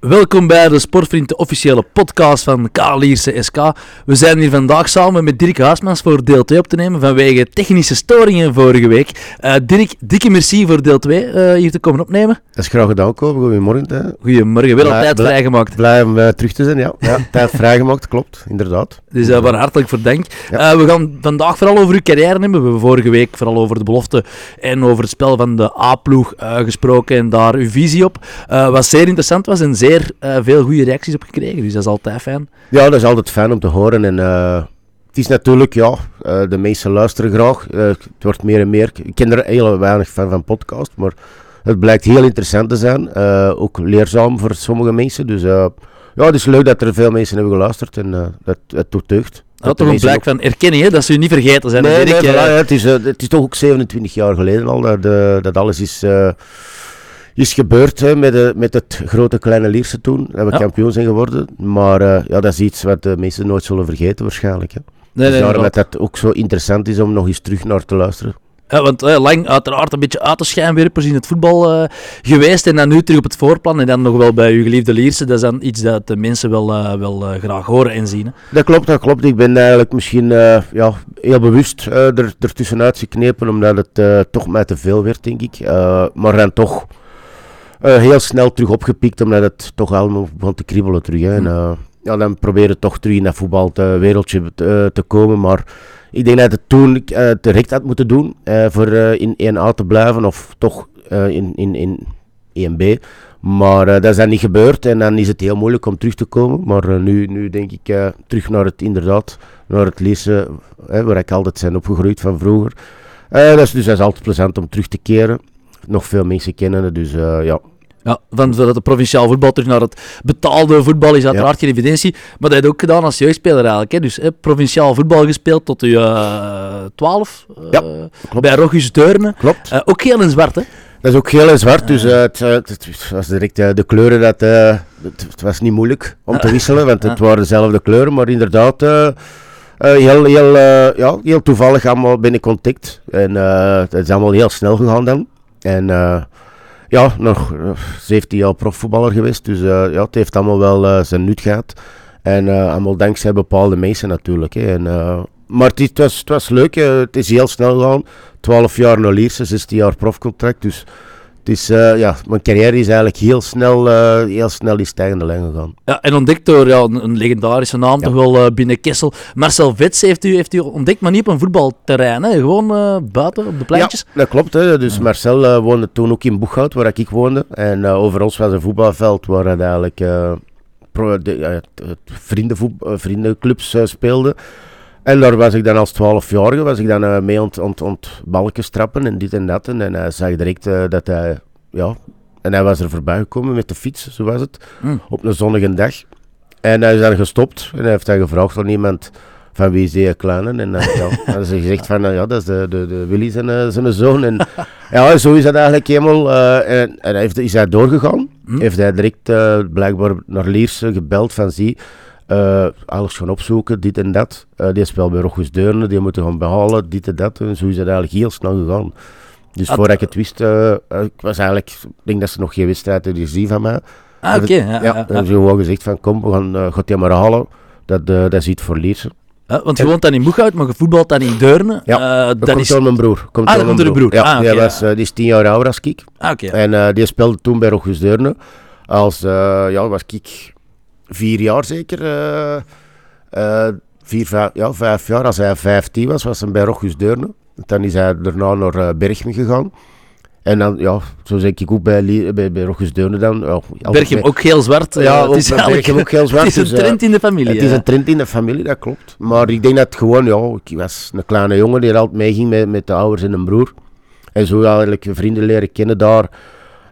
Welkom bij de Sportvriend, de officiële podcast van Kalierse SK. We zijn hier vandaag samen met Dirk Haasmans voor deel 2 op te nemen vanwege technische storingen vorige week. Uh, Dirk, dikke merci voor deel 2 uh, hier te komen opnemen. Dat is graag gedaan, komen. Goedemorgen. Goedemorgen, wel tijd vrijgemaakt. Blij om uh, terug te zijn, ja. ja tijd vrijgemaakt, klopt, inderdaad. Dus waar hartelijk voor dank. Ja. we gaan vandaag vooral over uw carrière hebben. We hebben vorige week vooral over de belofte en over het spel van de A-ploeg gesproken en daar uw visie op. wat zeer interessant was en zeer uh, veel goede reacties op gekregen. Dus dat is altijd fijn. Ja, dat is altijd fijn om te horen. En uh, het is natuurlijk, ja, uh, de meesten luisteren graag. het wordt meer en meer. Ik ken er heel weinig van van podcast, maar het blijkt heel interessant te zijn. ook leerzaam voor sommige mensen. Dus ja, het is leuk dat er veel mensen hebben geluisterd en dat het doet deugd. Dat toch een blijk van erkenning, hè? dat ze u niet vergeten zijn. Nee, nee, voilà, ja, het, is, het is toch ook 27 jaar geleden al dat, dat alles is is gebeurd hè, met, de, met het grote kleine Lierse toen. Dat we kampioen zijn geworden. Maar uh, ja, dat is iets wat de mensen nooit zullen vergeten waarschijnlijk. Hè. Nee, dus daarom dat het ook zo interessant is om nog eens terug naar te luisteren. Ja, want uh, lang uiteraard een beetje uit de schijnwerpers in het voetbal uh, geweest en dan nu terug op het voorplan en dan nog wel bij uw geliefde Lierse. Dat is dan iets dat de mensen wel, uh, wel graag horen en zien. Hè? Dat klopt, dat klopt. Ik ben eigenlijk misschien ja, heel bewust er, ertussenuit geknepen omdat het toch mij te veel werd, denk ik. maar dan toch uh, heel snel terug opgepikt, omdat het toch allemaal begon te kriebelen terug. Hè. En, uh, ja, dan proberen toch terug in dat voetbalwereldje te, uh, te komen. Maar ik denk dat het toen uh, direct had moeten doen voor in 1A te blijven of toch in, in, in 1B. Maar dat is dan niet gebeurd en dan is het heel moeilijk om terug te komen. Maar nu, nu denk ik terug naar het inderdaad, naar het lezen waar ik altijd ben opgegroeid van vroeger. dat is, dus dat is altijd plezant om terug te keren nog veel mensen kennen. Dus uh, ja. Ja, van het provinciaal voetbal terug naar het betaalde voetbal is uiteraard geen evidentie. Maar dat heb je ook gedaan als jeugdspeler eigenlijk. Hè? Dus hè, provinciaal voetbal gespeeld tot je uh, 12. Uh, ja, bij Rogus Deurne. Klopt. Uh, ook geel en zwart, hè? Dat is ook geel en zwart, dus uh, het, het, was direct de kleuren, dat, het, was niet moeilijk om te wisselen, want het waren dezelfde kleuren, maar inderdaad heel, heel, ja, heel toevallig allemaal binnen contact. En het is allemaal heel snel gegaan dan. En uh, ja, nog 17 jaar profvoetballer geweest. Dus uh, ja, het heeft allemaal wel zijn nut gehad. En allemaal dankzij bepaalde mensen natuurlijk. Hè. En, maar het, het, was, het was leuk. het is heel snel gegaan. 12 jaar naar Lierse, 16 jaar profcontract. Dus dus uh, ja, mijn carrière is eigenlijk heel snel, uh, heel snel in stijgende lijn gegaan. Ja, en ontdekt door ja, een, legendarische naam toch wel uh, binnen Kessel. Marcel Vets heeft u, heeft u ontdekt, maar niet op een voetbalterrein, hè? gewoon buiten op de pleintjes. Ja, dat klopt. Hè. Dus Marcel woonde toen ook in Boeghout, waar ik woonde. En over ons was een voetbalveld waar het eigenlijk vriendenclubs speelden. En daar was ik dan als 12-jarige was ik dan uh, mee ont, ont balken strappen en dit en dat. En hij zag direct uh, dat hij, ja, en hij was er voorbij gekomen met de fiets, zo was het, mm. op een zonnige dag. En hij is dan gestopt en hij heeft dan gevraagd aan iemand van wie is die kleine? En uh, ja, dan is hij gezegd van, ja, dat is de, de, de Willy zijn, zijn zoon. En ja, zo is dat eigenlijk helemaal. en, en hij heeft, is hij doorgegaan. Mm. Heeft hij direct blijkbaar naar Lierse gebeld van, zie uh, alles gaan opzoeken, dit en dat. Uh, die speelt bij Rochus Deurne, die moeten gaan behalen, dit en dat. En zo is het eigenlijk heel snel gegaan. Dus voordat ik het wist, uh, ik was eigenlijk, ik denk dat ze nog geen wedstrijd hadden gezien van mij. Ah, oké. ja, ja, dan hebben ze gewoon gezegd van, kom, we gaan, uh, gaat die maar halen. Dat, dat is iets voor. Ja, want je woont dan in Boeghout, maar je voetbalt dan in Deurne. Ja, dat, komt is... door mijn broer. Komt ah, dat komt door broer. Ja, ah, okay, die, was, die is tien jaar ouder als ik. Ah, okay. En die speelde toen bij Rochus Deurne. Als, ja, was ik vier jaar zeker. Uh, vier, vijf, ja, vijf jaar. Als hij 15 was, was hij bij Rochus Deurne. Dan is hij daarna naar uh, Berchem gegaan. En dan, ja, zo zeg ik ook bij, bij, bij Rochus Deurne dan. Ja, Berchem ook heel zwart. Ja, het is Berchem ook heel zwart. Het is een dus, trend in de familie. Het is een trend in de familie, dat klopt. Maar ik denk dat gewoon, ja, ik was een kleine jongen die altijd meeging met, met de ouders en een broer. En zo eigenlijk vrienden leren kennen daar.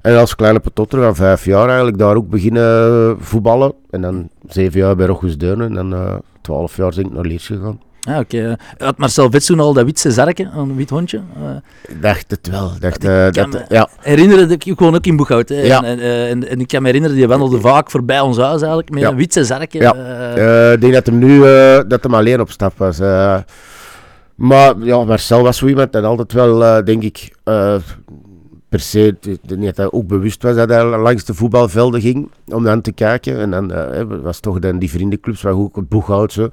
En als kleine patotter van vijf jaar eigenlijk daar ook beginnen voetballen. En dan zeven jaar bij Rochus Deunen. En dan uh, twaalf jaar ben ik naar Leers gegaan. Ah, oké. Okay. Had Marcel Vets toen al dat witse zarken, een wit hondje? Uh, dacht het wel. Dacht, uh, dat, ja. herinneren, ik woon ook in Boeghout. Hè, ja. en, en, en, ik kan me herinneren, die wandelde vaak voorbij ons huis eigenlijk, met een witse zarken. Ja. ik denk dat hem nu dat hem alleen op stap was. maar ja, Marcel was zo iemand dat altijd wel, denk ik per se, dat hij ook bewust was dat hij langs de voetbalvelden ging om dan te kijken. En dan eh, was toch dan die vriendenclubs, waar ook het Boeghout zo. Ik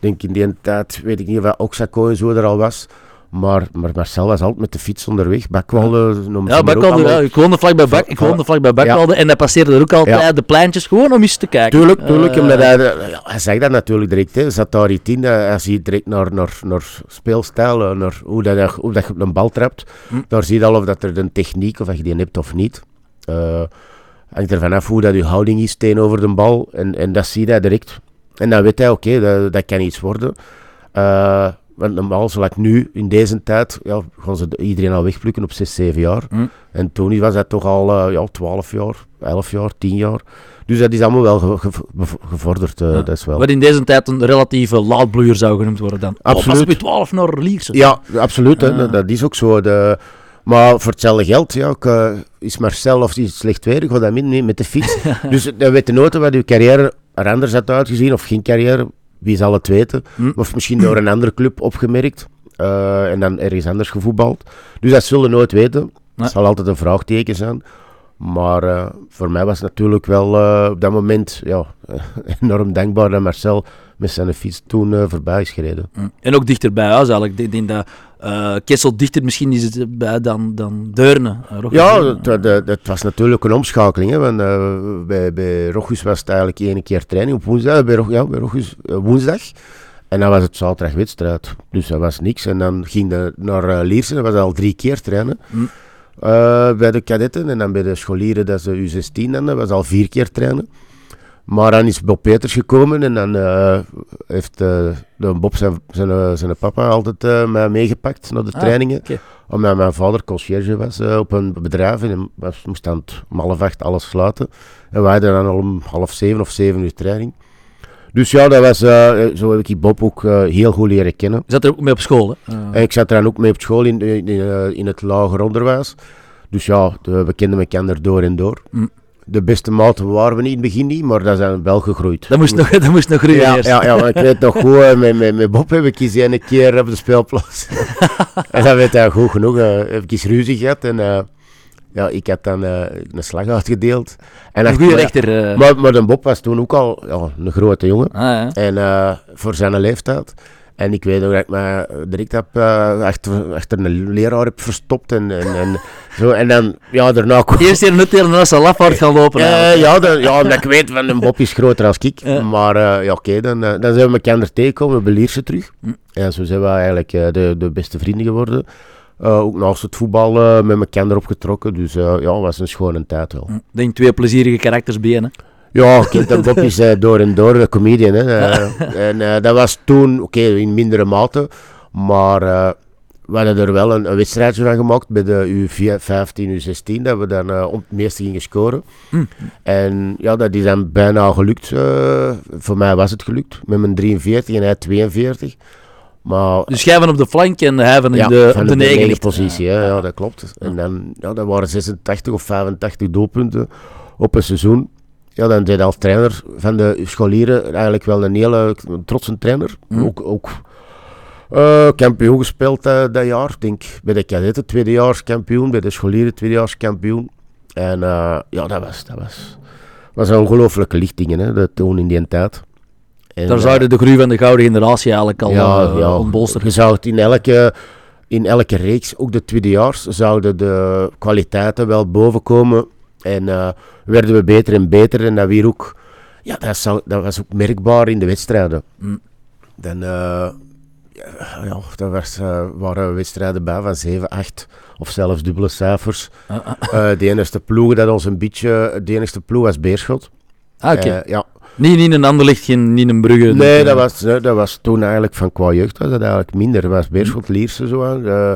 denk in die tijd, weet ik niet of Oxaco en zo er al was. Maar, maar Marcel was altijd met de fiets onderweg. Bakwalde, noem ze Ja, Bakwalde, ja, ik woonde vlakbij Bak, ik woonde vlakbij Bakwalde en hij passeerde er ook altijd Ja. de pleintjes gewoon om eens te kijken. Tuurlijk, tuurlijk. Eh, omdat hij, ja, hij zegt dat natuurlijk direct. Hè. Hij zat daar iets in. Hij, hij ziet direct naar, naar, naar speelstijl, eh, naar hoe, dat, hoe dat je op een bal trapt. Hm. Daar zie je al of dat er een techniek, of dat je die hebt of niet. Eh hangt er vanaf hoe dat je houding is tegenover de bal. En, en dat zie hij direct. En dan weet hij, oké, dat, dat kan iets worden. Eh, want normaal, zoals nu, in deze tijd, ja, gaan ze iedereen al wegplukken op 6, 7 jaar. Hm. En toen was dat toch al eh, ja, 12 jaar, 11 jaar, 10 jaar. Dus dat is allemaal wel ge- ge- bev- gevorderd, eh, Ja. dat is wel. Wat in deze tijd een relatieve laadbloeier zou genoemd worden dan. Absoluut. Pas op je 12 naar Lierse. Ja, absoluut, hè, Ah. dat, dat is ook zo. De, maar voor hetzelfde geld ja, ook, eh, is Marcel of is slecht weer, ik ga dat mee met de fiets. dus dan weet je nooit wat je carrière er anders had uitgezien, of geen carrière, wie zal het weten. Hm. Of misschien door een andere club opgemerkt eh, en dan ergens anders gevoetbald. Dus dat zullen nooit weten. Nee. Het zal altijd een vraagteken zijn. Maar eh, voor mij was het natuurlijk wel eh, op dat moment ja, enorm dankbaar dat Marcel met zijn fiets toen eh, voorbij is gereden. En ook dichter bij huis eigenlijk. Ik denk dat Kessel dichter misschien is het bij dan, dan Deurne. Ja, dat, was natuurlijk een omschakeling. Hè, want, bij, bij Rochus was het eigenlijk één keer training op woensdag. Bij, Rog- ja, bij Rochus woensdag. En dan was het zaterdag wedstrijd. Dus dat was niks. En dan ging de naar Liersen. Dat was al drie keer trainen. Hm. Eh, bij de kadetten. En dan bij de scholieren, dat is de U16 dan. Dat was al vier keer trainen. Maar dan is Bob Peters gekomen en dan eh, heeft eh, de Bob zijn, zijn, zijn papa altijd mij meegepakt naar de Ah, trainingen. Omdat mijn vader conciërge was op een bedrijf en was, moest dan om half acht alles sluiten. En wij hadden dan om half zeven of zeven uur training. Dus ja, dat was, eh, zo heb ik Bob ook eh, heel goed leren kennen. Je zat er ook mee op school, hè? Eh, En ik zat er dan ook mee op school in, in, in, in het lager onderwijs. Dus ja, de- we kenden elkaar door en door. Hm. De beste maten waren we niet in het begin niet, maar dat zijn wel gegroeid. dat, moest nog, dat moest nog groeien Ja, eerst. ja, ja, maar ik weet nog goed, met, met, met Bob heb ik eens een keer op de speelplaats. en dat weet hij goed genoeg. heb ik eens ruzie gehad en ja, ik had dan eh, een slag uitgedeeld. En Een goede rechter. eh. maar, maar de Bob was toen ook al ja, een grote jongen. Ah, ja. En eh, voor zijn leeftijd. En ik weet nog dat ik me direct heb, achter, achter een leraar heb verstopt. En, en, en, zo. en dan, ja, daarna kwam... Eerst hier nut en dan is hij lafhard gaan lopen. Ja, dan, ja, omdat ik weet van een Bob is groter als ik. Maar ja, oké, dan, dan zijn we elkaar tegengekomen bij Lierse terug. Hm. En zo zijn we eigenlijk de, de beste vrienden geworden. Eh, ook naast het voetbal eh, met elkaar opgetrokken. Dus eh, ja, het was een schone tijd wel. Ik denk twee plezierige karakters bij hè. Ja, kind en Bob is door en door een comedian. Hè. En dat was toen, oké, in mindere mate. Maar we hadden er wel een, een wedstrijdje van gemaakt bij de U15, U16. Dat we dan om het meeste gingen scoren. Hm. En ja, dat is dan bijna gelukt. voor mij was het gelukt. Met mijn 43 en hij 42. Maar Dus jij van op de flank en hij van in ja, de, op de de, negen. negen positie, ja, ja, dat klopt. En dan, ja, dat waren 86 of 85 doelpunten op een seizoen. Ja, dan deed als trainer van de scholieren eigenlijk wel een hele trotse trainer. Hm. Ook, ook eh, kampioen gespeeld eh, dat jaar, Ik denk bij de kadetten tweedejaars kampioen, bij de scholieren tweedejaars kampioen. En eh, ja, dat was, dat was, was een ongelooflijke lichtingen, hè, dat toen in die tijd. En, Daar zouden de groei van de gouden generatie eigenlijk al ja, eh, ja. ontbolsteren. Je zou het in elke, in elke reeks, ook de tweedejaars, zouden de kwaliteiten wel bovenkomen. En eh, werden we beter en beter. En dat, weer ook, ja, dat, zou, dat was ook merkbaar in de wedstrijden. Mm. Dan, eh, ja, daar was, waren wedstrijden bij van 7, 8 of zelfs dubbele cijfers. Ah, ah. De enige ploeg dat ons een beetje, de enige ploeg was Beerschot. Ah, oké. Eh, ja, Niet in een ander licht, geen, niet een Brugge. Nee, eh, dat was, nee, dat was toen eigenlijk van qua jeugd was dat eigenlijk minder. Dat was Beerschot Lierse zo aan. Eh,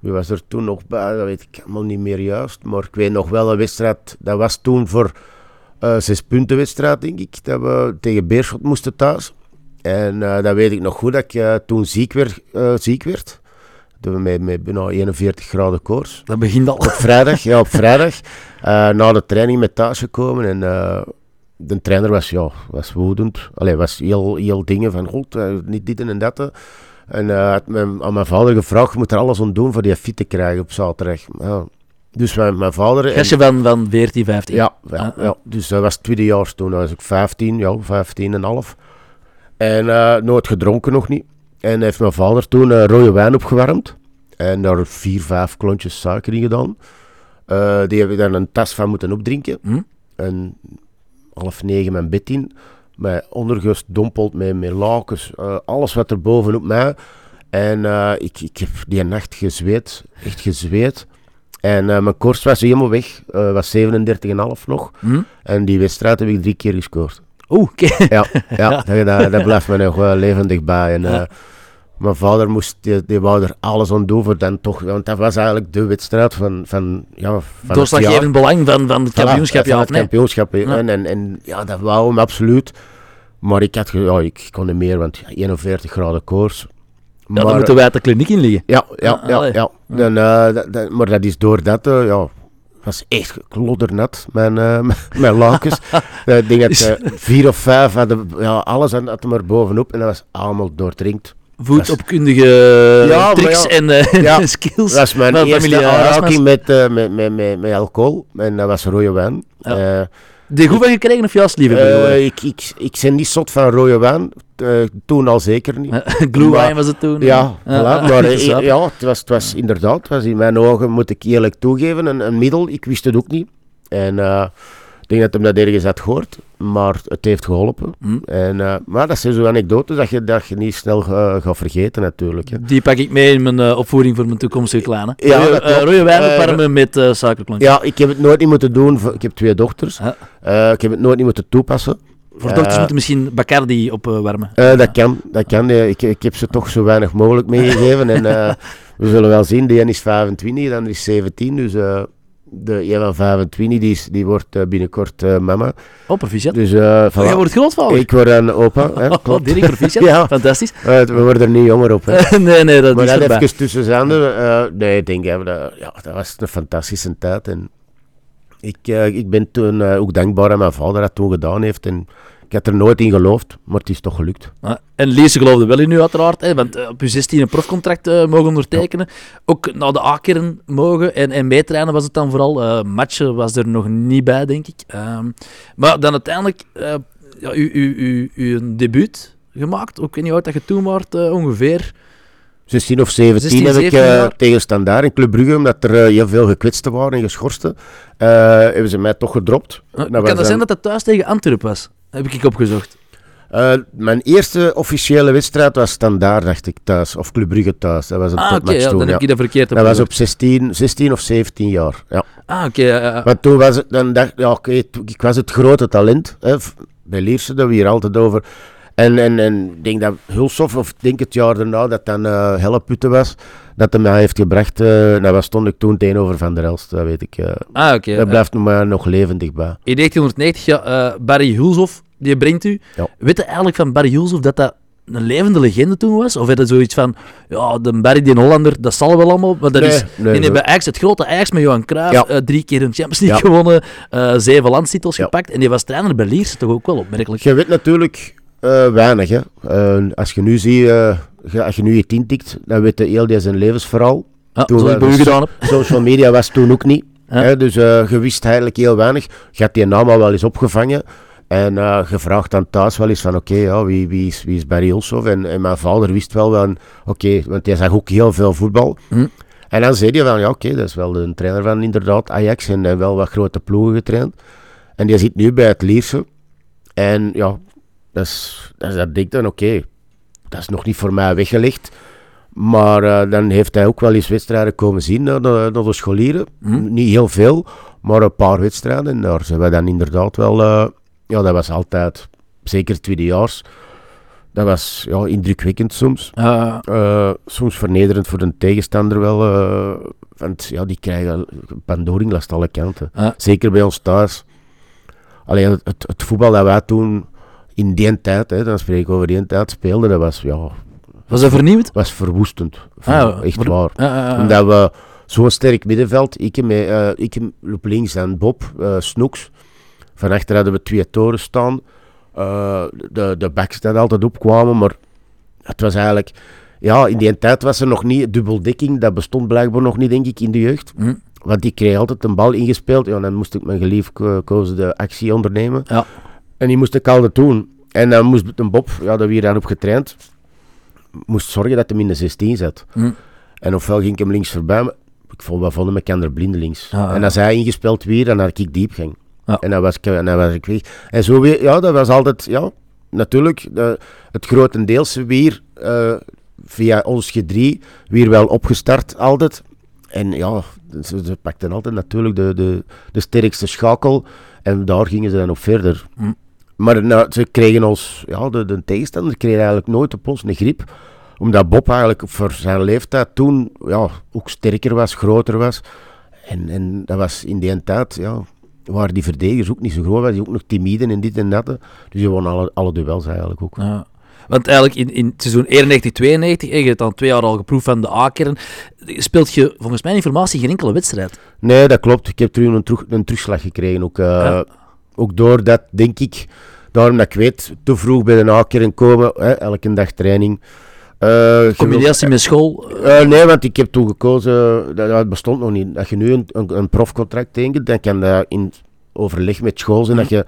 wie was er toen nog bij? Dat weet ik allemaal niet meer juist. Maar ik weet nog wel een wedstrijd. Dat was toen voor eh zes punten wedstrijd, denk ik. Dat we tegen Beerschot moesten thuis. En eh, dat weet ik nog goed dat ik eh, toen ziek werd. eh, ziek werd. Dat we met, met bijna 41 graden koorts. Dat begint al. Op vrijdag, ja, op vrijdag. eh, na de training met thuis gekomen. En eh, de trainer was, ja, was woedend. Allee, was heel, heel dingen van, god, eh, niet dit en dat. eh." En eh had mijn, aan mijn vader gevraagd, je moet er alles aan doen voor die fit te krijgen op zaterdag. Ja, Dus mijn, mijn vader... Gastje van, van 14, 15. Ja, ja, Ah, ah. ja. dus dat was het tweede jaar toen. Was ik 15, ja, 15 en half. En eh, nooit gedronken nog niet. En heeft mijn vader toen rode wijn opgewarmd. En daar vier, vijf klontjes suiker in gedaan. Die heb ik dan een tas van moeten opdrinken. Hm? En half negen mijn bed in. Met ondergedompeld, met, met lakens, eh, alles wat er bovenop mij. En eh, ik, ik heb die nacht gezweet, echt gezweet. En eh, mijn korst was helemaal weg, was 37,5 nog. Hm? En die wedstrijd heb ik drie keer gescoord. Oeh. Ja, ja, Dat, dat, dat blijft me nog wel levendig bij. En, Ja. Mijn vader moest, die, die wou er alles aan doen voor dan toch, want dat was eigenlijk de wedstrijd van, van, ja, van het. Doorslaggevend belang van, van het Voilà, kampioenschap, van ja het kampioenschap. Ja. En, en, en ja, dat wou hem absoluut. Maar ik, had, ja, ik kon niet meer, want ja, 41 graden koers. Ja, dan moeten wij uit de kliniek in liggen. Ja, ja, Ah, ja. ja. Dan, eh, dat, dat- maar dat is door dat, eh, ja, was echt kloddernat, mijn, eh, mijn- lakens. Ik denk dat vier of vijf hadden, ja, alles had had er maar bovenop en dat was allemaal doordrinkt. Voetopkundige Ja, maar tricks ja. en eh, Ja, skills. Dat was mijn van eerste familie aanraking met, eh, met, met, met, met alcohol en dat was rode wijn. Ja. Eh, Die goed van gekregen of juist liever? eh, ik, ik, ik ben niet zot van rode wijn, eh, toen al zeker niet. Glue maar- wine was het toen. Ja, voilà. maar eh, ja, het was, het was inderdaad, het was in mijn ogen, moet ik eerlijk toegeven, een, een middel. Ik wist het ook niet. En eh, denk dat hem dat ergens had gehoord, maar het heeft geholpen. Hm. En, eh, maar dat zijn zo anekdotes dat je, dat je niet snel gaat vergeten natuurlijk. Hè. Die pak ik mee in mijn eh, opvoeding voor mijn toekomstige kleine. Ja, rode, eh, rode met suikerklontjes. Ja, ik heb het nooit niet moeten doen. Ik heb twee dochters. Ik heb het nooit niet moeten toepassen. Voor dochters moeten misschien Bacardi opwarmen. Dat kan, dat kan. ik, ik heb ze toch zo weinig mogelijk meegegeven. en we zullen wel zien, de een is 25, de ander is 17. Dus de een van 25 die, is, die wordt eh, binnenkort eh, mama. oh, proficiat. Dus eh voilà. Jij wordt grootvader. ik word een opa. Hè, Oh, klopt. Dirk, proficiat. Ja. Fantastisch. We worden er niet jonger op. Hè. nee, nee, dat maar is dat erbij. even tussen zanden. eh nee, ik denk, ja, dat, ja, dat was een fantastische tijd. En ik, ik ben toen ook dankbaar aan mijn vader dat toen gedaan heeft. En ik had er nooit in geloofd, maar het is toch gelukt. Ja, En Lise geloofde wel in u uiteraard, hè, want eh, op je 16 een profcontract eh, mogen ondertekenen. Ook naar de A-kern mogen en, en meetrainen was het dan vooral. Eh, matchen was er nog niet bij, denk ik. Ehm, maar dan uiteindelijk, eh ja, u, u, u, u een debuut gemaakt. Ook ik weet niet hoe oud dat je toen was, eh, ongeveer. 16 of 17 16, heb ik 17 jaar. tegen Standaard in Club Brugge, omdat er heel veel gekwetsten waren en geschorsten, hebben ze mij toch gedropt. Uh, Dat kan dat zijn dat dat thuis tegen Antwerpen was? Heb ik opgezocht. Eh, mijn eerste officiële wedstrijd was Standaard, dacht ik, thuis. Of Club Brugge thuis. Dat was een Ah, topmatch ja, toen, dan ja. heb ik dat verkeerd Dat was op 16, 16 of 17 jaar. Ja. Ah, oké. Maar toen was het, dan dacht ja, oké, ik was het grote talent. Hè, bij Lierse, daar we hier altijd over. En, en, en ik denk dat Hulshoff, of ik denk het jaar daarna, dat dan eh Helleputte was, dat hij mij heeft gebracht. eh dat was, stond ik toen tegenover Van der Elst, dat weet ik. eh ah, oké. dat blijft me nog levendig bij. In 1990, ja, Barry Hulshoff, die brengt u. Ja. Weet je eigenlijk van Barry Hulshoff dat dat een levende legende toen was? Of had zoiets van, ja, de Barry, die Hollander, dat zal wel allemaal. Maar dat Nee, is, nee, nee. bij Ajax, het grote Ajax met Johan Cruijff, Ja. drie keer een Champions League Ja. gewonnen, zeven landstitels Ja. gepakt. En die was trainer bij Lierse, toch ook wel opmerkelijk. Je weet natuurlijk eh, weinig. Hè. Eh, als je nu ziet, eh, als je nu je tien tikt, dan weet je heel die zijn levensverhaal. Ja, Toen zoals ik bij u gedaan heb. Social media was toen ook niet. Ja. Hè, dus je wist eigenlijk heel weinig. Je had die naam al wel eens opgevangen. En je vraagt dan thuis wel eens van, oké, ja, wie, wie, is, wie is Barry Hulshoff? En, en mijn vader wist wel van, oké, want hij zag ook heel veel voetbal. Hm. En dan zei hij van, ja, oké, dat is wel een trainer van inderdaad Ajax en wel wat grote ploegen getraind. En die zit nu bij het Lierse. En ja, dat is, dat, is, dat denk ik dan, oké, dat is nog niet voor mij weggelegd. Maar eh, dan heeft hij ook wel eens wedstrijden komen zien naar de, naar de scholieren. Hm. Niet heel veel, maar een paar wedstrijden. En daar zijn we dan inderdaad wel... eh, ja, dat was altijd, zeker tweedejaars, dat was ja, indrukwekkend soms. Eh, soms vernederend voor de tegenstander wel. want ja, die krijgen pandoring langs alle kanten. Zeker bij ons thuis. Alleen het, het, het voetbal dat wij toen in die tijd, hè, dan spreek ik over die tijd, speelden, dat was, ja, was dat vernieuwd? was verwoestend. Ah, Echt ver- waar. Ah, ah, ah. Omdat we zo'n sterk middenveld, ik, met, eh, ik op links en Bob, eh Snoeks. Van achter hadden we twee toren staan. Eh, de, de backs die altijd opkwamen, maar het was eigenlijk... Ja, in die tijd was er nog niet dubbeldekking. Dat bestond blijkbaar nog niet, denk ik, in de jeugd. Hm. Want ik kreeg altijd een bal ingespeeld. Ja, dan moest ik mijn geliefkoosde actie ondernemen. Ja. En die moest ik altijd doen. En dan moest een Bob, ja, daar weer aan op getraind, moest zorgen dat hij in de 16 zat. Hm. En ofwel ging ik hem links voorbij, maar ik vond wel vonden met er blindelings. Ja, ja. En als hij ingespeeld weer, dan had ik diep ging. En dan was ik, en dan was ik weg. En zo weer, ja, dat was altijd, ja, natuurlijk, de, het grotendeels weer eh, via ons G3 weer wel opgestart altijd. En ja, ze, ze pakten altijd natuurlijk de, de, de sterkste schakel en daar gingen ze dan op verder. Hm. Maar nou, ze kregen ons, ja, de, de tegenstander kreeg eigenlijk nooit op ons een grip. Omdat Bob eigenlijk voor zijn leeftijd toen ja, ook sterker was, groter was. En, en dat was in die tijd, ja, waren die verdedigers ook niet zo groot, waren die ook nog timide en dit en dat. Dus die won alle, alle duels eigenlijk ook. Ja. Want eigenlijk in, in het seizoen 91-92, en je hebt dan twee jaar al geproefd van de A-kern, speelt je volgens mijn informatie geen enkele wedstrijd. Nee, dat klopt. Ik heb terug een, terug, een terugslag gekregen. Ook, eh, Ja. Ook door dat, denk ik, daarom dat ik weet, te vroeg bij de A-kern komen, hè, elke dag training. Eh, Combinatie met school. Eh, nee, want ik heb toen gekozen, dat, dat bestond nog niet. Dat je nu een, een, een profcontract tekent, dan kan dat in overleg met school zijn dat je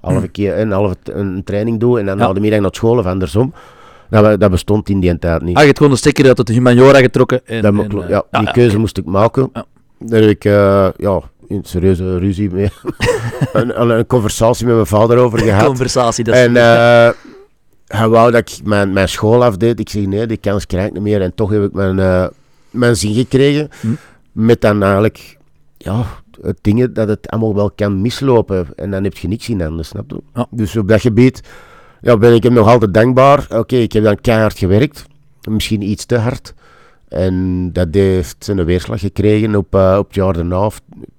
halve keer een halve een training doet en dan Ja. de middag naar school of andersom. Dat, dat bestond in die tijd niet. Ah, je hebt gewoon een stekker uit het humaniora getrokken. En, Dat eh, ja, die ja, keuze moest ik maken. Ja. Daar heb ik eh, ja, een serieuze ruzie mee. een, een, een conversatie met mijn vader over gehad. Conversatie, dat is... En eh, hij wou dat ik mijn, mijn school afdeed. Ik zeg nee, die kans krijg ik niet meer. En toch heb ik mijn, eh, mijn zin gekregen. Hm. Met dan eigenlijk ja, het dingen dat het allemaal wel kan mislopen. En dan heb je niks in handen, snap je? Ja. Dus op dat gebied ja, ben ik hem nog altijd dankbaar. Oké, ik heb dan keihard gewerkt. Misschien iets te hard. En dat heeft zijn weerslag gekregen op, eh, op het jaar daarna,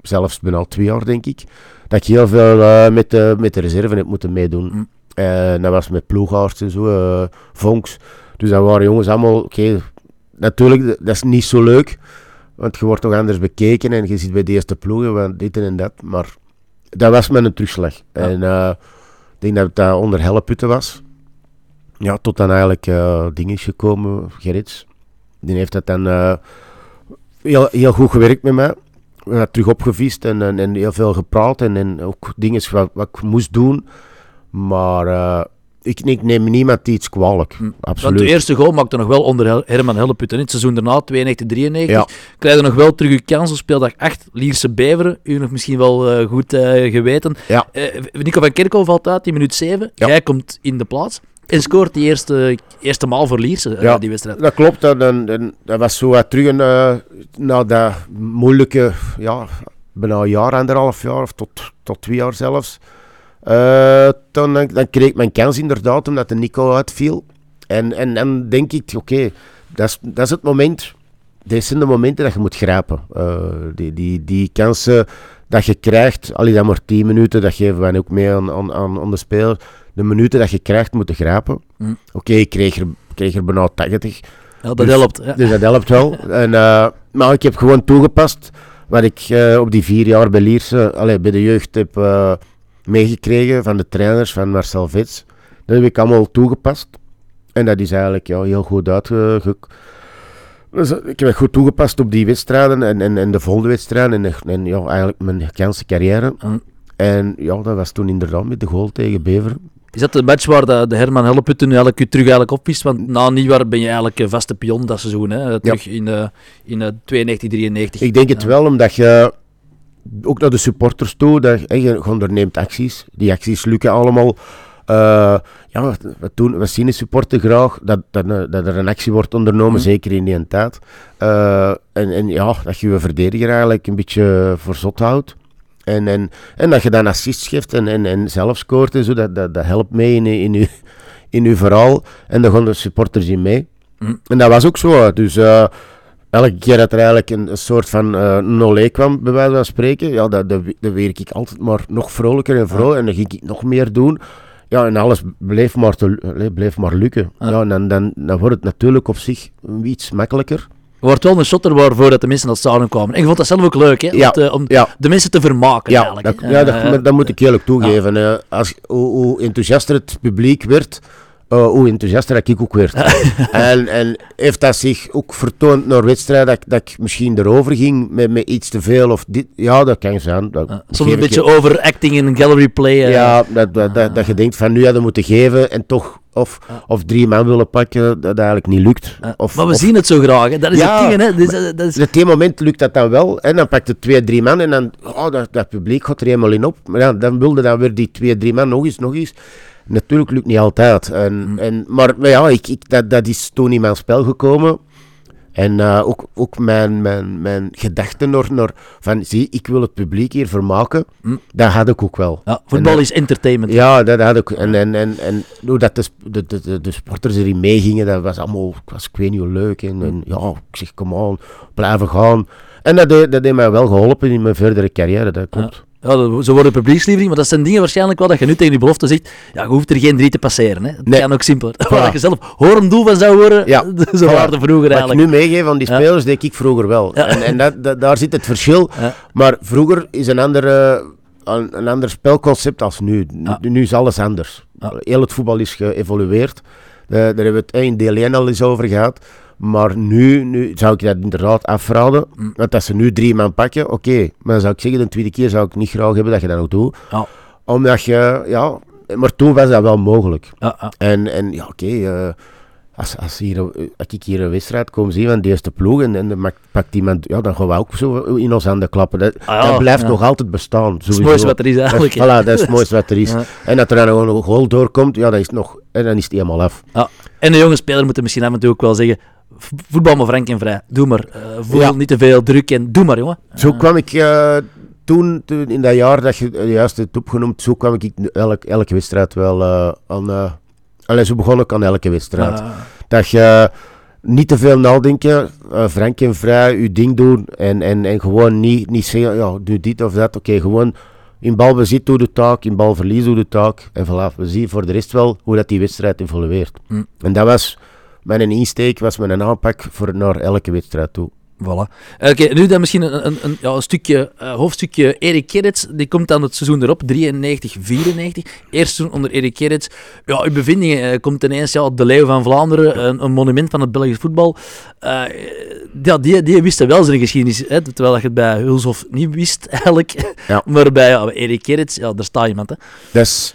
zelfs bijna twee jaar denk ik. Dat ik heel veel eh, met, de, met de reserve heb moeten meedoen. Hm. En dat was met ploegaarts en zo, eh, vonks. Dus dat waren jongens allemaal, oké, natuurlijk, dat is niet zo leuk. Want je wordt toch anders bekeken en je zit bij de eerste ploegen, want dit en dat. Maar dat was met een terugslag. Ja. En ik denk dat dat onder Helleputten was. Ja, tot dan eigenlijk eh ding is gekomen, Gerrits. Die heeft dat dan eh, heel, heel goed gewerkt met mij. We hebben terug opgevist en, en, en heel veel gepraat en, en ook dingen wat, wat ik moest doen. Maar eh, ik, ik neem niemand iets kwalijk. Hm. Want Absoluut. de eerste goal maakte nog wel onder Herman Helleputten. In het seizoen daarna, 92, 93, Ja. krijg je nog wel terug je kans op speeldag 8. Lierse Beveren, u nog misschien wel eh, goed geweten. Ja. Nico van Kerkhoff valt uit in minuut 7. Ja. Jij komt in de plaats en scoort die eerste, eerste maal voor Lierse, eh, Ja. die wedstrijd. Dat klopt, dat, dat, dat, dat was zo wat terug een, eh, na dat moeilijke, ja, bijna een jaar, anderhalf jaar, of tot, tot twee jaar zelfs. Eh, dan, dan kreeg ik mijn kans inderdaad, omdat de Nico uitviel. En, en dan denk ik, oké, dat, is, dat is het moment, dit zijn de momenten dat je moet grijpen. Eh, die, die, die kansen dat je krijgt, al is dat maar 10 minuten, dat geven wij ook mee aan, aan, aan, aan de speler. De minuten dat je krijgt, moeten grijpen. Hm. Oké, ik kreeg er, kreeg er bijna 80. Ja, dat Dus- helpt. Ja. Dus dat helpt wel. En, eh, maar ik heb gewoon toegepast wat ik eh, op die vier jaar bij Lierse, allee, bij de jeugd heb eh, meegekregen van de trainers, van Marcel Vits. Dat heb ik allemaal toegepast. En dat is eigenlijk ja, heel goed uitge... Dus, ik heb het goed toegepast op die wedstrijden en, en, en de volgende wedstrijden en, en ja, eigenlijk mijn ganse carrière. Hm. En ja, dat was toen inderdaad met de goal tegen Beveren. Is dat de match waar de, de Herman Helleputten nu eigenlijk terug eigenlijk opwist? Want na Nieuwar ben je eigenlijk een vaste pion dat seizoen, hè? terug in, eh in eh 92, 93. Ik denk het wel, omdat je ook naar de supporters toe, dat je, je onderneemt acties. Die acties lukken allemaal. Eh, ja, we, doen, we zien de supporter graag dat, dat, er- dat er een actie wordt ondernomen, Mhm. zeker in die tijd. Eh, en, en ja, dat je je verdediger eigenlijk een beetje voor zot houdt. En, en, en dat je dan assists geeft en, en, en zelf scoort en zo, dat, dat, dat helpt mee in, in, uw, in uw verhaal. En daar gaan de supporters in mee. Mhm. En dat was ook zo. Dus eh, elke keer dat er eigenlijk een, een soort van eh nolé kwam, bij wijze van spreken, ja, dat, dat, dat werd ik altijd maar nog vrolijker en vrolijk. En dan ging ik nog meer doen. Ja, en alles bleef maar, te, allee, bleef maar lukken. Ja. Ja. en dan, dan, dan wordt het natuurlijk op zich iets makkelijker. Wordt wel een shotter waarvoor dat de mensen naar het stadion kwamen. En je vond dat zelf ook leuk, hè? Ja, Om, te- om Ja, de mensen te vermaken, ja, eigenlijk. dat, ja dat, Eh, dat moet ik eerlijk toegeven. als, hoe, hoe enthousiaster het publiek werd, uh, hoe enthousiaster dat ik ook werd. en, en heeft dat zich ook vertoond naar wedstrijden dat, dat ik misschien erover ging met, met iets te veel of dit. Ja, dat kan zijn. Dat Ja, soms een beetje je- overacting in een gallery play. eh. Ja, dat, dat, dat, dat je denkt van nu hadden we moeten geven en toch of, of drie man willen pakken, dat dat eigenlijk niet lukt. Of, maar we of- zien het zo graag. Hè. Dat is Ja, het ding. Hè. Dus, eh, dat is, op een moment lukt dat dan wel. En dan pakt het twee, drie man. En dan, oh, dat, dat publiek gaat er helemaal in op. Maar ja, dan wilde dan weer die twee, drie man nog eens, nog eens. Natuurlijk lukt niet altijd. En, Mm. en, maar, maar ja, ik, ik, dat, dat is toen in mijn spel gekomen. En eh, ook, ook mijn, mijn, mijn gedachten naar, naar van, zie, ik wil het publiek hier vermaken. Mm. Dat had ik ook wel. ja, voetbal En, is entertainment. Ja, dat had ik. En, en, en, en hoe dat de, de, de, de, sporters erin meegingen, dat was allemaal, was, ik weet niet hoe leuk. En, en ja, ik zeg, kom on, blijven gaan. En dat, dat heeft mij wel geholpen in mijn verdere carrière, dat klopt. Ja, dat- zo worden publiekslieveling, maar dat zijn dingen waarschijnlijk wel dat je nu tegen die belofte zegt, ja, je hoeft er geen drie te passeren. Hè. Het Nee. kan ook simpeler. Voilà. Waar je zelf hoor doel van zou worden, Ja. zo waren de vroeger Wat ik eigenlijk. nu meegeef aan die Ja. spelers, deed ik vroeger wel. Ja. En, en dat, dat- daar zit het verschil. Ja. Maar vroeger is een ander, eh, een, een ander spelconcept als nu. Ja. Nu, nu is alles anders. Ja. Heel het voetbal is geëvolueerd. Eh, daar hebben we het in deel 1 al eens over gehad. Maar nu, nu zou ik dat inderdaad afraden. Mm. Want als ze nu drie man pakken, oké. Maar dan zou ik zeggen, de tweede keer zou ik niet graag hebben dat je dat nog doet. Ja. Omdat je, ja... Maar toen was dat wel mogelijk. En, en ja, oké, eh, als, als, hier, als ik hier een wedstrijd kom zien van de eerste ploeg en, en dan pakt iemand, ja, dan gaan we ook zo in ons handen klappen. Dat, Ah ja, dat blijft ja. nog altijd bestaan. Dat is het sowieso. mooiste wat er is Dat eigenlijk. hè. voilà, dat is het mooiste wat er is. Ja. En dat er dan gewoon een goal doorkomt, ja, dan is nog, en dan is het helemaal af. Ja. En de jonge speler moet er misschien af en toe ook wel zeggen, voetbal maar frank en vrij. Doe maar. Eh, voel Ja. niet te veel druk en doe maar, jongen. Zo kwam ik eh, toen, toen, in dat jaar dat je uh, juist het opgenoemd, zo kwam ik elk, elke wedstrijd wel eh, aan... eh allee, zo begon ik aan elke wedstrijd. Ah, Dat je niet te veel nadenken, eh frank en vrij je ding doen en, en, en gewoon niet, niet zeggen, ja, doe dit of dat. Oké, gewoon in balbezit doe de taak, in balverlies doe de taak. En voilà, we zien voor de rest wel hoe dat die wedstrijd evolueert. Hm. En dat was mijn insteek, was mijn aanpak voor naar elke wedstrijd toe. Voilà. Oké, nu dan misschien een, een, een, ja, een stukje, eh, hoofdstukje Erik Gerrits. Die komt dan het seizoen erop, 93, 94. Eerste seizoen onder Erik Gerrits. Ja, uw bevindingen eh, komt ineens ja, de Leeuw van Vlaanderen, een, een monument van het Belgisch voetbal. Eh, ja, die, die wisten wel zijn geschiedenis, hè, terwijl je het bij Hulshof niet wist eigenlijk. Ja. Maar bij ja, bij Erik Gerrits, ja, daar staat iemand. Hè. Dus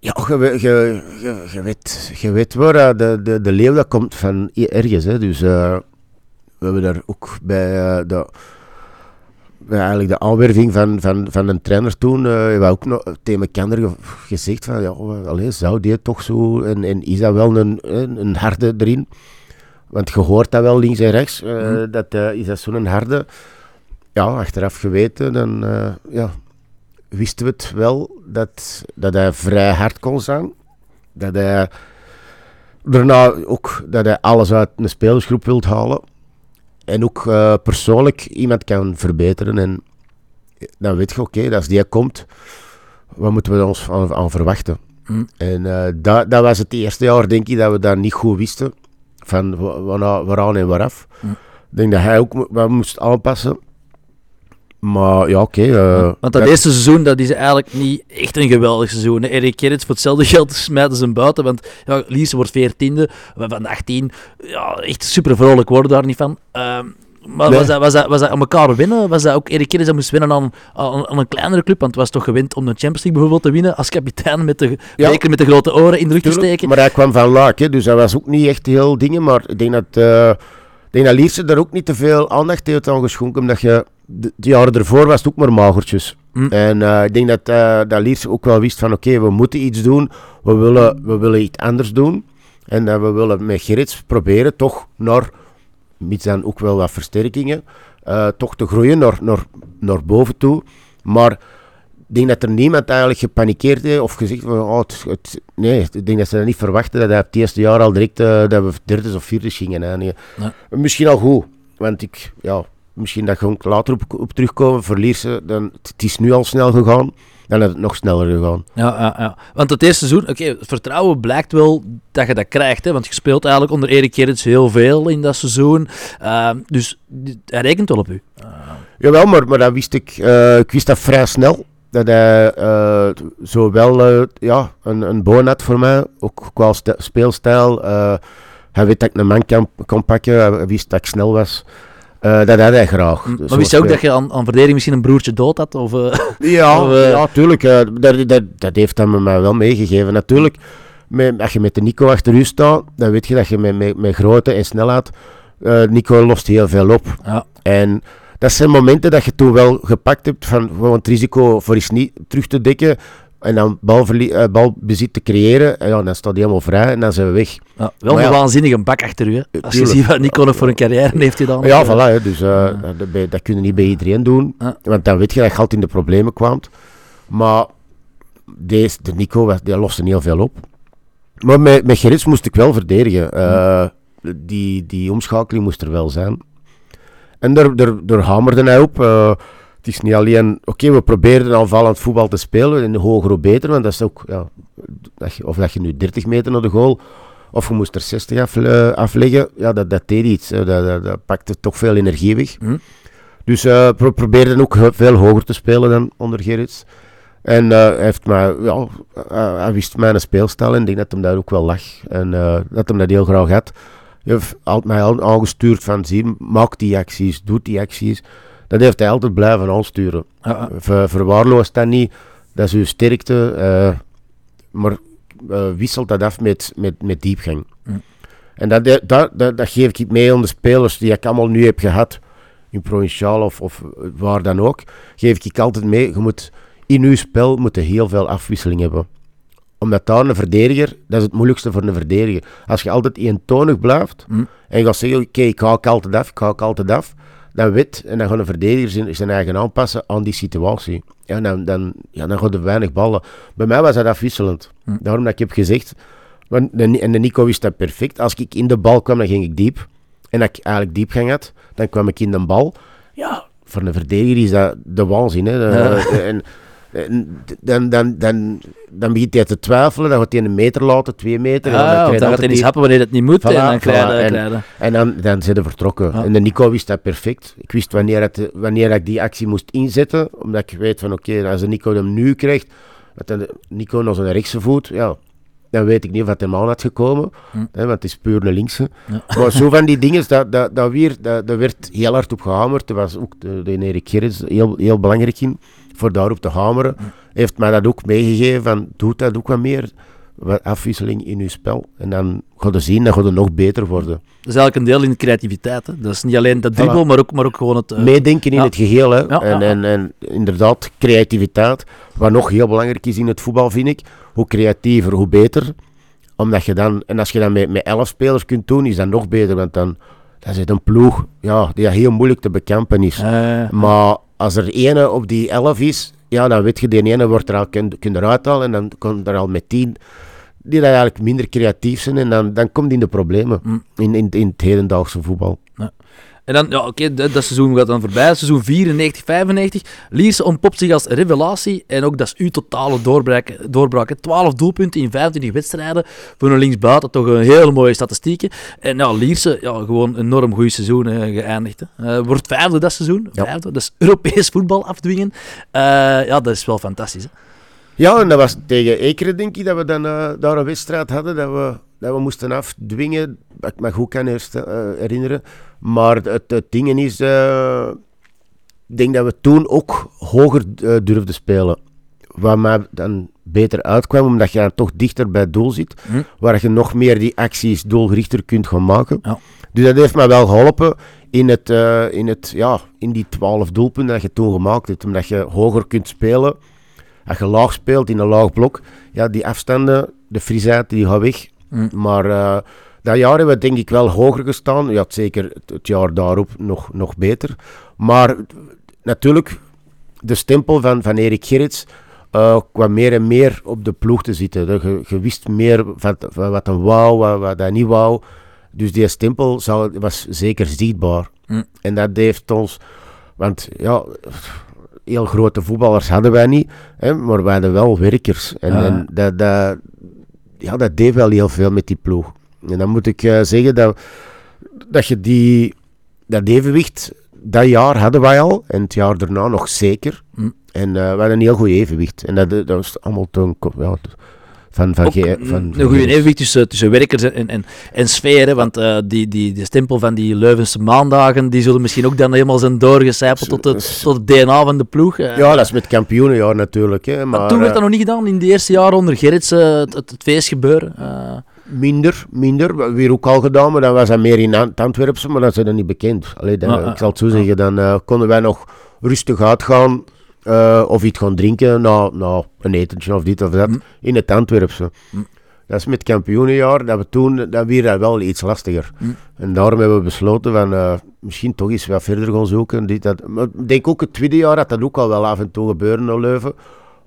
ja, je, we- je, je, je, weet, je weet waar eh, de, de, de leeuw dat komt van ergens. Hè. Dus eh, we hebben daar ook bij, eh, de, bij eigenlijk de aanwerving van, van, van een trainer toen, eh hebben we ook nog tegen elkaar ge- gezegd van, ja, allee, zou die toch zo, en, en is dat wel een, een, harde erin? Want je hoort dat wel links en rechts, Mhm. dat is dat zo'n harde. Ja, achteraf geweten, dan ja, wisten we het wel dat, dat hij vrij hard kon zijn. Dat hij daarna ook dat hij alles uit een spelersgroep wilt halen. En ook eh, persoonlijk iemand kan verbeteren. En dan weet je, oké, als die komt, wat moeten we ons aan, aan verwachten? Hm. En eh, dat, dat was het eerste jaar, denk ik, dat we dat niet goed wisten. Van waaraan en waaraf. Hm. Ik denk dat hij ook wat moest aanpassen. Maar ja, oké. eh, Want dat eerste seizoen, dat is eigenlijk niet echt een geweldig seizoen. Hè. Erik Gerrits, voor hetzelfde geld smijten ze hem buiten. Want ja, Lierse wordt veertiende, we van de 18. Ja, echt super vrolijk worden daar niet van. Ehm, maar Nee. was, dat, was, dat, was dat aan elkaar winnen? Was dat ook Erik Gerrits dat moest winnen aan, aan, aan een kleinere club? Want het was toch gewend om de Champions League bijvoorbeeld te winnen als kapitein met de Ja. beker met de grote oren in de rug te steken. Maar hij kwam van Laak, hè, dus hij was ook niet echt heel dingen. Maar ik denk dat, ik denk dat Lierse er ook niet te veel aandacht heeft aan geschonken. Omdat je, de, de jaren ervoor was het ook maar magertjes. Hm. En eh, ik denk dat, eh dat Lierse ook wel wist van oké, we moeten iets doen. We willen, we willen iets anders doen. En dat we willen met Gerrits proberen toch naar, mits dan ook wel wat versterkingen, eh, toch te groeien naar, naar, naar boven toe. Maar ik denk dat er niemand eigenlijk gepanikeerd heeft of gezegd van, oh, het, het- nee, ik denk dat ze dat niet verwachten dat hij het eerste jaar al direct eh, dat we derde of vierde gingen eindigen. Ja. Misschien al goed, want ik, ja, misschien dat ik later op, op terugkomen, verlier ze, dan, het is nu al snel gegaan, dan had het nog sneller gegaan. Ja, ja, ja. Want het eerste seizoen, oké, vertrouwen blijkt wel dat je dat krijgt. Hè? Want je speelt eigenlijk onder Erik Gerrits heel veel in dat seizoen. Ehm, dus hij rekent wel op u. Jawel, maar, maar dat wist ik, eh, ik wist dat vrij snel. dat hij uh, zowel ja, een, een boon had voor mij, ook qua speelstijl. Hij weet dat ik een man kan, kon pakken, hij wist dat ik snel was. Uh, dat had hij graag. Dus maar wist je ook dat je aan, aan verdediging misschien een broertje dood had? Of, uh, ja, of, uh... ja, tuurlijk. dat, dat, dat heeft hij me wel meegegeven. Natuurlijk, met, als je met de Nico achter u staat, dan weet je dat je met, met, met grootte en snelheid... Nico lost heel veel op. Ja. En dat zijn momenten dat je toen wel gepakt hebt van gewoon het risico voor iets niet terug te dekken. En dan balbezit te creëren, en ja, dan staat hij helemaal vrij en dan zijn we weg. Ja, wel maar een ja, waanzinnige bak achter u, hè? Als je ziet wat Nico nog voor een carrière heeft gedaan. Ja, voilà, hè, dus uh, dat, dat kun je niet bij iedereen doen, want dan weet je dat je altijd in de problemen kwam. Maar deze, de Nico, die loste heel veel op. Maar met, met Gerrits moest ik wel verdedigen. Uh, die, die omschakeling moest er wel zijn. En daar, daar, daar hamerde hij op. Uh, het is niet alleen, oké, we proberen aanvallend voetbal te spelen, in de hoger hoe beter, want dat is ook, ja, dat je, of dat je nu 30 meter naar de goal, of je moest er 60 af, uh, afleggen, ja, dat, dat deed iets. dat, dat, dat, pakte toch veel energie weg. Hm. Dus uh, we probeerden ook veel hoger te spelen dan onder Gerrits. En uh, hij, heeft mij, ja, hij wist mijn speelstijl en ik denk dat hem daar ook wel lag. En dat hem dat heel graag had. Hij heeft altijd mij aangestuurd van, zie, maak die acties, doe die acties dat heeft hij altijd blijven aansturen. Ja. Ver, verwaarloosd dat niet, dat is uw sterkte, uh, maar uh, wisselt dat af met, met, met diepgang. En dat, dat, dat, dat, geef ik mee aan de spelers die ik allemaal nu heb gehad, in provinciaal of, of waar dan ook, geef ik altijd mee, je moet in uw spel moet heel veel afwisseling hebben omdat daar een verdediger, dat is het moeilijkste voor een verdediger. Als je altijd eentonig blijft mm. en je gaat zeggen, oké, ik ga altijd af, ik ga altijd af, dan weet en dan gaan de verdedigers zijn, zijn eigen aanpassen aan die situatie. Ja, dan, dan, ja, dan gaan er weinig ballen. Bij mij was dat afwisselend. Hm. Daarom dat ik heb gezegd, want de, en de Nico wist dat perfect. Als ik in de bal kwam, dan ging ik diep. En als ik eigenlijk diep ging had, dan kwam ik in de bal. Ja, voor een verdediger is dat de waanzin. Hè. En, dan, dan, dan, dan begint hij te twijfelen, dan gaat hij een meter laten, twee meter. Ja, dan, dan gaat hij niet happen wanneer het niet moet en dan krijg je... En, dan, dan zijn ze vertrokken. En de Nico wist dat perfect. Ik wist wanneer, het, wanneer ik die actie moest inzetten, omdat ik weet van oké, als de Nico hem nu krijgt, dat de Nico naar zijn rechtse voet, ja, dan weet ik niet of dat hem aan had gekomen, hm. hè, want het is puur een linkse. Maar zo van die dingen, dat, dat, dat, weer, dat, dat werd heel hard op gehamerd. Er was ook de, de Erik Gerrits heel, heel belangrijk in voor daarop te hameren, heeft mij dat ook meegegeven van, doe dat ook wat meer, wat afwisseling in je spel. En dan ga je zien, dat gaat het nog beter worden. Dat is eigenlijk een deel in de creativiteit. Hè? Dat is niet alleen dat dribbel, maar, ook, maar ook gewoon het... Uh... Meedenken in het geheel. Hè? en, en, en inderdaad, creativiteit, wat nog heel belangrijk is in het voetbal, vind ik. Hoe creatiever, hoe beter. Omdat je dan, en als je dat met, met elf spelers kunt doen, is dat nog beter, want dan... Dat is een ploeg ja, die heel moeilijk te bekampen is. maar als er ene op die 11 is, ja, dan weet je, die ene wordt er al kun, kun eruit halen en dan komt er al met 10 die eigenlijk minder creatief zijn en dan, dan komt in de problemen mm. in, in, in het hedendaagse voetbal. En dan, ja, oké, dat, dat, seizoen gaat dan voorbij. Seizoen 94, 95. Lierse ontpopt zich als revelatie. En ook dat is uw totale doorbraak. doorbraak 12 doelpunten in 25 wedstrijden. Voor een linksbuiten toch een hele mooie statistieken. En ja, Lierse, ja, gewoon een enorm goed seizoen geëindigd. Uh, wordt vijfde dat seizoen. Vijfde. Dat is Europees voetbal afdwingen. Uh, ja, dat is wel fantastisch. Hè? Ja, en dat was tegen Ekeren, denk ik, dat we dan uh, daar een wedstrijd hadden. Dat we, dat we moesten afdwingen. Dat ik me goed kan herinneren. Maar het, het ding is, uh, ik denk dat we toen ook hoger durfden spelen. Wat mij dan beter uitkwam, omdat je dan toch dichter bij het doel zit. Hm. Waar je nog meer die acties doelgerichter kunt gaan maken. Ja. Dus dat heeft mij wel geholpen in, het, in, het, ja, in die twaalf doelpunten dat je toen gemaakt hebt. Omdat je hoger kunt spelen. Als je laag speelt in een laag blok, ja, die afstanden, de frisheid, die gaan weg. Hm. Maar dat jaar hebben we denk ik wel hoger gestaan. Ja, zeker het jaar daarop nog, nog beter. Maar natuurlijk, de stempel van, van Erik Gerrits uh, kwam meer en meer op de ploeg te zitten. Je, je wist meer van, wat een wou, wat, wat hij niet wou. Dus die stempel zou, was zeker zichtbaar. Mm. En dat heeft ons... Want ja, heel grote voetballers hadden wij niet, hè, maar wij hadden wel werkers. En, en dat, dat, ja, dat deed wel heel veel met die ploeg. En dan moet ik uh, zeggen dat, dat je die, dat evenwicht, dat jaar hadden wij al, en het jaar daarna nog zeker. Hm. En eh, we hadden een heel goed evenwicht. En dat, dat was allemaal toen, ja, van, van, een- van, een goede evenwicht tussen, tussen werkers en, en, en sferen, want eh, die, die, die stempel van die Leuvense maandagen, die zullen misschien ook dan helemaal zijn doorgecijpeld tot, het, tot het DNA van de ploeg. Ja, dat is met kampioenenjaar natuurlijk. Hè, maar maar toen werd eh, dat nog niet gedaan, in de eerste jaren onder Gerrits, eh, het, het, het feestgebeuren. eh. minder, minder. Weer ook al gedaan, maar dan was dat meer in het Antwerpse, maar dat is dan niet bekend. Allee, dan, Ah, ah, ik zal het zo zeggen, dan konden wij nog rustig uitgaan eh, of iets gaan drinken na, na een etentje of dit of dat Hm. in het Antwerpse. Hm. Dat is met kampioenenjaar, dat we toen, dat weer dat wel iets lastiger. Hm. En daarom hebben we besloten van eh, misschien toch eens wat verder gaan zoeken. Dit, dat. Maar ik denk ook het tweede jaar dat dat ook al wel af en toe gebeuren naar Leuven.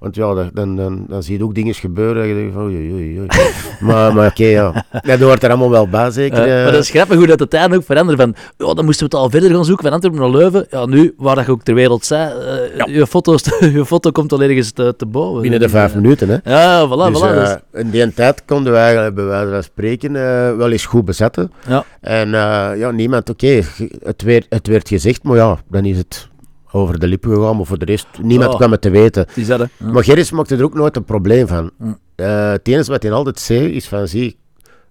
Want ja, dan, dan, dan zie je ook dingen gebeuren. En je denkt van, oei, oei, oei. maar maar oké, ja. Dat hoort er allemaal wel bij, zeker. Eh, eh. maar dat is grappig hoe dat de tijden ook veranderen. Van, ja, dan moesten we het al verder gaan zoeken, van Antwerpen naar Leuven. Ja, nu, waar dat je ook ter wereld zei, eh, je, foto's, je foto komt al ergens te, te boven. Binnen de vijf minuten, hè. Ja, voilà, dus, voilà. dus- in die tijd konden we eigenlijk, bij wijze van spreken, eh, wel eens goed bezetten. ja. En eh, ja, niemand, oké, het, werd, het werd gezegd, maar ja, dan is het over de lippen gegaan, maar voor de rest, niemand Ja. kwam het te weten. Ja. Maar Gerrits maakte er ook nooit een probleem van. Hm. Eh, het enige wat hij altijd zei, is van, zie,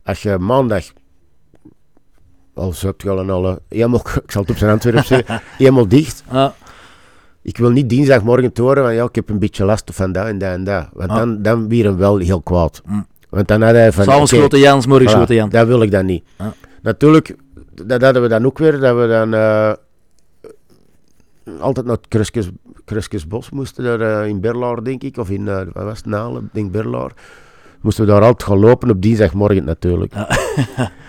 als je maandag, al zuipt je al en alle, helemaal, ik zal het op zijn Antwerp zeggen, helemaal dicht, Ja. ik wil niet dinsdagmorgen te horen van ja, ik heb een beetje last van dat en dat en dat. Want dan, dan weer hem wel heel kwaad. Want dan had hij van... S'avonds grote Jans, morgens voilà, grote Jan. Dat wil ik dan niet. Natuurlijk, dat hadden we dan ook weer, dat we dan eh, altijd naar het Kruskes, Kruskesbos moesten, daar eh, in Berlaar denk ik, of in, eh wat was het, Nalen, denk Berlaar. Moesten we daar altijd gaan lopen op dinsdagmorgen natuurlijk.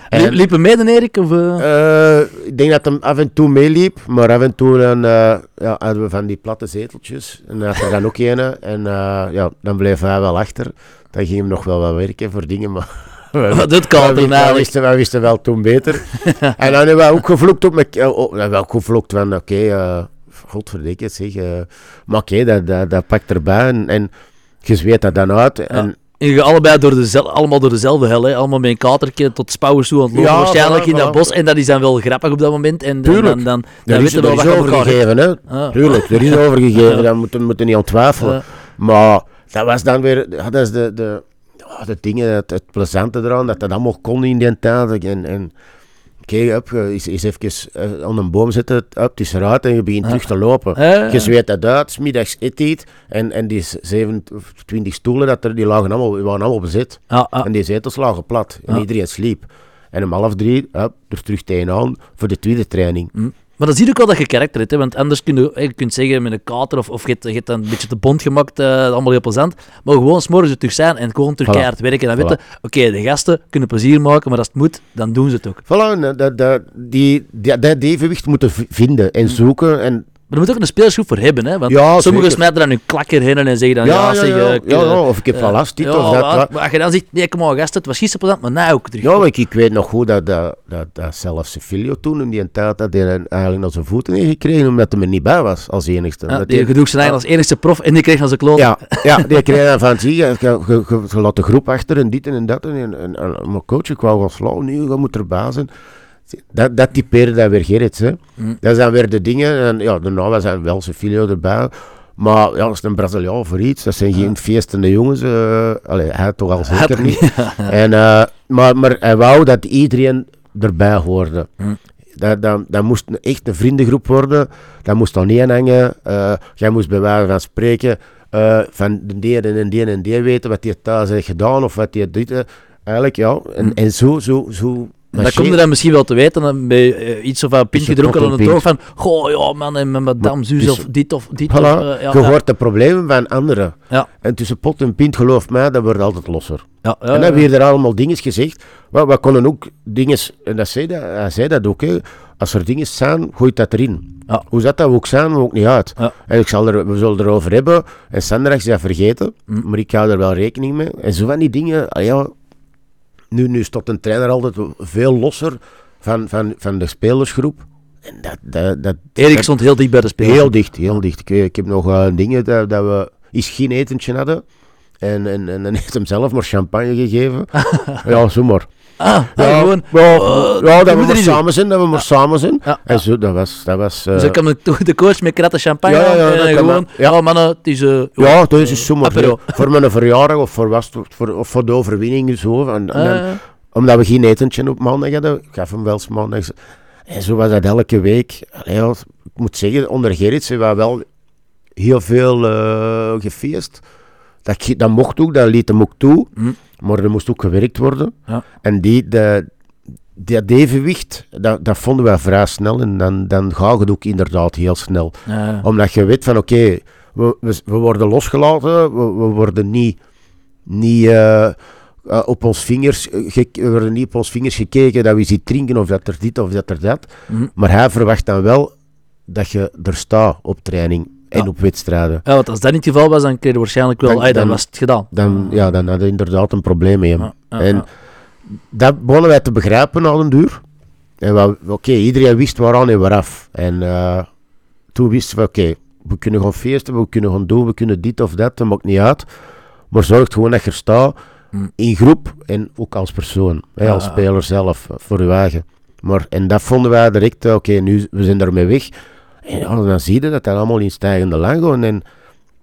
En- Liep- Liepen mee, dan, Erik? Of, eh? ik denk dat hem af en toe meeliep, maar af en toe dan, ja, hadden we van die platte zeteltjes. En dan had er dan ook een. En ja, dan bleef hij wel achter. Dan ging hem nog wel wat werken voor dingen, maar... Wat doet wij, Carter wij, wisten, wisten wel toen beter. en dan hebben we ook gevloekt op mijn... Oh, we hebben ook gevloekt van, oké, godverdikke het zeg. eh, maar oké, dat, dat, dat pakt erbij en, en je zweet dat dan uit. En, En je allebei door dezelfde, allemaal door dezelfde hel, hè? allemaal met een katertje tot spouwers toe aan het lopen, Ja, waarschijnlijk voilà, in dat voilà. bos. En dat is dan wel grappig op dat moment. En dan, Tuurlijk. dan, dan, dan, er is, weten we er wel is overgegeven, hè. Ah. Tuurlijk, er is overgegeven. Ja. Daar moeten we moeten niet aan twijfelen. Ja. Maar dat was dan weer, ja, dat is de, de, ja, de dingen, het, het plezante eraan, dat dat allemaal kon in die tijd. En, en oké, hup, je is, is even eh, aan een boom zitten, hup, het is eruit en je begint terug te lopen. Eh, Je zweet dat uit, middags eet iets en, en die 27 stoelen, dat er, die, lagen allemaal, die waren allemaal bezet. ah, ah. En die zetels lagen plat en iedereen sliep. En om half drie, hup, er terug tegenaan voor de tweede training. Hm. Maar dan zie je ook wel dat je karakter hebt, hè? want anders kun je, je kunt zeggen met een kater of, of je hebt, je hebt dan een beetje te bond gemaakt, eh, allemaal heel plezant. Maar gewoon s'morgens er terug zijn en gewoon terug Voilà. keihard werken. Dan Voilà. weten, oké, de gasten kunnen plezier maken, maar als het moet, dan doen ze het ook. Voilà, en dat, dat, die, die, dat evenwicht moeten vinden en zoeken. En, Maar er moet ook een speelsgroep voor hebben, hè? want Ja, sommigen smijten dan hun klakker heen en zeggen dan, ja, ja, ja, eh, ja, ja, eh, of ik heb wel last, dit of dat. maar- als je dan zegt, nee, kom maar gasten, het was gisteren maar nou ook terug. Ja, ik, ik weet nog goed dat, dat, dat, dat zelfs Filio toen in die tijd dat hij eigenlijk naar zijn voeten heeft gekregen, omdat hij er niet bij was als enigste. Ja, Dat die hij- gedroeg zijn eigen als enigste prof en die kreeg dan zijn kloot. ja, ja, die kreeg dan van, zie je, je, laat de groep achter en dit en dat. En, en, en, en mijn coach, ik wou gaan slaan, nee, je moet erbij zijn. Dat, dat typeerde dan weer Gerrits, hè. Hm. Dat zijn weer de dingen, en ja, daarna was hij wel zijn filio erbij. Maar ja, dat is een Braziliaan voor iets, dat zijn geen feestende jongens. allee, hij toch al zeker niet. En, eh, maar, maar hij wou dat iedereen erbij hoorde. Hm. Dat, dat, dat moest echt een vriendengroep worden. Dat moest dan niet hangen. Eh, jij moest bij wijze van spreken van de die en de die en die weten wat hij thuis heeft gedaan of wat hij eh, eigenlijk ja. En, Hm. en zo, zo, zo. Dat komt er dan misschien wel te weten, dan bij eh, iets of een pint Is het gedronken toch aan het oog van, goh, ja man, en met madame Zuus of dit of dit. Voilà, of, eh, ja, je hoort de problemen van anderen. Ja. En tussen pot en pint, geloof mij, dat wordt altijd losser. ja, en dan weer er allemaal dingen gezegd. We, we konden ook dingen, en dat zei dat, hij zei dat ook, hè. als er dingen zijn, gooi dat erin. Ja. Hoe dat dat ook zijn, maakt niet uit. En ik zal er, we zullen erover hebben. En Sandra is dat vergeten, Hm. maar ik hou er wel rekening mee. En zo van die dingen, ah ja, nu, nu staat een trainer altijd veel losser van, van, van de spelersgroep. En dat, dat, dat, Erik dat- stond heel dicht bij de speler. Heel dicht, heel dicht. Ik, ik heb nog eh, dingen dat, dat we eens geen etentje hadden. En, en, en dan heeft hem zelf maar champagne gegeven. ja, zo maar. Ah, Ja, gewoon. ja, oh, ja, je dat we maar samen zijn, dat we maar samen zijn. Ja, En zo, dat was... Dat was eh, Dus ik kwam de, de coach met kratten champagne Ja, ja, en kan gewoon. Ja. oh mannen, het is... eh, ja, dat is zomaar apero. voor mijn verjaardag of voor, was, voor, of voor de overwinning. Zo. En, en dan- Eh, omdat we geen etentje op maandag hadden, ik gaf hem wel eens maandag. En zo was dat elke week. Allee, ik moet zeggen, onder Gerrit zijn we wel heel veel eh gefeest. Dat, dat mocht ook, dat liet hem ook toe. Hm. Maar er moest ook gewerkt worden. Ja. En die, de, dat evenwicht, dat, dat vonden wij vrij snel. En dan, dan gaat het ook inderdaad heel snel. Omdat je weet van, oké, we, we, we worden losgelaten, we, we worden niet, niet eh, eh, op ons vingers, we worden niet op ons vingers gekeken dat we iets drinken of dat er dit of dat er dat. hm. Maar hij verwacht dan wel dat je er staat op training en op wedstrijden. Ja, want als dat niet het geval was, dan kreeg je waarschijnlijk wel... Dan- dan, dan- was het gedaan. Dan, ja, dan hadden we inderdaad een probleem mee. hem. En dat begonnen wij te begrijpen na een duur. En oké, iedereen wist waaraan en waaraf. En eh, toen wisten we, oké, we kunnen gaan feesten, we kunnen gaan doen, we kunnen dit of dat, dat maakt niet uit. Maar zorg gewoon dat je er staat, Mm. in groep en ook als persoon, hè, als speler zelf, eh, voor je eigen. Maar, en dat vonden wij direct, eh, oké, nu we zijn daarmee weg. En ja, dan zie je dat dat allemaal in stijgende lijn gaat. En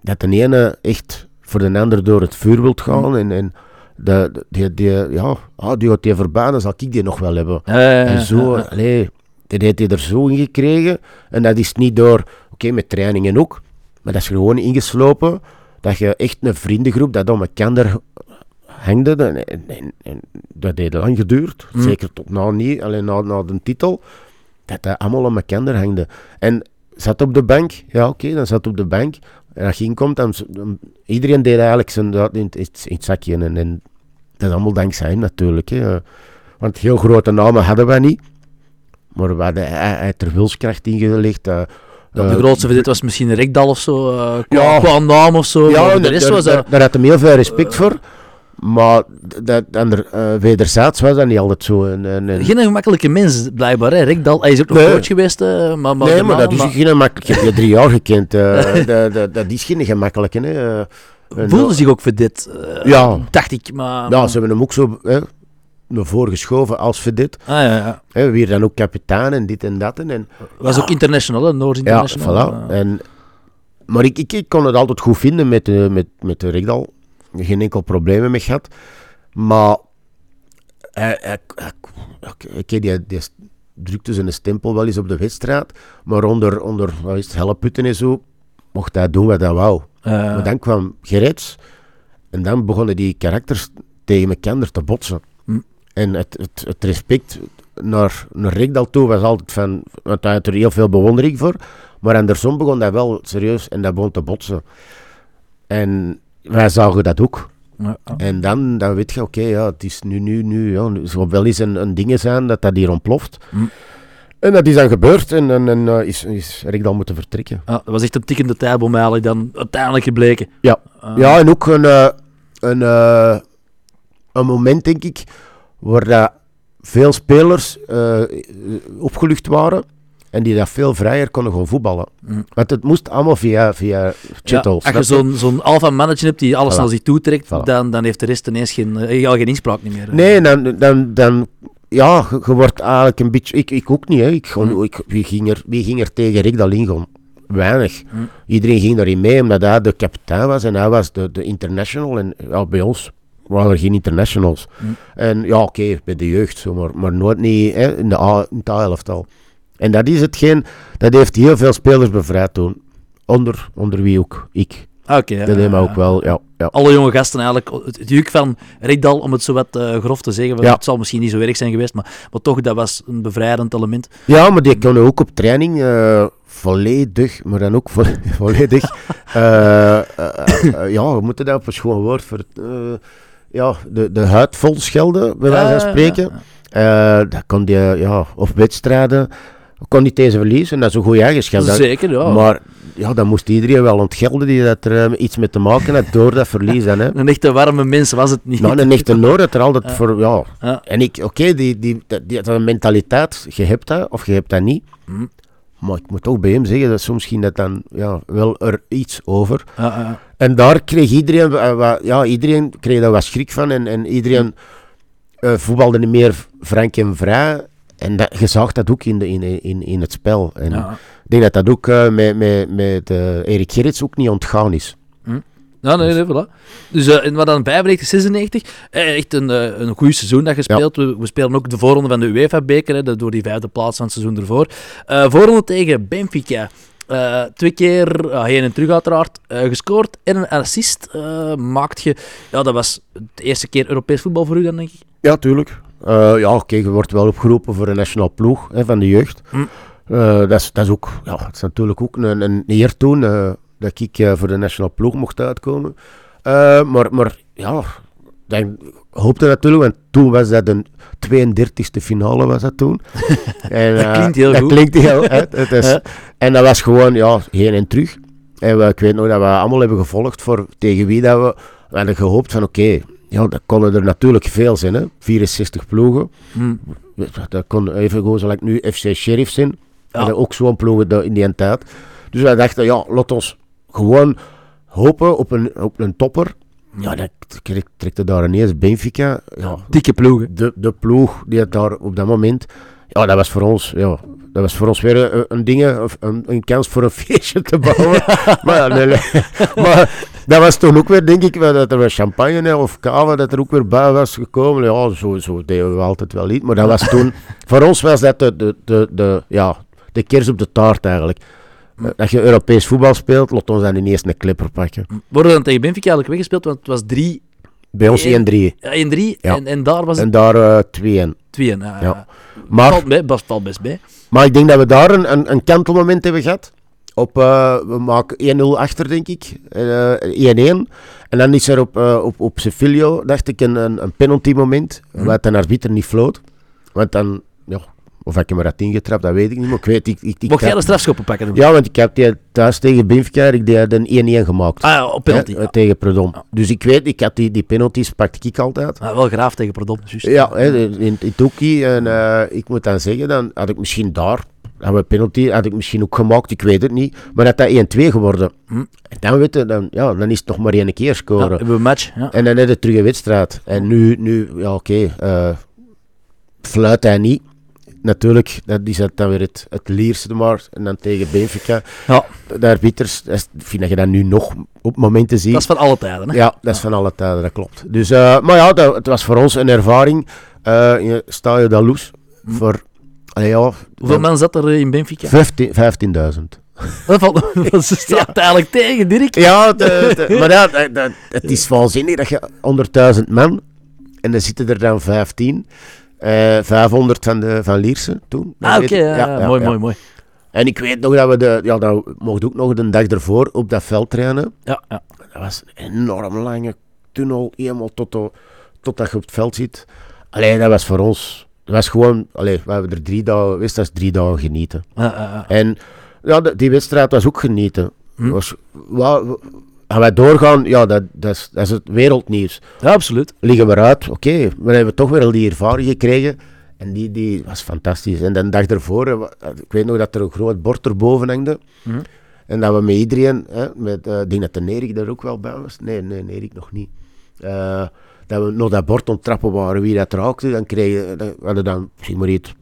dat de ene echt voor de ander door het vuur wilt gaan. En, en de, die, die, ja, ah, die gaat die dan zal ik die nog wel hebben. Ja, ja, ja, En zo, allee, dat heeft hij er zo in gekregen. En dat is niet door, oké, met trainingen ook, maar dat is gewoon ingeslopen. Dat je echt een vriendengroep, dat om elkaar hangde. En, en, dat heeft lang geduurd. Mm. Zeker tot na, niet, alleen na, na de titel. Dat dat allemaal om elkaar hangde. En zat op de bank, ja oké, dan zat op de bank. En als je inkomt, dan, iedereen deed eigenlijk zijn dat in, het- in het zakje. En, en dat is allemaal dankzij hem natuurlijk. Hè. Want heel grote namen hadden wij niet. Maar we hadden hij, hij heeft er wilskracht in gelegd. eh, Ja, eh, de grootste van dit was misschien Rekdal of zo, eh, qua, Ja. qua naam of zo. ja, de daar, rest daar, was daar had hij heel veel respect voor. Maar dat, ander, uh, wederzijds was dat niet altijd zo. En, en, en- Geen gemakkelijke mens, blijkbaar. Hè. Hij is ook nog Nee. coach geweest, eh, maar... maar nee, maar dat is geen makkelijk. Ik heb je drie jaar gekend. eh, dat, dat, dat is geen gemakkelijke. Hè. eh. Voelde zich ook voor dit, eh, Ja. dacht ik. Maar, Ja, ze hebben hem ook zo hè, naar voren geschoven als verdit. Ah, ja, ja. Hè, weer dan ook kapitein en dit en dat. En, Was ook international, hè, Noors ja, International. voilà. Eh, En, maar ik, ik, ik kon het altijd goed vinden met, met, met Rigdal. Geen enkel probleem mee gehad. Maar hij, hij, hij, hij- oké, die, die drukte zijn stempel wel eens op de wedstrijd. Maar onder, onder wat is het, helleputten en zo, mocht hij doen wat hij wou. eh, Maar dan kwam Gerrits en dan begonnen die karakters tegen elkaar te botsen. Hm. En het, het, het respect naar, naar Rigdal toe was altijd van, want hij had er heel veel bewondering voor. Maar andersom begon dat wel serieus en dat begon te botsen. En wij zagen dat ook. ja. En dan, dan weet je, oké, ja, het is nu, nu, nu, ja, het zal wel eens een, een ding zijn dat dat hier ontploft. Hm. En dat is dan gebeurd en, en, en eh, is, is Rigdal moeten vertrekken. Ja, dat was echt een tikkende tijdbom eigenlijk dan uiteindelijk gebleken. Ja. Eh, Ja, en ook een, eh, een, eh, een moment, denk ik, waar dat veel spelers eh, opgelucht waren en die dat veel vrijer konden gaan voetballen. Mm. Want het moest allemaal via, via Chittles. Ja, als je zo'n zo'n alpha manager hebt die alles Voilà. naar zich toe trekt, Voilà. dan, dan heeft de rest ineens geen, eh, ja, geen inspraak meer. Nee, dan, dan, dan ja, je, wordt eigenlijk een beetje... Ik, ik ook niet, hè. Ik, gewoon- Mm. ik, wie, ging er, wie ging er tegen Rick? Weinig. Mm. Iedereen ging daarin mee, omdat hij de kapitein was en hij was de, de international. En ja, bij ons waren er geen internationals. En ja, oké, bij de jeugd, maar, maar nooit niet hè, in, de A, in het A-elftal. En dat is hetgeen, dat heeft heel veel spelers bevrijd toen. Onder, onder wie ook ik. Oké. ja, Dat ja, ook wel, ja. ja. Alle jonge gasten eigenlijk, het, het juk van Rekdal, om het zo wat eh, grof te zeggen, het zal misschien niet zo erg zijn geweest, maar, maar toch, dat was een bevrijdend element. Ja, maar die kunnen ook op training eh, volledig, maar dan ook vo volledig. eh, eh, eh, ja, we moeten daar op een schoon woord voor. eh, ja, de, de huid vol schelden, bij wijze van spreken. Eh, dat kon die, ja, of wedstrijden, kon niet deze verliezen. Dat is een goede eigenschap. Zeker, ja. Maar ja, dan moest iedereen wel ontgelden die dat er eh, iets mee te maken had door dat verlies. Dan, hè. Een echte warme mens was het niet. Nou, een echte Noor dat er altijd Ja. voor, ja. Ja. En ik, oké, die, die, die, die, dat een mentaliteit, je hebt dat of je hebt dat niet. Hm. Maar ik moet toch bij hem zeggen, dat soms ging dat dan ja, wel er iets over. Ja. En daar kreeg iedereen, ja, iedereen kreeg daar wat schrik van. En, en iedereen eh, voetbalde niet meer frank en vrij. En dat, je zag dat ook in, de, in, in, in het spel. En ja. ik denk dat dat ook eh, met, met, met eh, Erik Gerrits ook niet ontgaan is. Ja, nee, nee, voilà. Dus in wat dan 95, 96, eh, echt een, een goed seizoen dat gespeeld. We, we spelen ook de voorronde van de UEFA-beker, door die vijfde plaats van het seizoen ervoor. Eh voorronde tegen Benfica. Eh, twee keer ja, heen en terug uiteraard eh, gescoord en een assist eh, maakt je. Ja, dat was de eerste keer Europees voetbal voor u dan, denk ik. Ja, tuurlijk. Eh, ja, oké, je wordt wel opgeroepen voor een nationaale ploeg hè, van de jeugd. Hm. Eh, dat, is, dat, is ook, ja, dat is natuurlijk ook een, een eer toen eh, dat ik voor de nationale ploeg mocht uitkomen. Maar, maar ja, ik hoopte natuurlijk, want toen was dat een 32e finale was dat toen. en, Dat klinkt heel dat goed. klinkt heel het, het is, Ja. En dat was gewoon ja, heen en terug. En we, ik weet nog dat we allemaal hebben gevolgd voor tegen wie dat we, we hadden gehoopt van oké, ja, dat konden er natuurlijk veel zijn, hè? 64 ploegen. Hm. Dat kon even gewoon zoals nu FC Sheriff zijn. Ja. Ja. ook zo'n ploegen in die tijd. Dus wij dachten, ja, laat ons gewoon hopen op een, op een topper. Ja, dat trek- trekte daar ineens Benfica. Ja, Dikke ploegen. de, de ploeg die het daar op dat moment. Ja, dat was voor ons, ja, dat was voor ons weer een, een ding, een, een, een kans voor een feestje te bouwen. maar, nee. maar dat was toen ook weer, denk ik, wel dat er weer champagne of kava, dat er ook weer bij was gekomen. Ja, zo, zo deden we altijd wel niet. Maar dat was toen, voor ons was dat de, de, de, de, ja, de kers op de taart eigenlijk. Dat je Europees voetbal speelt, laat ons dan ineens een clipper pakken. Worden dan tegen Benfica eigenlijk weggespeeld, want het was 3 Bij ons 1-3 1-3 Ja. en, en daar was het en daar eh 2-1. 2 Ja, Ja. ja. Maar Valt, bij, valt- valt best bij. Maar ik denk dat we daar een, een, een kantelmoment hebben gehad. Op, eh, we maken 1-0 achter, denk ik. Eh, 1-1. En dan is er op, eh op, op Sevilla, dacht ik, een, een, een penalty moment. Mhm. Wat de arbiter niet floot. Want dan, ja, of ik hem eruit ingetrapt, dat weet ik niet. Maar ik weet, ik, ik, ik Mocht jij de strafschoppen pakken? Ja, want ik heb die thuis tegen Benfica, ik die een 1-1 gemaakt. Ah ja, op penalty. Hè, Ja. Tegen Predom. Dus ik weet, ik had die, die penalties, pakte ik altijd. Ah, wel graaf tegen Perdom. juist. Ja, hè, in, in Toki. En eh, ik moet dan zeggen, dan had ik misschien daar, hadden we penalty, had ik misschien ook gemaakt, ik weet het niet. Maar dat dat 1-2 geworden. Hm. En dan, weet je, dan, ja, dan is het nog maar één keer Ja, scoren. hebben we een match. Ja. En dan heb je terug een wedstrijd. En nu, nu ja oké, eh, fluit hij niet. Natuurlijk, dat is het dan weer het, het lierste maar. En dan tegen Benfica. Ja. Is- ik vind dat je dat nu nog op momenten ziet. Dat is van alle tijden. Hè? Ja, dat is van alle tijden, dat klopt. Dus, eh, maar ja, dat, het was voor ons een ervaring. eh in het Stadio da Luz. Hm. Voor, allee, ja, Hoeveel mensen zat er eh, in Benfica? 15 15.000. Dat valt dat staat eigenlijk tegen, Dirk. Ja, de- de- maar ja, dat, dat- het is waanzinnig dat je 100.000 man en dan zitten er dan 15. eh 500 van, de, van Lierse toen. Dat Ah, oké. ja, ja, mooi, mooi, mooi. En ik weet nog dat we de, ja, dat mocht ook nog de dag ervoor op dat veld trainen. Ja, ja. Dat was een enorm lange tunnel, helemaal tot, de- totdat je op het veld zit. Alleen dat was voor ons, dat was gewoon, allee, we hebben er drie dagen, wist dat is drie dagen genieten. Ja, ja, ja. En ja, de- die wedstrijd was ook genieten. Hm. Was, wa- wa- gaan wij doorgaan, ja, dat, dat, is, dat is het wereldnieuws. Ja, absoluut. Liggen we eruit, oké, we hebben toch weer al die ervaring gekregen. En die, die was fantastisch. En de dag ervoor, eh, ik weet nog dat er een groot bord erboven hangde. Hm. En dat we met iedereen, hè, met, eh, ik denk dat de Nerik daar ook wel bij was. Nee, nee, Nerik nog niet. Dat we nog dat bord onttrappen waren, wie dat raakte, dan kregen dan hadden dan misschien maar iets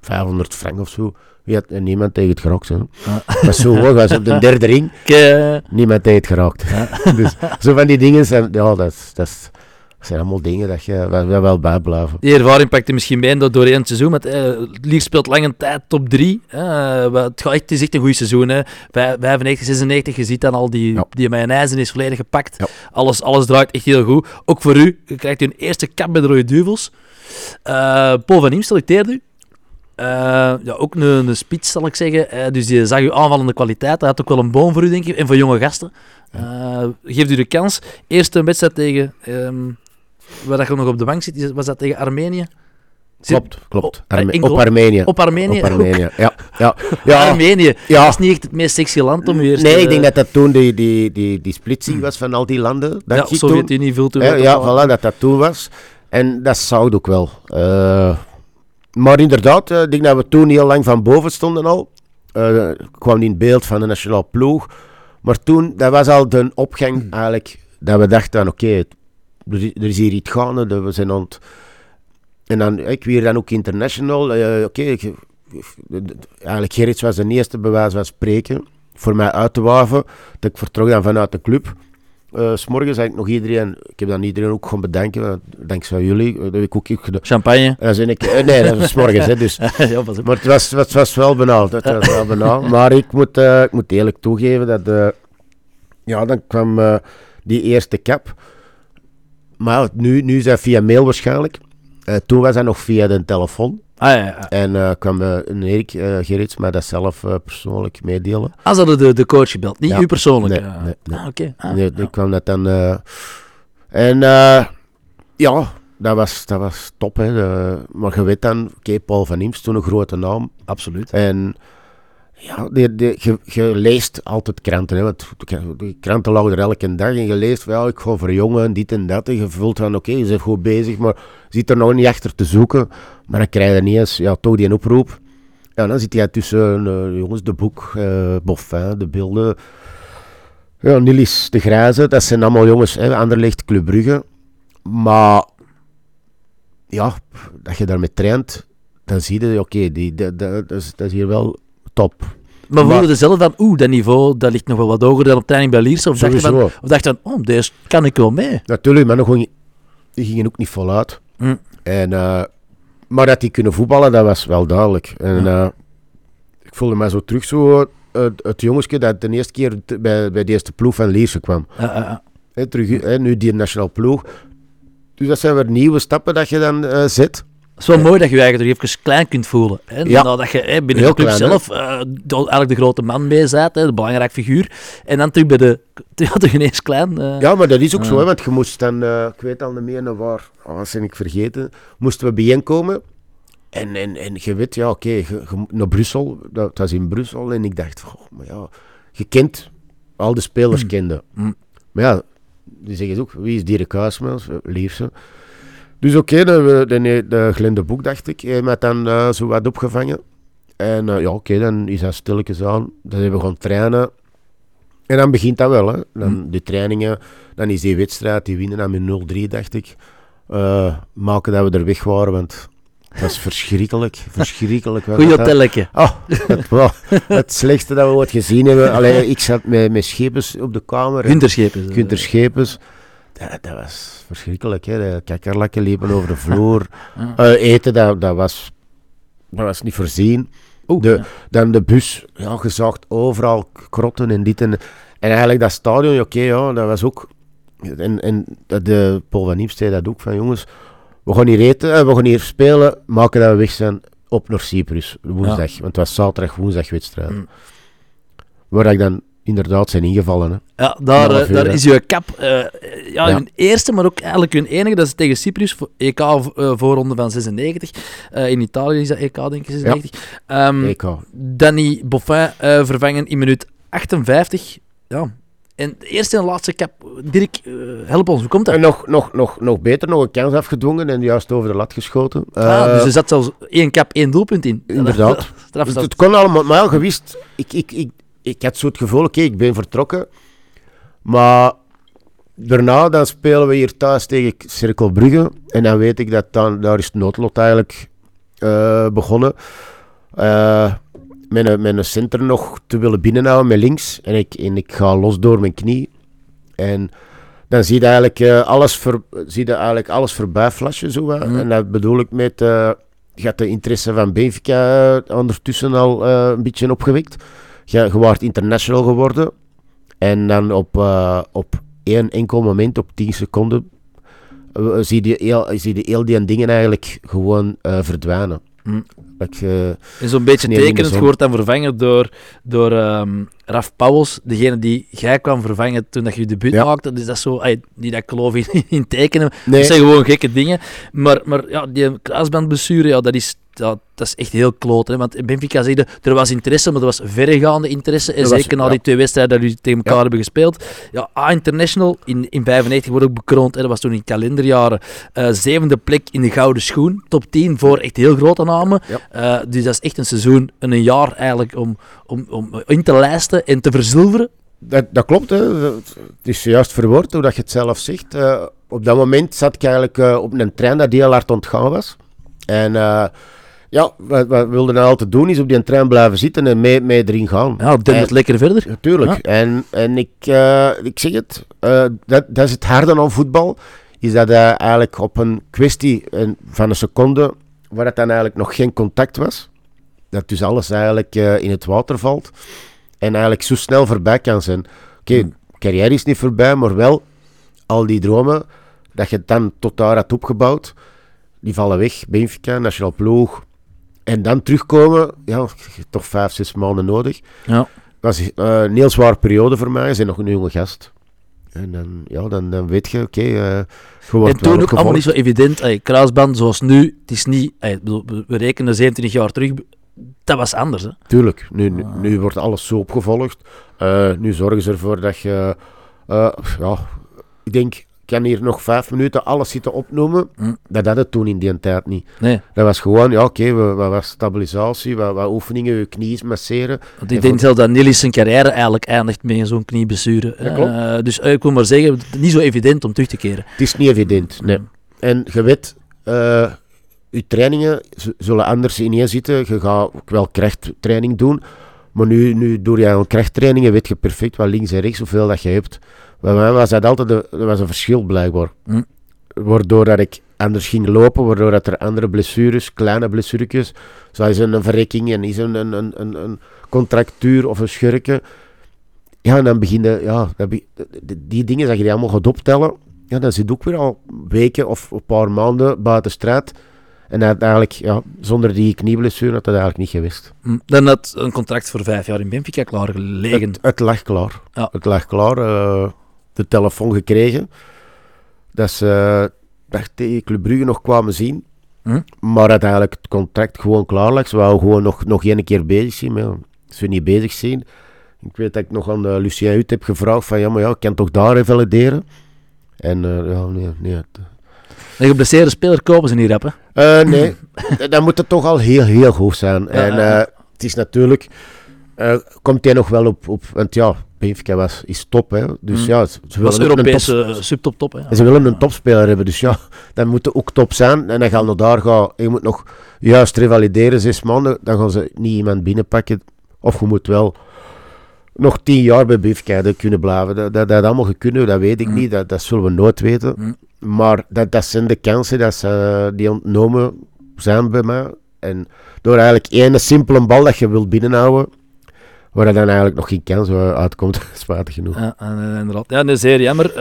500 frank of zo. Wie had, en niemand tegen het geraakt. Hè. Dat was zo hoog, was op de derde ring, niemand tegen het geraakt. dus zo van die dingen zijn, ja, dat, is- dat, is- dat zijn allemaal dingen dat je wel, wel, wel bijblijven. die ervaring pakt er misschien bij door doorheen het seizoen. Want eh, Lier speelt lange tijd top 3. het, gaat echt, het is echt een goed seizoen. Hè. Vij- 95, 96, je ziet dan al die, Ja. die mayonaise is volledig gepakt. Ja. Alles, alles draait echt heel goed. Ook voor u, je krijgt een eerste kap bij de Rode Duvels. Eh, Paul van Iem selecteerde u. Eh, ja, ook een, een spits, zal ik zeggen. Eh, dus die zag uw aanvallende kwaliteit. Hij had ook wel een boom voor u, denk ik. En voor jonge gasten. Eh, geeft u de kans. Eerste wedstrijd tegen... ehm waar dat je nog op de bank zit, was dat tegen Armenië? Klopt, klopt. op- Arme- enkel- op Armenië. Op Armenië? Op Armenië, ja. ja. Ja. Armenië. Ja. Dat is niet echt het meest sexy land om eerst... Nee, eh, ik denk dat dat toen die, die, die, die splitsing was van al die landen. Dat Ja, toen. Sovjet-Unie viel toen... Ja, ja, voilà, dat dat toen was. En dat zou ook wel. Eh, maar inderdaad, eh, ik denk dat we toen heel lang van boven stonden al. eh, kwam in beeld van de nationale ploeg. Maar toen, dat was al de opgang eigenlijk, dat we dachten oké, er, is- er is hier iets gaande, we zijn aan het... En dan, ik weer dan ook international. eh, oké, eigenlijk Gerrits was de eerste bij wijze van spreken voor mij uit te waven. Dat ik vertrok dan vanuit de club. Eh, S morgens had ik nog iedereen, ik heb dan iedereen ook gewoon bedanken, dankzij jullie, eh, dat heb ik ook gedaan. Champagne. Zei ik, eh, nee, dat was morgens, hè, dus ja, maar het was, het was wel banaal. Het was wel banaal. Maar ik moet, eh, ik moet eerlijk toegeven dat... eh, ja, dan kwam eh, die eerste cap. Maar ja, nu, nu is dat via mail waarschijnlijk. Eh, toen was dat nog via de telefoon. Ah, ja, ja. En eh, kwam een Erik uh, Gerrits mij dat zelf persoonlijk meedelen. Ah, ze hadden de, de coach gebeld, niet u persoonlijk. Nee, nee, nee. Ah, oké. Ah, nee, ik kwam dat dan... en ja, dat was, dat was top. Hè. De- maar je weet dan, oké, Paul van Imst, toen een grote naam. Absoluut. En ja, je, leest altijd kranten, hè, want kranten lagen er elke dag en je leest van ja, ik ga verjongen, dit en dat. En je voelt van oké, je bent goed bezig, maar zit er nog niet achter te zoeken. Maar dan krijg je niet eens ja, toch die oproep. Ja, dan zit jij tussen eh, jongens, de boek, eh Boffin, de beelden. Ja, Nilis de Grijze, dat zijn allemaal jongens, hè, Anderlecht, Club Brugge. Maar ja, dat je daarmee traint, dan zie je, oké, die dat, dat is hier wel top. Maar Maar- voelde zelf van, oeh, dat niveau dat ligt nog wel wat hoger dan op training bij Lierse? Of dacht je van, of dacht je van, oh, deze kan ik wel mee? Natuurlijk, maar nog die gingen ook niet voluit. Hm. En, eh, maar dat die kunnen voetballen, dat was wel duidelijk. En Ja. eh, ik voelde me zo terug, zo, eh, het jongensje dat de eerste keer bij, bij de eerste ploeg van Lierse kwam. Terug, nu die nationale ploeg. Dus dat zijn weer nieuwe stappen dat je dan zet. Het is wel mooi dat je je eigen toch even klein kunt voelen. Hè? Ja. Nadat je hè, binnen Heel de club klein, zelf eh, eigenlijk de grote man mee bent, hè, de belangrijk figuur. En dan terug bij de... Ja, toch ineens klein. eh. Ja, maar dat is ook zo, hè, want je moest dan, eh, ik weet al niet meer naar waar, oh, wat ben ik vergeten, moesten we bijeenkomen. En, en, en je weet, ja, oké, naar Brussel, dat, dat was in Brussel, en ik dacht, oh, maar ja, je kent, al de spelers kenden. Mm. Maar ja, die zeggen ook, wie is Dirk Huismans? Liefste. Dus oké, de, de, de Glende Boek, dacht ik, heeft mij dan eh, zo wat opgevangen. En eh, ja, oké, dan is dat stilletjes aan. Dan hebben we gaan trainen. En dan begint dat wel, hè. Dan de trainingen, dan is die wedstrijd, die winnen dan met 0-3, dacht ik. Eh, maken dat we er weg waren, want het was verschrikkelijk. Verschrikkelijk. Goeie dat, hè. hotelletje. Oh, het, het slechtste dat we ooit gezien hebben. Alleen ik zat met, met Schepens op de kamer. Gunther Schepens. Dat, dat was verschrikkelijk. Hè. De kakkerlakken liepen over de vloer. Ja. Eh, eten, dat, dat, was, dat was niet voorzien. Oeh, De, ja. dan de bus, ja, gezaagd overal krotten en dit en... En eigenlijk dat stadion, oké, ja, dat was ook... En, en de Paul van Nieps zei dat ook, van jongens, we gaan hier eten, eh, we gaan hier spelen, maken dat we weg zijn op naar Cyprus, woensdag. Want het was zaterdag, woensdag wedstrijd. Mm. Waar ik dan inderdaad zijn ingevallen. Hè. Ja, daar, eh, uur, daar hè. is je cap. eh, ja, Ja. hun eerste, maar ook eigenlijk hun enige. Dat is tegen Cyprus, voor EK eh, voorronde van 96. Eh, in Italië is dat EK, denk ik, 96. Ehm, EK. Danny Boffin eh, vervangen in minuut 58. Ja. En de eerste en laatste cap. Dirk, help ons, hoe komt dat? En nog, nog, nog, nog beter, nog een kans afgedwongen en juist over de lat geschoten. ah, Eh, dus er zat zelfs één cap, één doelpunt in. Inderdaad. Het kon allemaal, maar ja, je wist, ik, ik, ik, ik had zo het gevoel, oké, ik ben vertrokken. Maar daarna dan spelen we hier thuis tegen Cirkel Brugge. En dan weet ik dat dan, daar is het noodlot eigenlijk eh, begonnen. Eh met, een, met een center nog te willen binnenhouden met links. En ik, en ik ga los door mijn knie. En dan zie je eigenlijk, eh, alles, ver, zie je eigenlijk alles voorbij flashen. Zo. Mhm. En dat bedoel ik met... je had de interesse van Benfica ondertussen al een beetje opgewekt. Je, international geworden. En dan op, eh, op één enkel moment, op 10 seconden, eh, zie je heel, zie je heel die dingen eigenlijk gewoon eh, verdwijnen. Hm. Dat En zo'n beetje tekenend, je wordt dan vervangen door, door ehm, Raf Pauwels, degene die jij kwam vervangen toen dat je je debuut Ja. maakte. Dus dat is zo, ay, niet dat ik geloof in, in tekenen, nee, dat zijn gewoon gekke dingen. Maar, maar ja, die kruisbandblessure, ja, dat is, dat, dat is echt heel kloot. Hè? Want Benfica zei je, er was interesse, maar er was verregaande interesse. En Er zeker na ja. die twee wedstrijden dat jullie tegen elkaar Ja. hebben gespeeld. Ja, A-International in, in 95 wordt ook bekroond. Hè? Dat was toen in kalenderjaren. Eh, zevende plek in de gouden schoen. Top 10 voor echt heel grote namen. Eh, dus dat is echt een seizoen en een jaar eigenlijk om, om, om in te lijsten en te verzilveren. Dat, dat klopt, hè. Het is juist verwoord hoe dat je het zelf zegt. Eh, op dat moment zat ik eigenlijk eh, op een trein dat heel hard ontgaan was. En ja, wat, wat we wilden nou altijd doen is op die trein blijven zitten en mee, mee erin gaan. Ja, En- het lekker verder. Natuurlijk. Ja. En, en ik, ik zeg het, dat, dat is het harde aan voetbal. Is dat eigenlijk op een kwestie van een seconde, waar het dan eigenlijk nog geen contact was. Dat dus alles eigenlijk eh, in het water valt. En eigenlijk zo snel voorbij kan zijn. Oké, Hmm. carrière is niet voorbij, maar wel al die dromen dat je dan tot daar had opgebouwd, die vallen weg. Benfica, Nationaal Ploeg. En dan terugkomen, ja, toch vijf, zes maanden nodig. Ja. Dat was eh, een heel zware periode voor mij. Ze zijn nog een jonge gast. En dan, ja, dan, dan weet je, oké, eh En toen wel ook allemaal niet zo evident. Kruisband zoals nu, het is niet... we- rekenen 27 jaar terug. Dat was anders, hè? Tuurlijk, nu, nu, Ah. nu wordt alles zo opgevolgd. Eh, nu zorgen ze ervoor dat je... eh, ja, ik denk, kan hier nog vijf minuten alles zitten opnoemen. Hm. Dat had het toen in die tijd niet. Nee. Dat was gewoon, ja, oké, wat, wat was stabilisatie, wat, wat oefeningen, je knieën masseren. Want ik En denk zelfs dat Niels zijn carrière eigenlijk eindigt met zo'n knieblessure. Eh, dus eh, ik wil maar zeggen, het is niet zo evident om terug te keren. Het is niet evident, nee. En je weet, eh, je trainingen zullen anders ineen zitten. Je gaat ook wel krachttraining doen. Maar nu, nu door je krachttrainingen weet je perfect wat links en rechts, hoeveel dat je hebt. Bij mij was dat altijd was een verschil blijkbaar. Hm. Waardoor dat ik anders ging lopen, waardoor dat er andere blessures, kleine blessuretjes, zoals een, verrekking en is een, een, een, een, contractuur of een schurken. Ja, en dan begin je, ja, die- dingen dat je die allemaal gaat optellen, ja, dan zit je ook weer al weken of een paar maanden buiten strijd. En dat eigenlijk, ja, zonder die knieblessure had dat eigenlijk niet geweest. Hm. Dan had een contract voor vijf jaar in Benfica klaar gelegen. Het, het lag klaar. Ja. Het lag klaar. eh, de telefoon gekregen. Dat ze eh, dat tegen Club Brugge nog kwamen zien. Hm. Maar dat eigenlijk het contract gewoon klaar lag. Ze wouden gewoon nog, nog één keer bezig zijn. Maar ja, we niet bezig zijn... Ik weet dat ik nog aan eh, Lucien Hutt heb gevraagd van... Ja, maar ja, ik kan toch daar revalideren? En eh, ja, nee, nee. Een geblesseerde speler kopen ze niet rap, hè? Eh, nee, dan moet het toch al heel, heel goed zijn. en ja, eh, het is natuurlijk, eh, komt hij nog wel op, op want ja, Benfica was, is top, hè. Dus Mm. ja, ze Dat willen een Europese top- eh, subtop top, hè? ze willen een topspeler hebben, dus ja, dan moet het ook top zijn. En dan gaan we daar gaan, je moet nog juist revalideren, zes maanden, dan gaan ze niet iemand binnenpakken. Of je moet wel nog tien jaar bij Benfica kunnen blijven. Dat, dat, dat allemaal kunnen, dat weet ik Mm. niet, dat, dat zullen we nooit weten. Mm. Maar dat, dat zijn de kansen dat ze, die ontnomen zijn bij mij. En door eigenlijk één simpele bal dat je wilt binnenhouden, waar er dan eigenlijk nog geen kans uitkomt, spijtig genoeg. Ja, eh, inderdaad. Ja, nee, zeer jammer.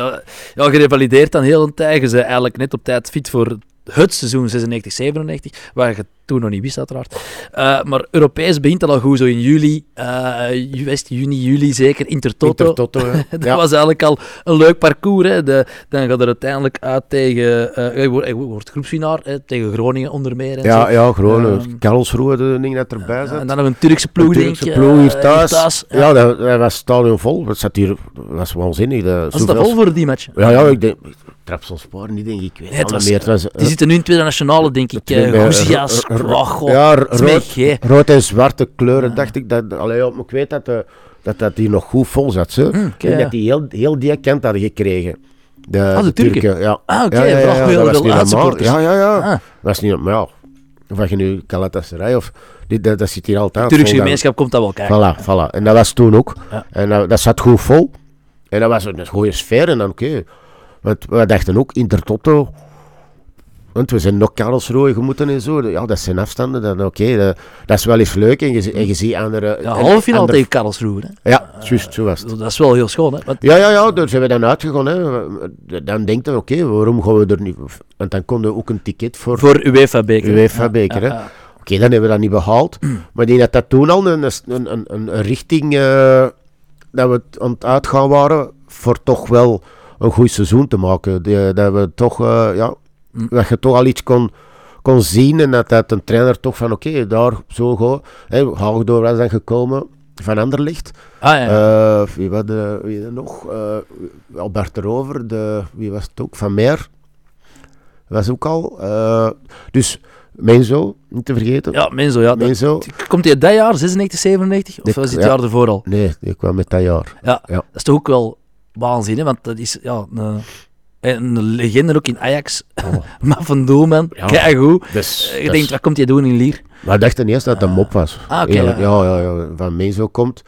Ja, gerevalideerd dan heel een tijd. Bent eigenlijk net op tijd fit voor het seizoen 96-97, waar je toen nog niet wist uiteraard. Eh, maar Europees begint al goed, zo in juli, eh West, juni, juli zeker, Intertoto. Intertoto. Dat Ja. was eigenlijk al een leuk parcours. Hè. De, dan gaat er uiteindelijk uit tegen... eh je, wordt, groepswinnaar, hè, tegen Groningen onder meer. En Ja, zo. ja, gewoon Ehm, een Karlsruhe ding dat erbij zat. en dan nog een Turkse ploeg, Een Turkse ploeg hier thuis. Ja. Ja, dat, dat was stadion vol. Dat zat hier, dat was waanzinnig. Dat, Was dat vol voor die match? Ja, ja, ik denk, Trapsonspoor niet, denk ik. Ik weet Nee, het was- meer. Het was, Die zitten nu in tweede nationale, denk ik. Het- Hoezias. r- r- god. ja, rood, rood en zwarte kleuren, dacht ik. Dat, allee, maar ik weet dat, eh, dat dat hier nog goed vol zat. Zo. Hm, denk ja. dat die heel, heel die kant hadden gekregen. De, Ah, de Turken? ja. Ah, oké. ja, ja, ja, Bracht dat was niet normaal. Ja, ja, ja. Ah, Dat was niet maar ja. Of je nu Galatasaray of... Dit, dat, dat zit hier altijd Turkse vol dan. gemeenschap komt dat wel kijken. Voilà, voilà. En dat was toen ook. En dat, dat zat goed vol. En dat was een goede sfeer. En dan, oké. Want we dachten ook, Intertoto... Want we zijn nog Karlsruhe gemoeten en zo. Ja, dat zijn afstanden. Dan, oké, dat, dat is wel eens leuk. En je, en je ziet andere... Ja, halve finale andere- tegen Karlsruhe. Hè. Ja, juist, zo was het. Dat is wel heel schoon. Hè. Want, Ja, ja, ja, daar zijn we dan uitgegaan. Hè. Dan denkt je, oké, waarom gaan we er niet... Want dan konden we ook een ticket voor... voor UEFA-beker. UEFA-beker, hè. Oké, dan hebben we dat niet behaald. Maar ik denk dat dat toen al een, een, een, richting eh, dat we aan het uitgaan waren voor toch wel een goed seizoen te maken. Die- dat we toch, eh, ja. Dat je toch al iets kon, kon zien en dat, dat een trainer toch van oké, daar zo go. Hè, Haagdoor was dan gekomen van Anderlicht. Ah, ja. Eh, wie, was de, wie er nog? Eh, Albert erover, de, wie was het ook? Van Meer. was ook al. eh, dus Menzo, niet te vergeten. Ja, Menzo, ja. dat- Menzo. Komt hij dat jaar, 96, 97? Of Ik- was het ja. jaar ervoor al? Nee, die kwam met dat jaar. Ja, Ja. dat is toch ook wel waanzin, hè? Want dat is ja, een, een legende ook in Ajax. Oh. maar van Doelman, Ja. keigoed. Dus, Eh, Je denkt, wat komt hij doen in Lier? Maar ik dacht eerst dat het een mop was. Ah, ja. ja, ja, ja, van Menzo komt.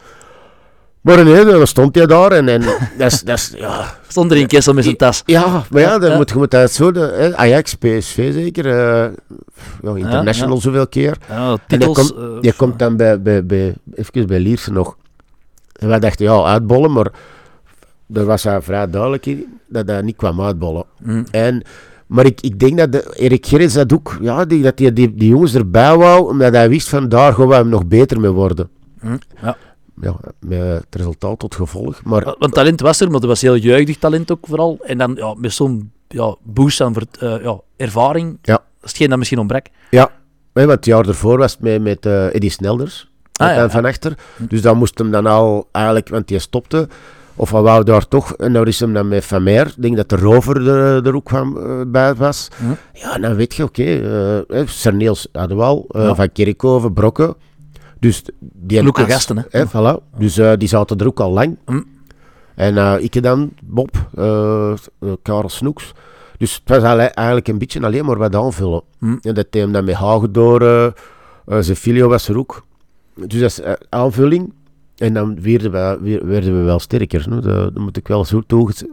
Maar nee, dan stond hij daar en, en dat is, ja, Stond er in Kessel met zijn tas. Ja, maar ja, dan Ja. moet je moet dat zo, de, Ajax, PSV zeker, eh, ja, international ja. zoveel keer. Ja, En je titels. komt, eh, je komt dan bij, bij, bij, even bij Lierse nog. En wij dachten, ja, uitbollen, maar er was daar vrij duidelijk in dat dat niet kwam uitbollen. mm, En, maar ik, ik denk dat de, Erik Gerrits dat ook, ja, die, dat die, die, die jongens erbij wou, omdat hij wist van daar gaan we hem nog beter mee worden. mm, ja. Ja, met het resultaat tot gevolg. Maar Want talent was er, maar er was heel jeugdig talent ook vooral. En dan ja, met zo'n ja, boost aan eh, ja, ervaring. Ja. Dat is hetgeen dat misschien ontbrak. Ja, hè, want het jaar ervoor was het met, met eh Eddie Snelders. Ah, met ja, hem van achter. Dus dan moest hem dan al eigenlijk, want die stopte. Of hij wou daar toch, en nou is hem dan met Van Meer. Ik denk dat de rover er, er ook van, eh, bij was. Hm. Ja, dan weet je, oké, eh, hè, Serneels hadden we al, eh, Ja. Van Kerkhoven, Brokken. Dus die gasten, hè. hè, voilà. Dus eh, die zaten er ook al lang. Hm. En eh, ik dan, Bob, eh, eh, Karel Snoeks. Dus het was eigenlijk een beetje alleen maar wat aanvullen. Hm. En dat hem dan met Hagedoor, uh, Zefilio was er ook. Dus dat is eh, aanvulling. En dan werden we, weer- werden we wel sterker. No? Dat, dat moet ik wel zo toegeven.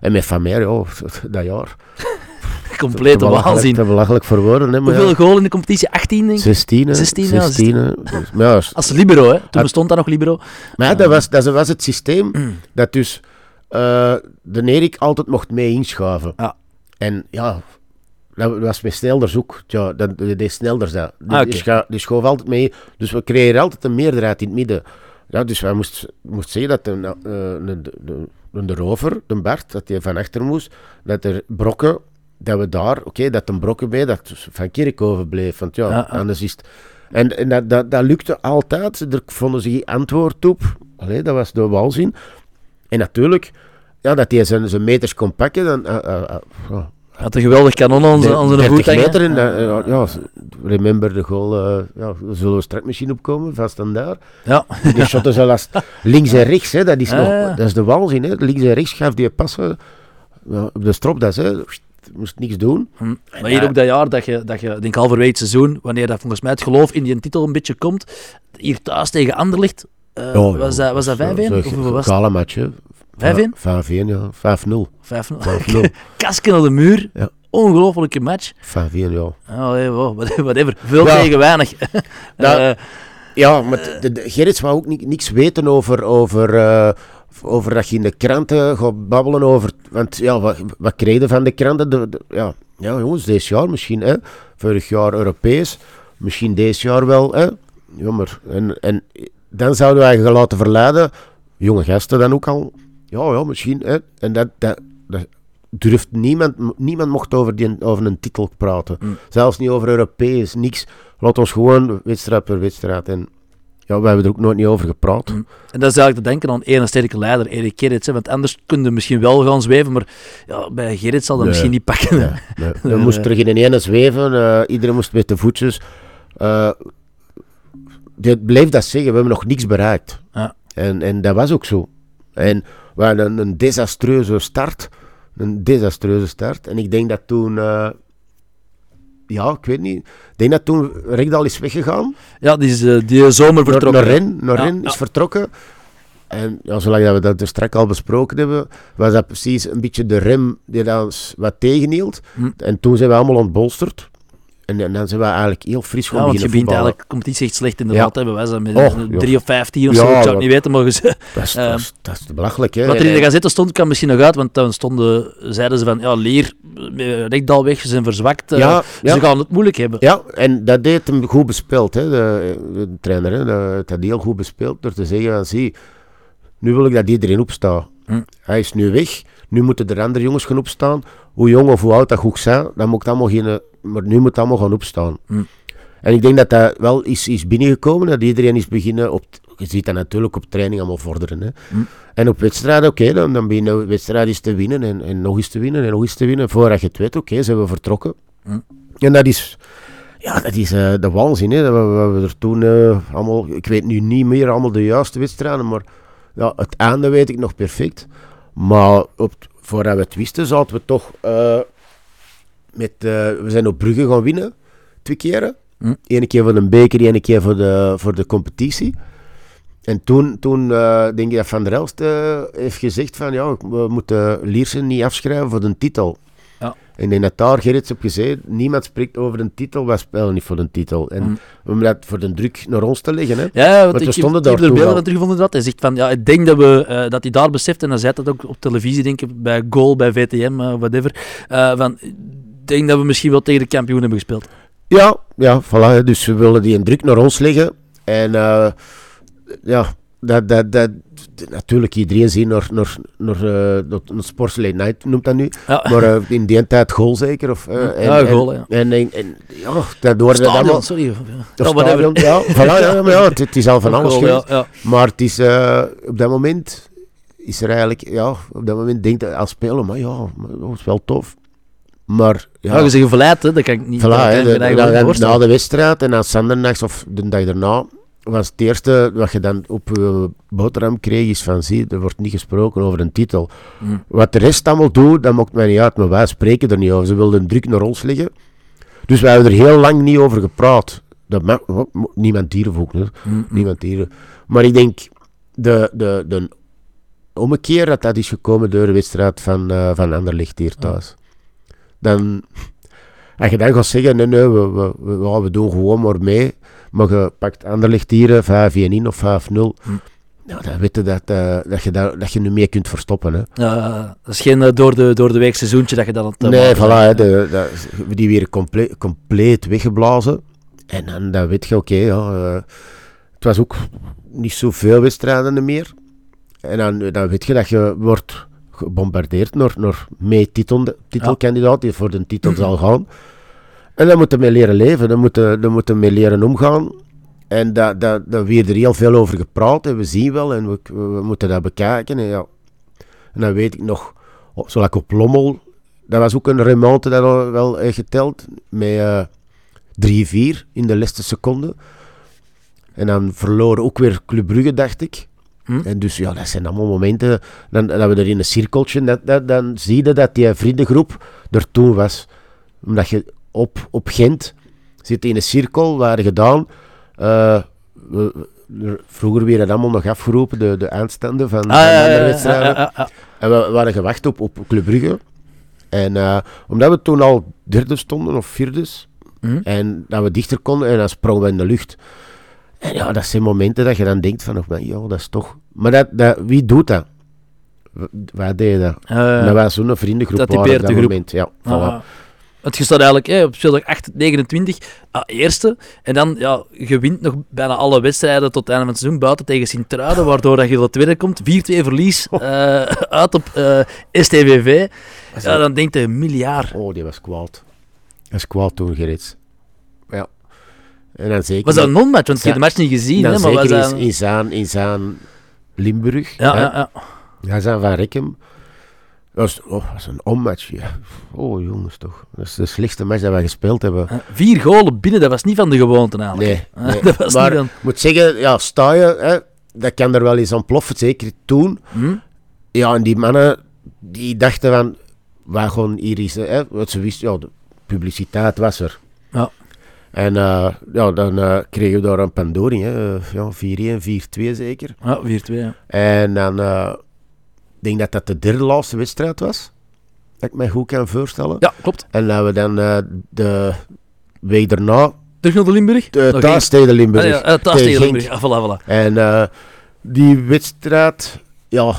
En met Van Meer, ja, dat jaar. Belachelijk- waanzin. Te belachelijk voor woorden. Hè, maar Hoeveel ja, goal in de competitie? 18, denk ik. 16, hè. 16, ja, 16, hè. Dus, maar ja, Als libero, hè. Toen bestond dat nog libero. Maar ja, dat was, dat was het systeem Mm. dat dus eh, de Erik altijd mocht mee inschuiven. Ja. En ja, dat was met Snelders ook. Ja, dat dat deed Snelders dat. Die, Ah, die, schoof altijd mee. Dus we kregen altijd een meerderheid in het midden. Ja, dus wij moesten moest zeggen dat de, eh, de, de, de, de rover, de Bart, dat hij van achter moest. Dat er brokken, dat we daar, oké, dat een brokken bij, dat van Kerkhoven bleef. Want ja, anders is het... En, en dat, dat, dat lukte altijd. Er vonden ze geen antwoord op. Allee, dat was de waanzin. En natuurlijk, ja, dat hij zijn, zijn meters kon pakken, dan... eh, eh, ja, Had een geweldig kanon aan zijn, aan zijn 30 voet hangen. meter dat, eh, ja, remember de goal, eh, ja, zullen we straks misschien opkomen, vast en daar. Ja. Die shotten zelfs links en rechts, hè, dat is Ja, nog, ja. dat is de waanzin, hè. Links en rechts gaf die passen ja, op de stropdas, hè. Moest niks doen. Hm. Maar hier ook dat jaar dat je, dat je denk halverwege het seizoen, wanneer dat volgens mij het geloof in die titel een beetje komt, hier thuis tegen Anderlicht, eh, Oh, ja, was, dat, was dat 5-1? Zo- Of was match, hè. 5-1? 5-1, ja. 5-0. 5-0. 5-0. Kasken op de muur. Ja. Ongelofelijke match. 5-1, ja. Oh, hey, wow, whatever. Veel Ja. tegen weinig. Nou, Eh, Ja, maar de, de, Gerrits wou ook ni- niks weten over, over, eh, over dat je in de kranten gaat babbelen over... Want ja, wat, wat kreeg je van de kranten? De, de- ja, ja, jongens, deze jaar misschien, hè. Vorig jaar Europees. Misschien deze jaar wel, hè. Jammer. En, en dan zouden wij je laten verleiden. Jonge gasten dan ook al. Ja, ja, misschien, hè. En dat... dat, dat durft niemand... Niemand mocht over, die, over een titel praten. Mm. Zelfs niet over Europees, niks. Laat ons gewoon wedstrijd per wedstrijd. En ja, we hebben er ook nooit niet over gepraat. Mm. En dat is eigenlijk te denken aan één sterke leider, Erik Gerrits. hè, Want anders kun je misschien wel gaan zweven, maar ja, bij Gerrits zal dat Nee. misschien niet pakken. Ja, nee. We Nee, moesten nee. terug in een ene zweven. eh, iedereen moest met de voetjes. Eh dit bleef dat zeggen, we hebben nog niks bereikt. Ja. En, en dat was ook zo. En we hadden een, een desastreuze start. Een desastreuze start. En ik denk dat toen... eh, ja, ik weet niet. Ik denk dat toen Rekdal is weggegaan. Ja, die is eh, die zomer vertrokken. naar Ren, naar Ja, is vertrokken. En ja, zolang dat we dat straks al besproken hebben, was dat precies een beetje de rem die ons wat tegenhield. Hm. En toen zijn we allemaal ontbolsterd. En, en dan zijn we eigenlijk heel fris gaan Ja, want je begint eigenlijk competitie echt slecht inderdaad. hè. Bij wijze van met drie of vijftien of zo, ik zou het niet weten, maar ze- Dat is, Ehm, dat is, dat is belachelijk, hè. wat er in de gazette stond, kan misschien nog uit, want dan stonden, zeiden ze van, ja, Leer, eh, Rekdal weg, ze zijn verzwakt, eh, ja, ze gaan het moeilijk hebben. ja, en dat deed hem goed bespeeld, hè, de, de trainer. Hè, dat had heel goed bespeeld door te zeggen, van, zie, nu wil ik dat iedereen opstaat. Hm. Hij is nu weg, nu moeten de andere jongens gaan opstaan. Hoe jong of hoe oud dat ook zijn, dat moet allemaal geen... Maar nu moet het allemaal gaan opstaan. Hm. En ik denk dat dat wel is, is binnengekomen, dat iedereen is beginnen op... Je ziet dat natuurlijk op training allemaal vorderen. Hè. Hm. En op wedstrijden, oké, dan, dan een wedstrijd eens te winnen en, en nog eens te winnen en nog eens te winnen. Voordat je het weet, oké, zijn we vertrokken. Hm. En dat is... Ja, dat is eh, de waanzin, hè. Dat we, we, we er toen eh, allemaal... Ik weet nu niet meer allemaal de juiste wedstrijden, maar ja, het einde weet ik nog perfect. Maar op, voordat we het wisten, zaten we toch eh, met... eh, we zijn op Brugge gaan winnen, twee keren. Hm. Eén keer voor de beker, één keer voor de, voor de competitie. En toen, toen eh, denk ik dat Van der Elst eh, heeft gezegd van ja, we moeten Liersen niet afschrijven voor de titel. Ja. En denk dat daar Gerrits op gezegd, niemand spreekt over een titel, wij spelen niet voor de titel. En Hm. om dat voor de druk naar ons te leggen, hè. Ja, want we stonden ik daar heb er toen beelden teruggevonden dat. Hij zegt van, ja, ik denk dat, we, dat hij daar beseft, en hij zei dat ook op televisie, denk ik, bij Goal, bij VTM, whatever, van, denk dat we misschien wel tegen de kampioen hebben gespeeld. Ja, ja, voilà. Dus we willen die een druk naar ons leggen. En eh, ja, dat, dat, dat, natuurlijk iedereen zien naar, naar, naar, eh, dat, naar Sports Late Night noemt dat nu. Ja, Maar eh, in die tijd goal zeker. Of, Ja, en, goal, en, ja. En, en, en ja, dat hoorde dat allemaal. sorry. Of Ja, stadion, ja, voilà, ja, maar ja, het, het is al van alles goal, ja, ja. Maar het is, eh, op dat moment is er eigenlijk, ja, op dat moment denkt als speler, maar ja, dat is wel tof. Maar ja, Ja, je zegt verleid, hè, dat kan ik niet Voilà, hè, de- voorstellen. na de wedstrijd en dan zandernachts of de dag daarna was het eerste wat je dan op je boterham kreeg is van zie, er wordt niet gesproken over een titel. Hm. Wat de rest allemaal doet, dat maakt mij niet uit, maar wij spreken er niet over. Ze wilden druk naar ons leggen. Dus wij hebben er heel lang niet over gepraat. Dat mag, mo- niemand hier ook, hè. Hm, hm. niemand hier. Maar ik denk, de, de, de ommekeer dat dat is gekomen door de wedstrijd van, eh van Anderlecht hier thuis. Dan, als je dan gaat zeggen, nee, nee, we, we, we, doen gewoon maar mee, maar je pakt Anderlecht hier 5-1 in of 5-0, Hm. nou, dan weet je dat, eh, dat, je dat, dat je nu meer kunt verstoppen. Hè. Dat is geen eh, door, de, door de week seizoentje dat je dan... het, eh, nee, voilà, hè, de, die weer compleet, compleet weggeblazen. En dan, dan weet je, oké, ja, het was ook niet zoveel wedstrijden meer. En dan, dan weet je dat je wordt gebombardeerd door, door mee titel, titelkandidaat die voor de titel zal gaan. En dan moeten we mee leren leven, dan moeten dan moeten we mee leren omgaan. En daar dat, dat weer er heel veel over gepraat en we zien wel en we, we, we moeten dat bekijken. En, ja. en dan weet ik nog, oh, zoals ik op Lommel, dat was ook een remonte dat al wel eh, geteld, met eh 3-4 in de laatste seconde. En dan verloren ook weer Club Brugge, dacht ik. Hm. En dus ja, dat zijn allemaal momenten dan, dat we er in een cirkeltje, dat, dat, dan zie je dat die vriendengroep er toen was. Omdat je op, op Gent zit in een cirkel, waren gedaan. eh, we- er- vroeger werden dat allemaal nog afgeroepen, de, de eindstanden van, Ah, van ja, ja, andere ja, wedstrijden. ja, ja, ja. En we waren gewacht op, op Club Brugge. En eh, omdat we toen al derde stonden, of vierde, Hm. en dat we dichter konden, en dan sprongen we in de lucht. En ja, dat zijn momenten dat je dan denkt van, oh, ja, dat is toch... Maar dat, dat, wie doet dat? W- Wij deden dat. Eh, dat was zo'n vriendengroep dat waren op typeert dat de groep. moment. Ja, voilà. Ah. Want je staat eigenlijk hè, op speeldag 8, 29, ah, eerste. En dan, ja, je wint nog bijna alle wedstrijden tot het einde van het seizoen, buiten tegen Sint-Truiden, waardoor dat je tot tweede komt. 4-2 verlies eh, uit op eh, STVV. Ja, dan denkt je, miljard. Oh, die was kwaad. Dat was kwaad toen. En dan zeker... Was dat een non-match? Want ik heb de match niet gezien. dan Hè, maar zeker was dat... in, in, Limburg. Ja, hè. ja, ja. Ja, zijn van Rekkem. Dat was, oh, dat was een onmatch. Ja. Oh, jongens, toch. Dat is de slechtste match dat wij gespeeld hebben. Eh, Vier golen binnen, dat was niet van de gewoonte eigenlijk. Nee, Eh, nee. dat was maar niet ik van... moet zeggen, ja, sta je, hè, dat kan er wel eens aan ploffen, zeker toen. Hm? Ja, en die mannen, die dachten van, wij gaan hier eens, hè, wat ze wisten, ja, de publiciteit was er. Ja. En eh, ja, dan eh, kregen we daar een pandoring, hè. eh, ja, 4-1, 4-2 zeker. Ja, 4-2. ja. En dan, eh, ik denk dat dat de derde laatste wedstrijd was, dat ik mij goed kan voorstellen. Ja, klopt. En dat we dan de week daarna, Terug naar de Limburg? thuis tegen. Limburg. Ah, ja, thuis tegen. Limburg. Ah, voilà, voilà. En die wedstrijd, ja,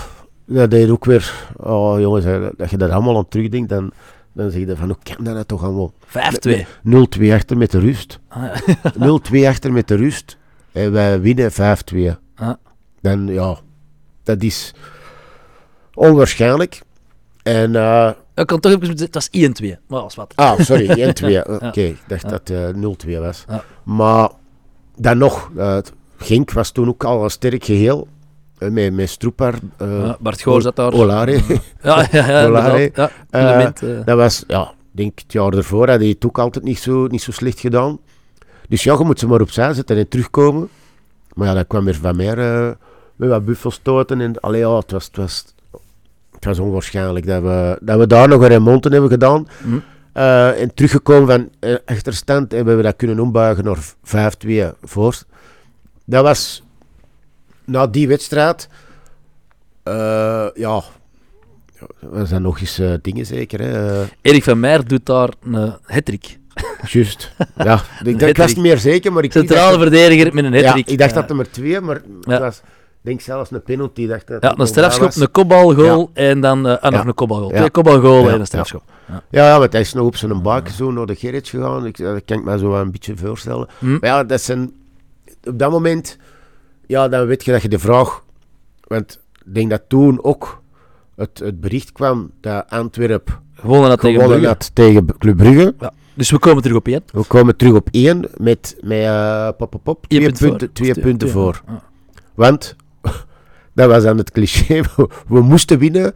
dat deed ook weer, oh jongens, hè, dat je dat allemaal aan terugdenkt, dan, dan zeg je van, hoe kan dat nou toch allemaal? 5-2. 0-2 achter met de rust. Ah, ja. 0-2 achter met de rust. En wij winnen 5-2. Ah. Dan, ja, dat is onwaarschijnlijk. En eh, Ja, Ik kan toch even het was 1-2. Maar dat was wat. Ah, sorry, 1-2. Oké, ik dacht Ja. dat het 0-2 was. Ja. Maar dan nog, eh, Genk was toen ook al een sterk geheel. Eh, met, met Stroepar, Ja, Bart Goor zat daar. Olare. Ja, ja, ja, Olare. Ja, Eh, element. Dat was, ja, ik denk het jaar ervoor had hij het ook altijd niet zo, niet zo slecht gedaan. Dus ja, je moet ze maar opzij zetten en terugkomen. Maar ja, dat kwam weer van meer met wat buffelstoten. En, allee, ja, het, was, het, was, het was onwaarschijnlijk dat we, dat we daar nog een remonte hebben gedaan. Hm. Eh, en teruggekomen van achterstand en we hebben dat kunnen ombuigen naar 5-2 voor. Dat was na die wedstrijd. eh, ja, was dat nog eens eh, dingen zeker. Hè? Erik van Meijer doet daar een hattrick. Juist. Ja, ik, ik was niet meer zeker, maar ik, Centrale verdediger met een ja, hattrick. ik dacht Ja. dat er maar twee, maar Ja. het was, ik denk zelfs een penalty. Dacht dat Ja, een strafschop, een kopbalgoal en dan eh, ah, nog Ja. een kopbalgoal. Ja. Twee kopbalgoalen Ja, en een strafschop. Ja, ja, want hij is nog op zijn buik zo naar de Gerrits gegaan. Ik, dat kan ik me zo wel een beetje voorstellen. Hm. Maar ja, dat zijn... Op dat moment... Ja, dan weet je dat je de vraag... Want ik denk dat toen ook het, het bericht kwam dat Antwerp Gewonnen dat tegen gewonnen Brugge. had tegen Club Brugge. Ja. Dus we komen terug op één. We komen terug op één met, met eh, pop, pop, pop, twee, punt punten, twee Twee- punten twee, voor. Want, dat was dan het cliché, we, moesten winnen,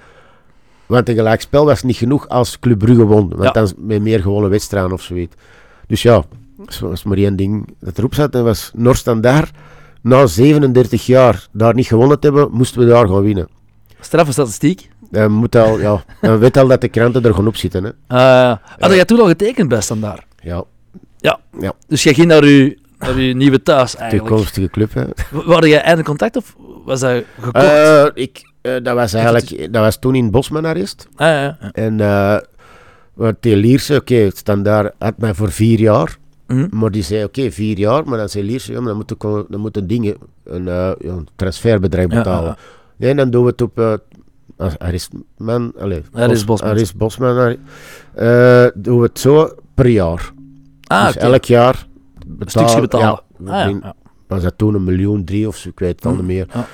want een gelijkspel was niet genoeg als Club Brugge won. Want Ja. dan met meer gewonnen wedstrijden of zoiets. Dus ja, er was maar één ding dat erop zat, en was Noord daar na 37 jaar daar niet gewonnen te hebben, moesten we daar gaan winnen. Straffe statistiek. Dan, moet al, ja, dan weet al dat de kranten er gaan op zitten. Hè. Eh had jij toen al getekend bij Standaard? Ja, Dus jij ging naar je, naar uw nieuwe thuis eigenlijk. toekomstige club. Hè. Waren jij einde contact of was dat gekocht? Eh, ik, eh, dat was eigenlijk, dat was toen in Bosman-arrest. ah, ja, ja. En uh, wat die Lierse, oké, standaard had mij voor vier jaar. Mhm. Maar die zei, oké, vier jaar. Maar dan zei Lierse, ja, maar dan dingen, een, eh, ja, een transferbedrag betalen. ja, Nee, dan doen we het op uh, Aristman, allez, Arist Bosman. Arist Bosman. Arri- eh, doen we het zo per jaar. Ah, dus elk jaar Een stukje betalen. Ja, ah, ja, denk- ja. was dat toen een miljoen drie of zo, ik weet het al Hm, niet meer. ja.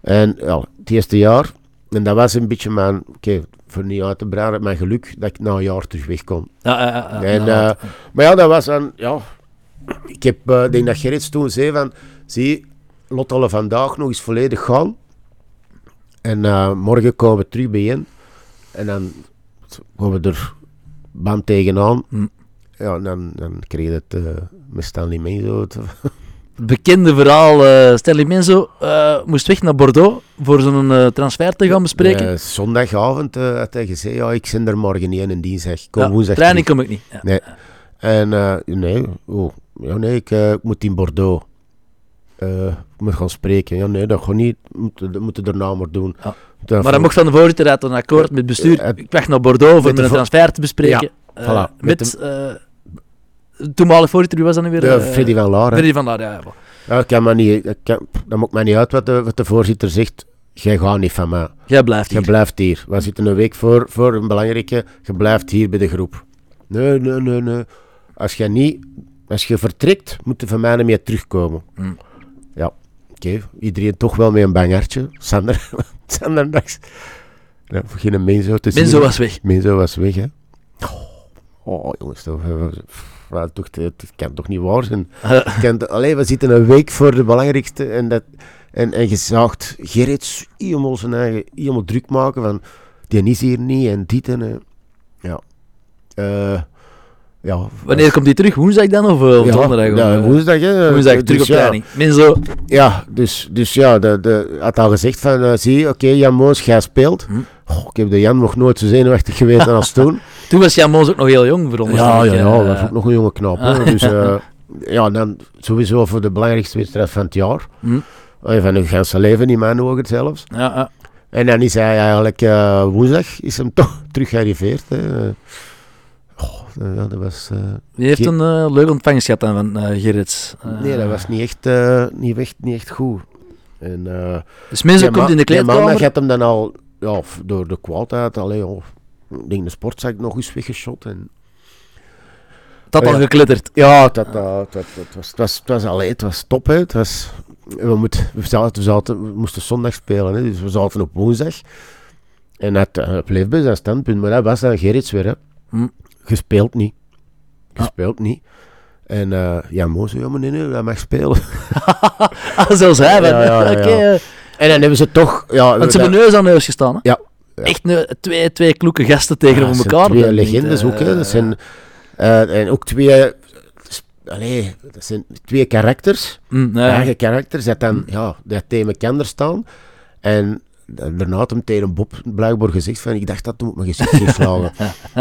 En ja, het eerste jaar, en dat was een beetje mijn, oké, voor niet uit te breiden, mijn geluk dat ik na een jaar terug weg kon. Ja, ja, ja, ja, En, inderdaad. eh, maar ja, dat was dan, ja, ik heb, eh, denk dat Gerrits toen zei van, zie, alle vandaag nog eens volledig gaan. En eh, morgen komen we terug bijeen. En dan gaan we er band tegenaan. Hm. Ja, en dan, dan kreeg je het met Stanley Menzo. het- bekende verhaal, eh Stanley Menzo eh, moest weg naar Bordeaux voor zo'n eh, transfer te gaan bespreken. Zondagavond had hij gezegd, ja, ik zit er morgen niet in en dinsdag. Kom Ja, woensdag training terug. kom ik niet. Ja. Nee. En nee, oh, ja, nee ik, ik moet in Bordeaux. Ik moet gaan spreken. Ja, nee, dat gaat niet. Moet, dat moeten daarna maar doen. Ja. Maar dan mocht van de voorzitter uit een akkoord met bestuur. Ik weg naar Bordeaux voor met een transfer te bespreken. Voilà. Met met toenmalig voorzitter, wie was dat nu weer? Ja, Eh, Freddy van Laar. Freddy van Laar, ja. ja. Ik kan niet, ik kan, dat maakt mij niet uit wat de, wat de voorzitter zegt. Jij gaat niet van mij. Jij blijft Je hier. blijft hier. We zitten een week voor, voor een belangrijke. Je blijft hier bij de groep. Nee, nee, nee, nee. Als je niet... Als je vertrekt, moet je van mij niet meer terugkomen. Hm. Ja, oké. Iedereen toch wel met een bangertje. Sander, Sander dacht... Ja, geen Menzo te zien. Menzo was weg. Menzo was weg, hè. Oh, jongens, toch, eh, wel, toch, het kan toch niet waar zijn. Eh, Kan t- Allee, we zitten een week voor de belangrijkste en, dat, en, en je zag Gerrit helemaal zijn eigen helemaal druk maken van die is hier niet en dit en eh, ja. Eh, ja. Wanneer komt hij terug? Woensdag dan of, eh, of ja, donderdag? ja, eh, woensdag, hè. woensdag, Dus terug op ja, training. Menzo, Ja, dus, dus ja, de, de, had al gezegd van, zie, oké, Jan Moos, jij speelt. Hm. Oh, ik heb de Jan nog nooit zo zenuwachtig geweest als toen. Toen was Jan Moos ook nog heel jong, Ja, veronderstel ja, ja, eh. dat was ook nog een jonge knap. hè. Ah. Dus eh, ja, dan sowieso voor de belangrijkste wedstrijd van het jaar. Hm. Eh, Van hun ganse leven in mijn ogen zelfs. Ja, ja. En dan is hij eigenlijk eh, woensdag is hem toch terug gearriveerd. Hè. Oh, ja, dat was, Die heeft een eh, leuke ontvangst gehad dan van eh Gerrits. Nee, dat was niet echt, niet echt, niet echt goed. En, Dus ja, komt in de ja, maandag kleedkamer. had hem dan al ja, door de kwaadheid, allee, oh, ik denk de sportzak nog eens weggeschot. En, Dat al Ja. geklitterd. Ja, dat, dat, dat, dat was, het was, het was, allee, het was top. Hè. Het was, we, moet, we, zaten, we, zaten, we moesten zondag spelen, hè, dus we zaten op woensdag. En het uh, bleef bij zijn standpunt, maar dat was dan Gerrits weer. Hè. Hm. Gespeeld niet. Gespeeld niet. En uh, ja, Mo zei, ja, dat mag spelen. ah, zelfs hij. Ja, ja, ja, Oké, ja. En dan hebben ze toch... Ja, Want ze dat- hebben neus aan neus gestaan, hè? Ja. Echt twee, twee kloeke gasten tegenover Ja, elkaar. twee legendes eh, ook, hè. Dat zijn, eh, en ook twee... Allee, dat zijn twee karakters. mm, eigen karakters. Dat dan, ja, dat tegen elkaar staan. En daarna had hem tegen Bob blijkbaar gezegd van, ik dacht dat op mijn gezicht ging slagen.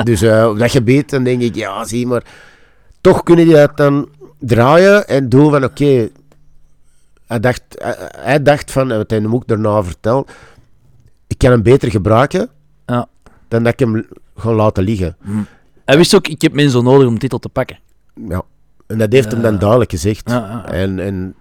dus eh, op dat gebied, dan denk ik, ja, zie maar... Toch kunnen die dat dan draaien en doen van, oké... hij, dacht, hij, hij dacht van, wat hij hem ook daarna verteld, ik kan hem beter gebruiken Ja. dan dat ik hem gewoon laten liggen. Hij wist ook, ik heb mensen zo nodig om de titel te pakken. Ja. En dat heeft hem dan duidelijk gezegd. En, en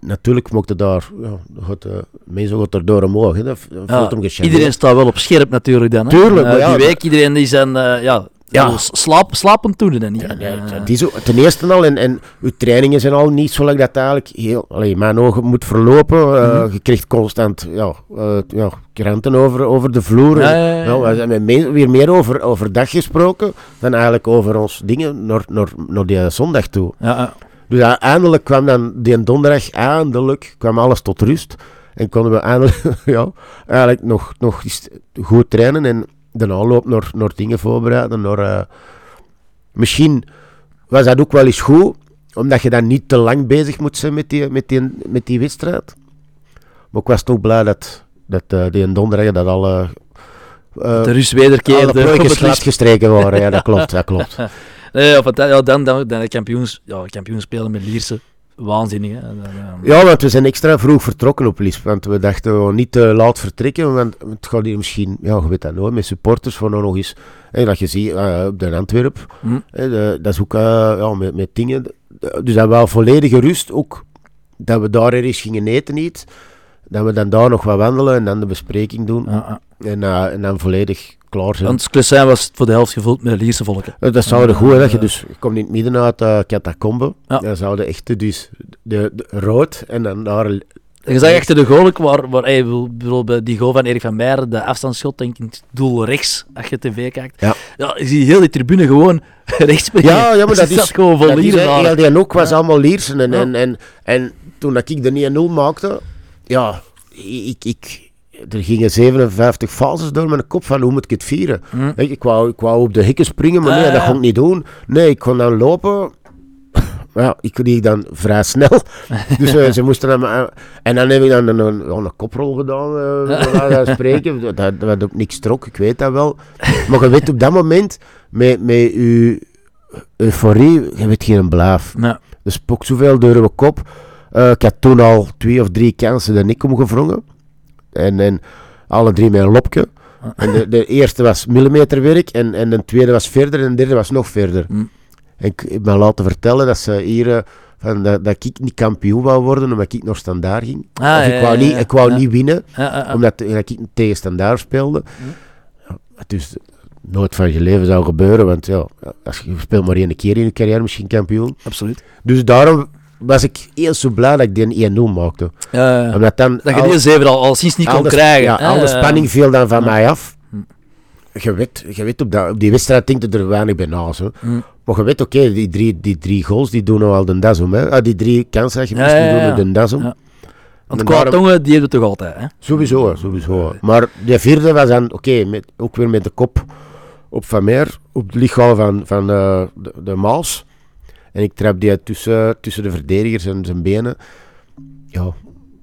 natuurlijk mocht daar, ja, gaat, eh, mensen gaat er door omhoog. Hè. Dat, Ja, hem iedereen staat wel op scherp natuurlijk dan. Hè? Tuurlijk, maar ja, week, iedereen die zijn, eh, ja, Ja. slaap, slapend toen dan niet. Ja, Eh, die zo, ten eerste al, en, en uw trainingen zijn al niet zoals dat eigenlijk heel, allee, in mijn ogen moet verlopen. Eh, Mhm. Je krijgt constant ja, eh, ja, kranten over, over de vloer. Ja, En, ja, ja, ja. we hebben weer meer over, overdag gesproken dan eigenlijk over ons dingen naar, naar, naar die zondag toe. Dus eindelijk kwam dan die donderdag, eindelijk kwam alles tot rust. En konden we eindelijk, ja, eigenlijk nog, nog eens goed trainen en de aanloop naar, naar dingen voorbereiden. Naar, eh, misschien was dat ook wel eens goed, omdat je dan niet te lang bezig moet zijn met die, met die, met die wedstrijd. Maar ik was toch blij dat, dat eh, die donderdag dat alle, eh De rust alle wederkeerde licht. gestreken waren. Ja, dat klopt, dat klopt. Nee, of het, ja, dan, dan, dan de kampioens, ja, kampioens spelen met Lierse. Waanzinnig, hè. Eh, Ja, want we zijn extra vroeg vertrokken op Lisp. Want we dachten we niet te laat vertrekken. Want het gaat hier misschien, ja, je weet dat nooit, met supporters nou nog eens. Hè, dat je ziet eh, op de Antwerp. Hm. hè, de- dat is ook eh, ja, met, met dingen. Dus dat we wel volledige rust. Ook dat we daar eens gingen eten niet. Dat we dan daar nog wat wandelen en dan de bespreking doen. ja, ja. En, eh, en dan volledig klaar zijn. Want Klessijn was voor de helft gevuld met Lierse volken. Eh, Dat zou de goed, hè, dat je Eh, dus je komt in het midden uit uh, catacombe. Ja. Dan zouden echt dus de, de rood en dan daar Je zag achter de goal waar, waar hey, bijvoorbeeld bij die goal van Erik van Meijer, de afstandsschot, denk ik, in het doel rechts, als je tv kijkt. Ja. ja je ziet heel die tribune gewoon rechts. Ja, ja, maar dat is, gewoon vol Lieren heel die ook was Ja. allemaal Liersen. En, Ja. en, en, en toen dat ik de 1-0 maakte, ja, ik, ik, er gingen 57 fases door mijn kop van hoe moet ik het vieren. Hm. Ik, ik, wou, ik wou op de hekken springen, maar Ah, nee, dat kon ik niet doen. Nee, ik kon dan lopen. Ja, ik kreeg dan vrij snel. Dus eh, ze moesten dan... en dan heb ik dan een, een, een koprol gedaan, eh, spreken. Dat, dat, op niks trok, ik weet dat wel. Maar je weet op dat moment, met, met je euforie, je weet geen blaaf. Er spookt zoveel door mijn kop. Eh, ik had toen al twee of drie kansen de nek omgevrongen. En, en alle drie met een lopje. En de, de eerste was millimeterwerk en, en de tweede was verder en de derde was nog verder. En ik heb me laten vertellen dat ze hier... eh, van dat, dat ik niet kampioen wou worden omdat ik nog standaard ging. Ah, of ik wou, niet, ik wou niet winnen, omdat dat ik tegen standaard speelde. Is nooit van je leven zou gebeuren, want ja, als je speelt maar één keer in je carrière misschien kampioen. absoluut. Dus daarom was ik heel zo blij dat ik die 1-0 maakte. Ja, ja. Omdat dan Dat je die zeven al, al sinds niet kon krijgen. Ja, hè. al de spanning viel dan van mij af. Hm. Je weet, je weet op, dat, op die wedstrijd denkt er weinig bij na. Zo. Hm. Maar je weet, oké, die, drie, die drie goals die doen nou al de das om. Hè. Ah, die drie kansen je die doen er de das om. Ja. Want daarom- tongen, die hebben het toch altijd, hè? Sowieso, sowieso. Maar de vierde was dan, oké, met ook weer met de kop op Van Meer, op het lichaam van, van eh, de, de Maals. En ik trap die tussen, tussen de verdedigers en zijn benen. Ja,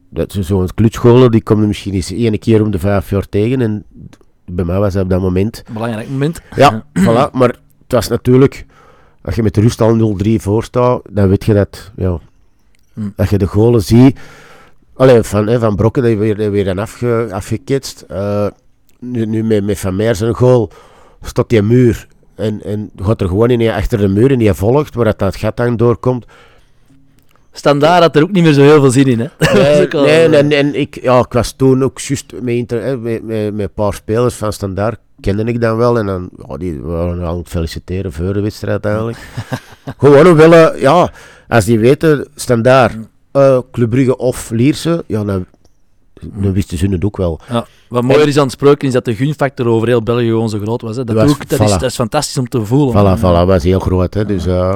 dat is zo'n klutscholen, die komt er misschien eens één keer om de vijf jaar tegen. En bij mij was dat op dat moment. Belangrijk moment. Ja, voilà. Maar het was natuurlijk, als je met de rust al 0-3 voor staat, dan weet je dat, ja, dat je de golen ziet. Alleen van, hè, van Brokken, die weer, weer afge, afgeketst. Eh, nu, nu met, met Van Meer zijn goal staat die muur. En, en gaat er gewoon in achter de muur en die volgt, waar dat, dat gat dan doorkomt. Standaard had er ook niet meer zo heel veel zin in, hè? Nee, al- nee, en, en ik, ja, ik was toen ook juist met, hè, met, met, met een paar spelers van Standaard, kende ik dan wel. En dan, ja, die waren aan het feliciteren voor de wedstrijd eigenlijk. Gewoon willen, ja, als die weten, Standaard, eh Club Brugge of Lierse, ja, dan dan wisten ze het ook wel. Ja. Wat mooier is aan het spreken is dat de gunfactor over heel België gewoon zo groot was. Hè. Dat, Was- ook, dat, is, dat is fantastisch om te voelen. Voilà, voilà, was heel groot. Hè. Dus, eh,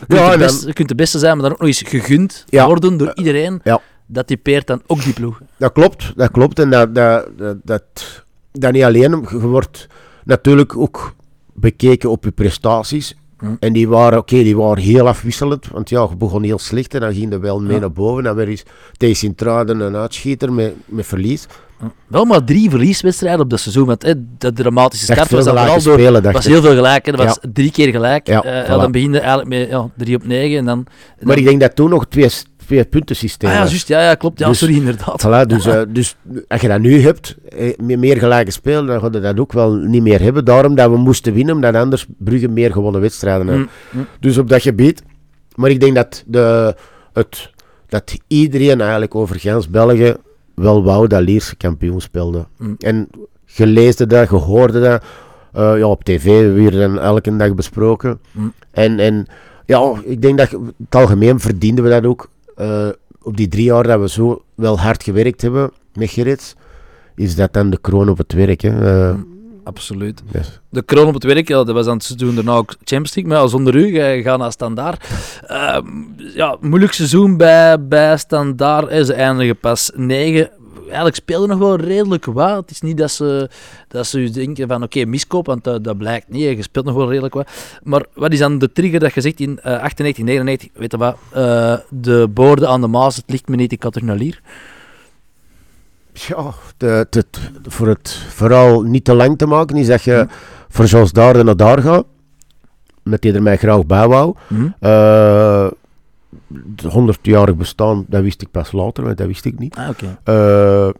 Je kunt, Ja, je kunt de beste zijn, maar dan ook nog eens gegund Ja. worden door iedereen. Ja. Dat typeert dan ook die ploeg. Dat klopt, dat klopt. En dat, dat, dat, dat, dat niet alleen. Je wordt natuurlijk ook bekeken op je prestaties. En die waren, oké, die waren heel afwisselend. Want ja, je begon heel slecht en dan ging er wel mee Ja. naar boven. Dan weer eens tegen Sint-Truiden een uitschieter met, met verlies. Wel maar drie verlieswedstrijden op dat seizoen. Want hè, de dramatische start was gelijke vooral door... spelen. Het dacht was heel veel gelijk. hè. Dat was drie keer gelijk. Ja, voilà. dan begin je eigenlijk met ja, drie op negen. En dan, en Maar dan- ik denk dat toen nog twee, twee punten systeem ah, ja, juist. Ja, ja, klopt. Ja, Dus- sorry, inderdaad. Voilà, dus, eh, dus als je dat nu hebt, eh, meer gelijke spelen, dan gaat je dat ook wel niet meer hebben. Daarom dat we moesten winnen, omdat anders Brugge meer gewonnen wedstrijden heeft. Hm, hm. Dus op dat gebied. Maar ik denk dat, de, het, dat iedereen eigenlijk over Gens België wel wou dat Lierse kampioen speelde. Mm. En leesde dat, je hoorde dat. eh, ja, op tv weer dan elke dag besproken. Mm. En, en ja, ik denk dat het algemeen verdienden we dat ook. Eh, op die drie jaar dat we zo wel hard gewerkt hebben met Gerrits, is dat dan de kroon op het werk. Hè. Eh, Absoluut. yes. De kroon op het werk, ja, dat was aan het seizoen daarna ook Champions League. Maar ja, zonder u, jij gaat naar Standaard. Ehm, ja, moeilijk seizoen bij, bij Standaard. Ze eindigen pas negen. Eigenlijk speelden nog wel redelijk wat. Het is niet dat ze, dat ze denken van oké, miskoop, want dat, dat blijkt niet. Je speelt nog wel redelijk wat. Maar wat is dan de trigger dat je zegt in eh 98, 99, weet je wat, eh, de boorden aan de Maas, het ligt me niet, ik had er naar. Ja, de, de- voor het vooral niet te lang te maken, is dat je Hm. voor zoals daar naar daar gaat, met die er mij graag bij wou. Hm? Eh, het 100-jarig bestaan, dat wist ik pas later, want dat wist ik niet. Ah. Eh,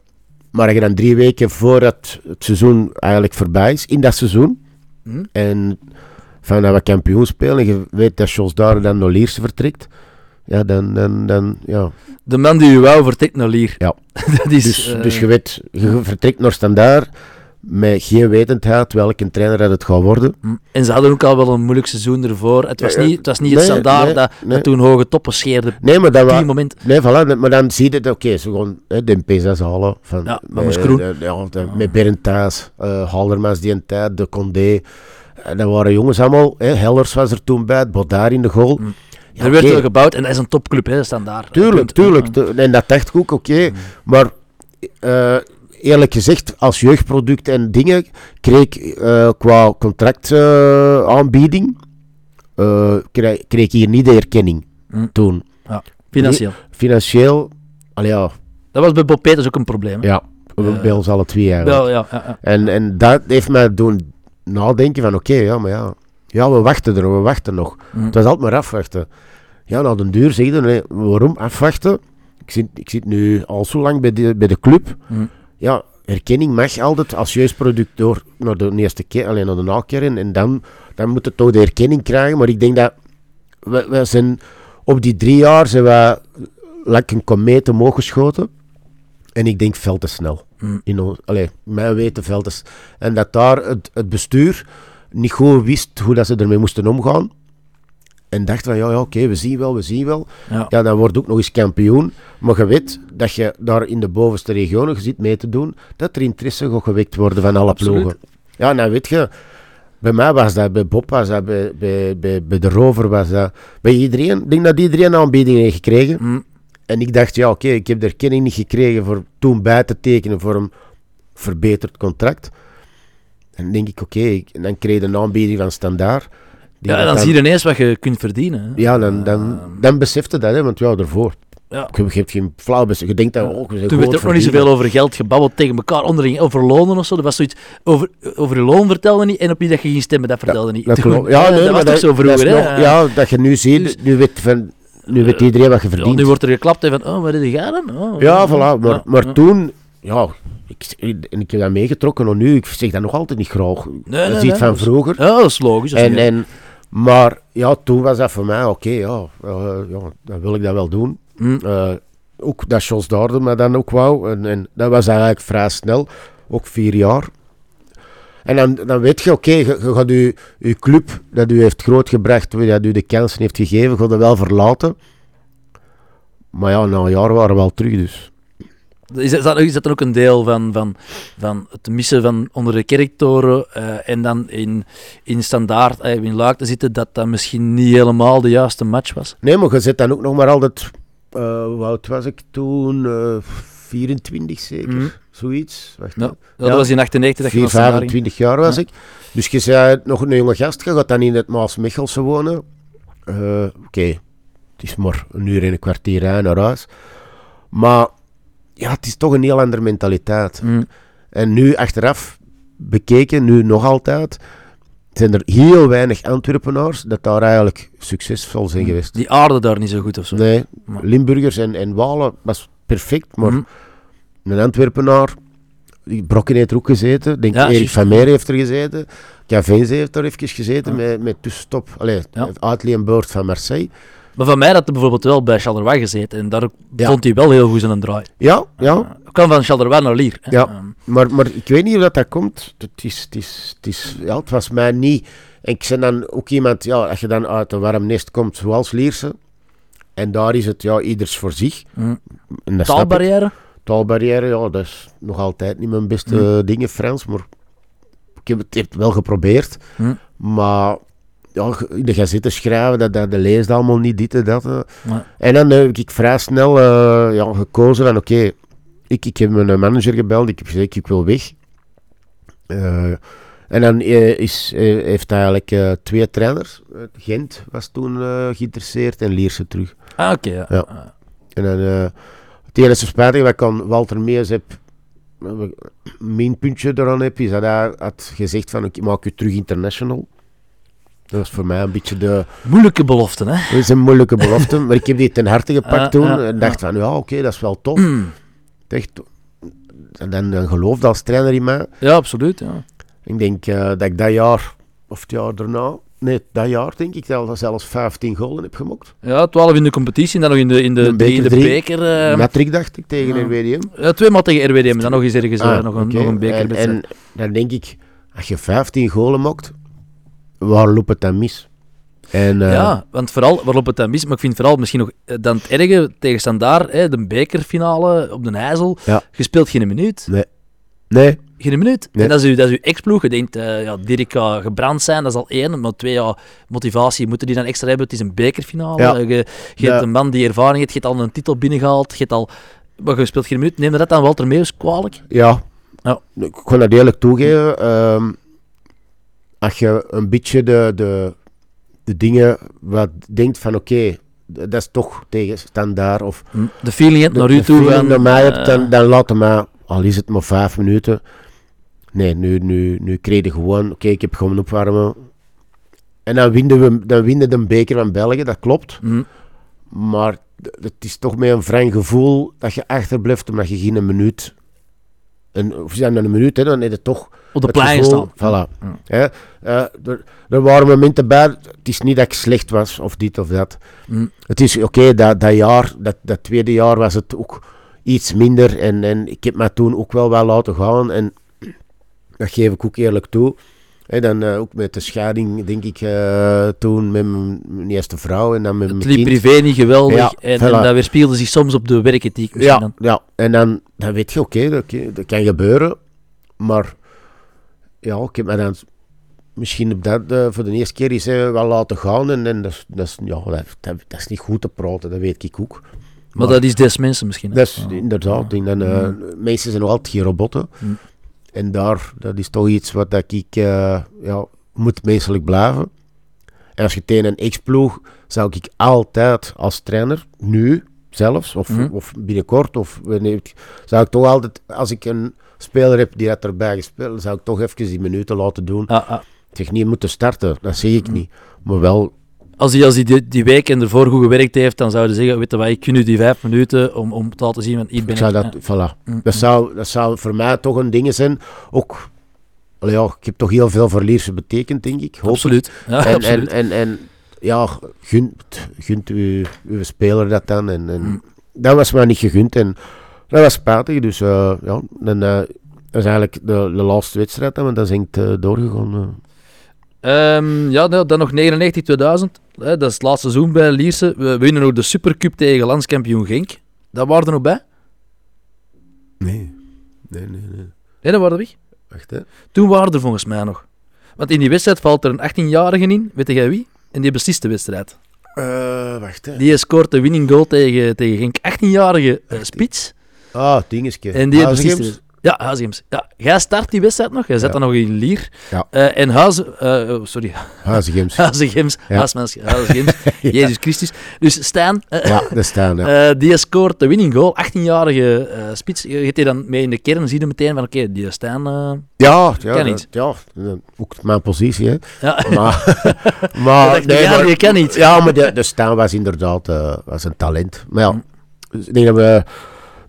maar als je dan drie weken voordat het seizoen eigenlijk voorbij is, in dat seizoen, Hm? en van dat we kampioen spelen, en je weet dat Jos daar dan naar Lierse vertrekt, ja, dan, dan, dan ja. De man die u wou vertrekt naar Lier. Ja. dat is, Dus, eh, dus je weet, je vertrekt naar standaard, met geen wetendheid welke trainer dat het gaat worden. En ze hadden ook al wel een moeilijk seizoen ervoor. Het was ja. niet, het, was niet het standaard nee, dat, nee. dat toen hoge toppen scheerde. Nee, maar dat Op die moment. Nee, voilà, maar dan zie je dat, oké, ze gewoon hè, de MP's halen. Van, Ja, van met, Moes Kroen. eh, ja, met Bernd Thijs, eh, Haldermans die een tijd, de Condé. En dat waren jongens allemaal, hè, Hellers was er toen bij, Bodar in de goal. Mm. Ja, er werd wel gebouwd en dat is een topclub, hè, standaard. Tuurlijk, tuurlijk. En dat dacht ik ook, oké. Mm. Maar eh, eerlijk gezegd, als jeugdproduct en dingen, kreeg ik eh, qua contractaanbieding, eh kreeg, kreeg ik hier niet de erkenning Mm. toen. Financieel. Financieel, allee, ja, Dat was bij Bob Peters ook een probleem. hè. ja Eh, bij ons alle twee eigenlijk. Wel, ja, ja, ja. En, en dat heeft mij doen nadenken van, oké, ja, maar ja, ja, we wachten er, we wachten nog. Hm. Het was altijd maar afwachten. Ja, na de duur zeg je, nee, waarom afwachten? Ik zit, ik zit nu al zo lang bij de, bij de club. Hm. Ja, erkenning mag altijd als jeugdproduct door naar de eerste keer, alleen naar de nakeer. En, en dan, dan moet het toch de erkenning krijgen. Maar ik denk dat we, we zijn op die drie jaar zijn we lekker een komeet omhoog geschoten. En ik denk veel te snel. Hm. In allee, mijn weten veel te En dat daar het, het bestuur niet goed wist hoe dat ze ermee moesten omgaan. En dacht van, ja, ja oké, we zien wel, we zien wel. Ja. Ja, dan word ook nog eens kampioen. Maar je weet dat je daar in de bovenste regionen zit mee te doen, dat er interesse gaat gewekt worden van alle Absoluut. ploegen. Ja, nou weet je, bij mij was dat, bij Bob was dat, bij, bij, bij, bij de Rover was dat, bij iedereen. Ik denk dat iedereen aanbiedingen heeft gekregen. Hm. En ik dacht, ja oké, ik heb de erkenning niet gekregen voor toen bij te tekenen voor een verbeterd contract. En dan denk ik, oké, ik- dan kreeg je een aanbieding van standaard. Die Ja, dan zie je ineens wat je kunt verdienen. hè. Ja, dan, dan, Ehm, dan besefte dat, hè, want ja, daarvoor. ja. Je, je hebt geen flauw besef. Je denkt dat, oh, we zijn Toen werd er ook nog niet zoveel over geld gebabbeld tegen elkaar onderling, over lonen of zo. Dat was zoiets over, over je loon vertelde niet en op wie dat je ging stemmen, dat vertelde niet. Dat Toen- klopt. ja, eh, nee, dat was toch zo vroeger, is hè? ja, dat je nu ziet, Dus- nu weet, van, nu weet iedereen wat je Ja, verdient. nu wordt er geklapt en van, oh, wat heb jij dan? Oh, Ja, oh, voilà. Maar, ja, maar ja. toen, ja, ik, en ik heb dat meegetrokken, en nu, ik zeg dat nog altijd niet graag. Nee, dat nee, is nee, iets van is- vroeger. Ja, dat is logisch. dat is En, en, maar ja, toen was dat voor mij, oké, ja, eh, ja, dan wil ik dat wel doen. Hm. Eh, ook dat Jos Darden me dan ook wou. En, en dat was eigenlijk vrij snel, ook vier jaar. En dan, dan weet je, oké, je, je gaat je, je club dat u heeft grootgebracht, dat u de kansen heeft gegeven, gaat dat wel verlaten. Maar ja, na een jaar waren we wel terug, dus. Is dat, is dat dan ook een deel van, van, van het missen van onder de kerktoren eh, en dan in, in standaard, eh, in luik te zitten, dat dat misschien niet helemaal de juiste match was? Nee, maar je zit dan ook nog maar altijd... hoe oud was ik toen? Eh 24 zeker, Mhm. zoiets. Wacht, Ja, dat was in 98 dat je 4, naar Standaard ging. 25 jaar was Ja. ik. Dus je zei nog een jonge gast, je gaat dan in het Maas-Mechelse wonen. Eh, Oké, het is maar een uur en een kwartier rijden naar huis. Maar ja, het is toch een heel andere mentaliteit. Mm. En nu achteraf bekeken, nu nog altijd, zijn er heel weinig Antwerpenaars dat daar eigenlijk succesvol zijn geweest. Die aarde daar niet zo goed of zo. Nee, Maar- Limburgers en, en Walen was perfect, maar Mhm. een Antwerpenaar, die Brokken heeft er ook gezeten, denk Ja, Erik van Meer heeft er gezeten, Cavenze heeft er even gezeten Ja. met, met tussenstop, allee, Ja. van Marseille. Maar van mij had hij bijvoorbeeld wel bij Charleroi gezeten en daar Ja. vond hij wel heel goed zijn draai. Ja, ja, Uh, kwam van Charleroi naar Lier. hè. Ja. Ehm, maar, maar ik weet niet hoe dat, dat komt. Het, is, het, is, het, is, ja, het was mij niet. En ik ben dan ook iemand, ja, als je dan uit een warm nest komt, zoals Lierse, en daar is het ja, ieders voor zich. mm. Taalbarrière? Taalbarrière, ja, dat is nog altijd niet mijn beste eh, ding in Frans, maar ik heb het, ik heb het wel geprobeerd. Hm. Maar ja, de gazetten schrijven, dat, dat, dat leest allemaal niet dit en dat. eh. Ja. En dan heb ik vrij snel eh, ja, gekozen van oké, ik, ik heb mijn manager gebeld, ik heb gezegd ik wil weg. Eh, en dan eh, is, eh, heeft hij eigenlijk eh, twee trainers. Eh, Gent was toen eh, geïnteresseerd en Lierse terug. Ah, oké. ja. Ja. Ah. En dan, eh het enige spijtige wat ik aan Walter Mees heb, eh, mijn puntje eraan heb, is dat hij had gezegd van, ik maak je terug international. Dat was voor mij een beetje de... Moeilijke beloften, hè? Dat is een moeilijke belofte, maar ik heb die ten harte gepakt Ja, toen. en dacht van, ja, oké, dat is wel tof. Mm. Echt, en dan, geloofde als trainer in mij. Ja, absoluut. Ja. Ik denk eh, dat ik dat jaar, of het jaar daarna, nee, dat jaar denk ik, dat ik zelfs 15 golen heb gemokt. ja, 12 in de competitie en dan nog in de, in de, De in de beker beker. drie. eh, Matrick dacht ik, tegen ja. RWDM. ja, twee maal tegen RWDM en dan nog eens ergens eh, Ah, nog, een, nog een en, bekerwedstrijd. en dan denk ik, als je 15 golen maakt, waar loopt het dan mis? En, eh, Ja, want vooral, waar loopt het dan mis? Maar ik vind vooral misschien nog eh, dan het erge tegen Standaard, hè, de bekerfinale op de IJssel, Ja. je speelt geen minuut. Nee, Geen minuut. Nee. En dat is uw, dat is uw ex-ploeg. Je denkt, eh, ja, Dirk gaat gebrand zijn, dat is al één. Maar twee, ja, motivatie moeten die dan extra hebben. Het is een bekerfinale. Ja. Je, je Ja. hebt een man die ervaring heeft, je hebt al een titel binnengehaald, je hebt al... Maar je speelt geen minuut. Neem dat dan Walter Meeuws kwalijk? ja. Ja. Ik kan dat eerlijk toegeven. ehm, als je een beetje de, de, de dingen wat denkt van oké, dat is toch tegen standaard of De feeling hebt de, naar u de toe van... naar mij hebt, eh, dan, dan laat hem maar, al is het maar vijf minuten. Nee, nu, nu, nu kreeg je gewoon, oké, ik heb gewoon opwarmen. En dan winnen we dan winnen de beker van België, dat klopt. Maar het is toch met een vrij gevoel dat je achterblijft omdat je geen minuut. Een, of zijn dan een minuut, hè, dan is het toch. Op de het plein staan. Voilà. Ja. Hè, eh, er, er waren momenten bij. Het is niet dat ik slecht was of dit of dat. Hm. Het is oké, dat, dat jaar, dat, dat tweede jaar was het ook iets minder. En, en ik heb me toen ook wel wel laten gaan. En dat geef ik ook eerlijk toe. Hè, dan eh, ook met de scheiding, denk ik, eh, toen met mijn, eerste vrouw en dan met Het mijn liep kind. privé niet geweldig. Ja, en, voilà. en dat weerspiegelde zich soms op de werkethiek misschien Ja, dan. ja, en dan, dan weet je, oké, dat, dat kan gebeuren. Maar ja, ik heb me dan misschien op dat, eh, voor de eerste keer eens eh, wel laten gaan. En, en dat, is, dat, is, ja, dat, is niet goed te praten, dat weet ik ook. Maar dat is des mensen misschien. hè. Dat is Ja. inderdaad. En dan, eh, Mensen zijn nog altijd geen robotten. Mm. En daar, dat is toch iets wat dat ik, ja, moet menselijk blijven. En als je tegen een ex-ploeg, zou ik altijd als trainer, nu zelfs, of, Mhm. of binnenkort, of wanneer zou ik toch altijd, als ik een speler heb die dat erbij gespeeld, zou ik toch even die minuten laten doen. Ah, ah. Ik zeg niet moeten starten, dat Mhm. ik niet. Maar wel, Als hij, als hij die, die week en ervoor goed gewerkt heeft, dan zouden ze zeggen, weet je wat, ik gun u die vijf minuten om, om te laten zien, want hier ben ik ik. zou dat, voilà. Mm, Dat zou, dat zou voor mij toch een ding zijn. Ook, ja, ik heb toch heel veel voor Lierse betekend, denk ik. hoop ik. Absoluut. Ja, En, en, absoluut. en, en ja, gunt, gunt uw, uw speler dat dan. En, en Mm. Dat was mij niet gegund en dat was spijtig. Dus eh, ja, dan, eh, dat is eigenlijk de, de laatste wedstrijd en dan zijn ik eh, doorgegaan. eh. Ehm, ja, nou, dan nog 99-2000. Hè, dat is het laatste seizoen bij Lierse. We winnen ook de Supercup tegen landskampioen Genk. Dat waren er nog bij. Nee. Nee, nee, nee. Nee, dat waren weg. Wacht, hè. Toen waren er volgens mij nog. Want in die wedstrijd valt er een 18-jarige in, weet jij wie? En die beslist de wedstrijd. Eh, wacht, hè. Die scoort de winning goal tegen, tegen Genk. 18-jarige eh, spits. Ah, dingetje. En die de Ja, Huizegems. Ja, jij start die wedstrijd nog. Jij zet Ja. dan nog in Lier. Ja. Eh, en Huizen... eh, oh, sorry. Huizegems. Huizegems. Ja. Huismens- Huizegems. Jezus Christus. Dus Stijn... eh, ja, staan. hè. eh, die scoort de winning goal. 18-jarige eh, spits. Je gaat die dan mee in de kern zie je meteen van oké, die Stijn... eh, ja, ja, ken dat- iets. ja, dat- ook mijn positie, hè. ja, Maar, maar, dacht ja, je kan niet. Ja, maar de, de Staan was inderdaad eh, was een talent. Maar ja, Mm. ik denk dat we,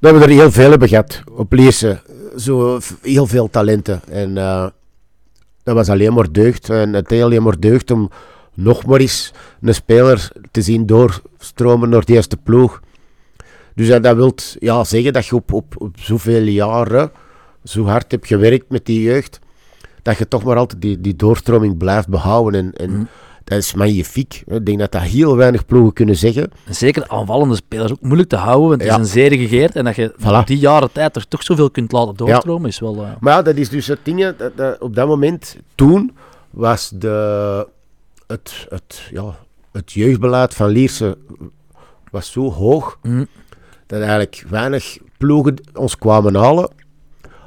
dat we er heel veel hebben gehad op Lierse. Zo heel veel talenten. En eh, dat was alleen maar deugd. En het deed alleen maar deugd om nog maar eens een speler te zien doorstromen naar de eerste ploeg. Dus dat, dat wil ja, zeggen dat je op, op, zoveel jaren zo hard hebt gewerkt met die jeugd, dat je toch maar altijd die, die doorstroming blijft behouden. En, en Mm. Dat is magnifiek. Ik denk dat dat heel weinig ploegen kunnen zeggen. En zeker aanvallende spelers ook moeilijk te houden, want het Ja. is een zeer gegeerd. En dat je Voilà. die jaren tijd er toch zoveel kunt laten doorstromen, is wel... eh, Maar ja, dat is dus het ding. hè, Dat, dat, op dat moment, toen, was de, het, het, ja, het jeugdbeleid van Lierse was zo hoog, mm. dat eigenlijk weinig ploegen ons kwamen halen.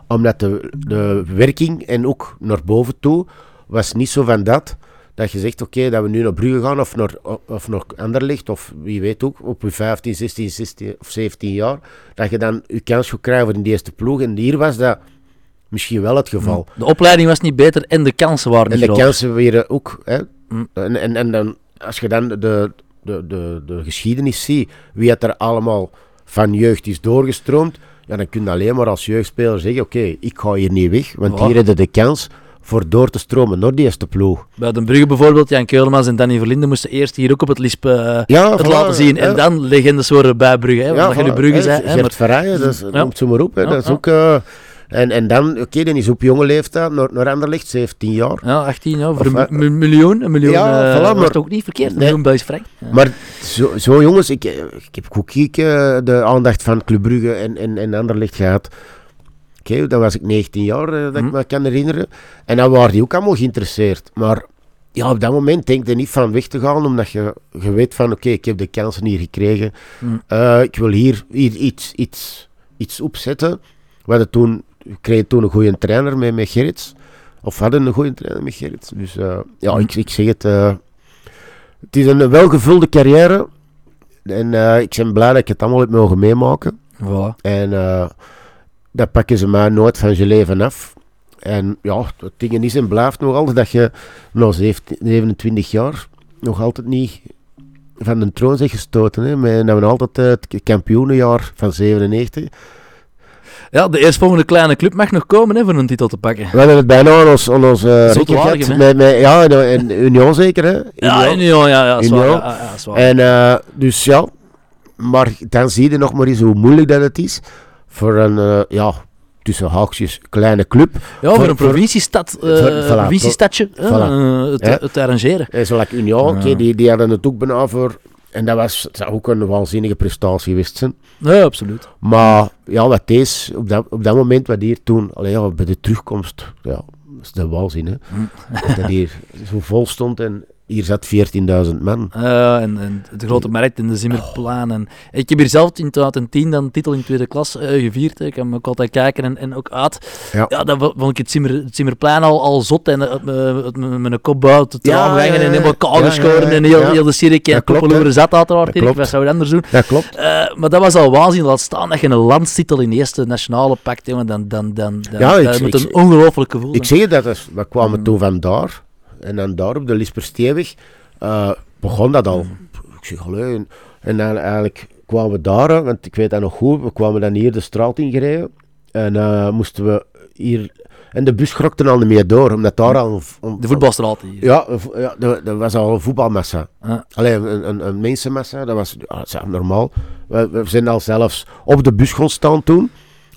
Omdat de, de werking en ook naar boven toe was niet zo van dat. Dat je zegt, oké, dat we nu naar Brugge gaan of naar, of naar Anderlecht, of wie weet ook, op je 15, 16, 16 of 17 jaar, dat je dan je kans gaat krijgen voor in de eerste ploeg. En hier was dat misschien wel het geval. De opleiding was niet beter en de kansen waren En niet de groot. kansen weer ook. Hè. Mm. En, en, en dan, als je dan de, de, de, de geschiedenis ziet, wie het er allemaal van jeugd is doorgestroomd, ja, dan kun je alleen maar als jeugdspeler zeggen, oké, ik ga hier niet weg, want Ja. hier heb je de kans voor door te stromen naar de eerste ploeg. Bij Den Brugge bijvoorbeeld, Jan Keulemans en Danny Verlinden moesten eerst hier ook op het Lisp Ja, het voilà, laten zien. En dan legendes worden bij Brugge. Hè, je nu voilà, Brugge. Hè, Gert maar, Verrijen, dat is, Ja. noemt zo maar op. Hè, Ja, dat is ja. ook... eh, en, en dan, oké, dan is op jonge leeftijd naar, naar Anderlecht, 17 jaar. ja, 18 jaar, voor Of, een eh, mi- miljoen. Een miljoen Ja, eh, voilà, maar- ook niet verkeerd? Een Nee. miljoen frank. Ja. Maar zo, zo jongens, ik, ik heb ook hier, eh, de aandacht van Club Brugge en, en, en Anderlecht gehad. Oké, dan was ik 19 jaar, eh, dat ik Hm. me kan herinneren. En dan waren die ook allemaal geïnteresseerd. Maar ja, op dat moment denk je niet van weg te gaan, omdat je, je weet van, oké, ik heb de kansen hier gekregen. Hm. Eh, ik wil hier, hier iets, iets, iets opzetten. We hadden toen, we kregen toen een goede trainer met, met Gerrits. Of hadden een goede trainer met Gerrits. Dus eh, ja, Hm. ik, ik zeg het. het is een welgevulde carrière. En ik ben blij dat ik het allemaal heb mogen meemaken. Voilà. En eh, dat pakken ze mij nooit van je leven af. En ja, het ding is en blijft nog altijd dat je na 17 27 jaar nog altijd niet van de troon zijn gestoten. Hè. Met, dat we altijd eh, het kampioenenjaar van 97. Ja, de eerstvolgende kleine club mag nog komen hè, voor een titel te pakken. We hadden het bijna aan ons, aan ons Waregem, hè? met, met, Ja, en, Union zeker. Hè. Ja, Union. Ja, ja, zwaar. Union. Ja. En eh, dus ja, maar dan zie je nog maar eens hoe moeilijk dat het is voor een, eh, ja, tussen haakjes, kleine club. ja, voor voor- een provinciestad, eh, voor- voilà, provinciestadje, voilà. eh, het, Ja. het te arrangeren. En zoals Union, Ja. oké, die, die hadden het ook bijna voor. En dat was dat zou ook een waanzinnige prestatie geweest zijn. Ja, absoluut. Maar ja, wat deze, op dat, op dat moment, wat hier toen, allee, ja, bij de terugkomst, ja, dat is de waanzin, hè. Hm. dat dat hier zo vol stond en hier zat 14.000 man. Ja, en, en de grote markt en de Zimmerplaan. En, ik heb hier zelf in 2010 dan titel in tweede klas eh, gevierd. hè. Ik me ook altijd kijken en, en ook uit. Ja. Ja, dan vo- vond ik het, Zimmer, het al, al zot. En met een kop buiten het Ja, en helemaal kaal geschoren. En heel, heel de cirk en Dat klopt, koppel over hè. de zat uiteraard. Klopt. Wat zou je anders doen? Dat klopt. Eh, maar dat was al waanzin. Laat staan dat je een landstitel in de eerste nationale pakt. Jongen, dan, dan, dan, dan, Ja, ik- dat moet ik- een ongelooflijk gevoel Ik je dat, we kwamen Mm. toen vandaar. En dan daar op de Lispersteeweg eh begon dat al. Mm. Ik zeg, allee, en, en dan eigenlijk kwamen we daar, want ik weet dat nog goed, we kwamen dan hier de straat ingereden. En eh, moesten we hier... En de bus grokte al niet meer door, omdat daar al... De voetbalstraat hier. Ja, ja dat, was al een voetbalmassa. Ja. Alleen een, een, een mensenmassa, dat was, ja, dat normaal. We, we zijn al zelfs op de bus gaan staan toen,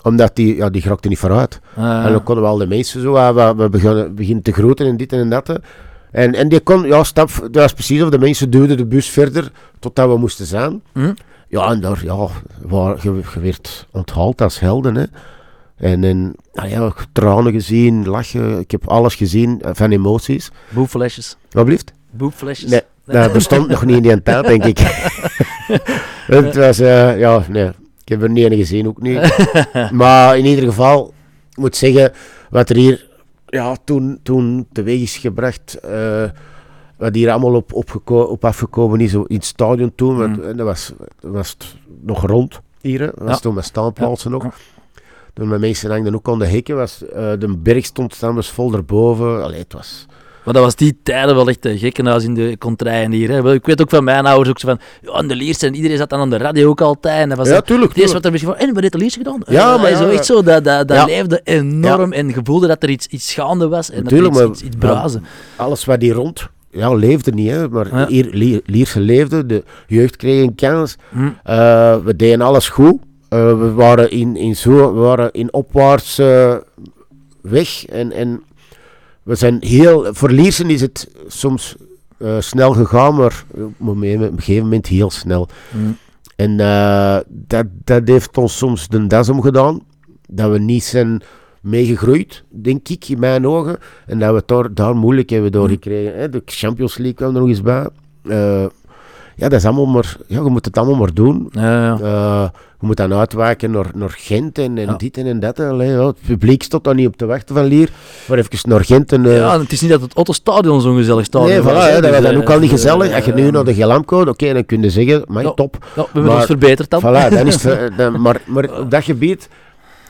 omdat die, ja, die grokte niet vooruit. Eh, En dan konden we al de mensen zo, ah, we, we beginnen, beginnen te groeten en dit en dat. En, en die kon, ja, stap, dat was precies of de mensen duwden de bus verder totdat we moesten zijn. hm? Ja, en daar, ja, waar, je, je werd onthaald als helden, hè. En, en nou ja, tranen gezien, lachen. Ik heb alles gezien eh, van emoties. Boepflesjes. Wat blieft? Boepflesjes. Nee, dat bestond nog niet in die tijd, denk ik. het was, eh, ja, nee. Ik heb er niet een gezien, ook niet. maar in ieder geval, ik moet zeggen, wat er hier ja, toen, toen teweeg is gebracht, eh, wat hier allemaal op, opgeko- op afgekomen is in het stadion toen, want, Mm. en dat was, was het nog rond hier, dat was Ja. toen met staanplaatsen nog. Ja. Toen mijn mensen hangden ook aan de hekken, was, eh, de berg stond staan, was vol erboven. Allee, het was... Maar dat was die tijden wel echt een gekkenhuis in de contraien hier. Hè. Ik weet ook van mijn ouders ook zo van, ja, en de Lierse, en iedereen zat dan aan de radio ook altijd. En dat was Ja, tuurlijk, het eerste wat er misschien van, en wat heeft de Lierse gedaan? Ja, Eh, maar ja, zo, echt zo, dat, dat, dat Ja. leefde enorm en je voelde dat er iets, iets gaande was en Natuurlijk, dat er iets, iets, brazen. alles wat hier rond ja, leefde niet, hè, maar Ja. hier, Lier- Lierse leefde, de jeugd kreeg een kans. Hm. Eh, we deden alles goed. Eh, we waren in, in, zo, we waren in opwaarts eh, weg en, en we zijn heel, voor Liersen is het soms eh, snel gegaan, maar op een gegeven- moment heel snel. Hm. En eh, dat, dat heeft ons soms de das omgedaan. Dat we niet zijn meegegroeid, denk ik, in mijn ogen. En dat we het daar, daar moeilijk hebben doorgekregen. Hè. De Champions League kwam er nog eens bij. Eh, ja, dat is allemaal maar... Ja, je moet het allemaal maar doen. Ja. Eh, je moet dan uitwijken naar, naar Gent en, en dit en, en dat. Allee, het publiek stond daar niet op te wachten van Lier. Maar even naar Gent en... eh, ja, het is niet dat het Otto Stadion zo'n gezellig stadion Nee, was. hè, hè. dat was Dus, dan eh, ook al niet gezellig. Als je nu naar de Gelamco, oké, dan kun je zeggen, maar top. Ja, we hebben Maar- ons verbeterd dan. Voilà, dan is het, dan- maar, maar op dat gebied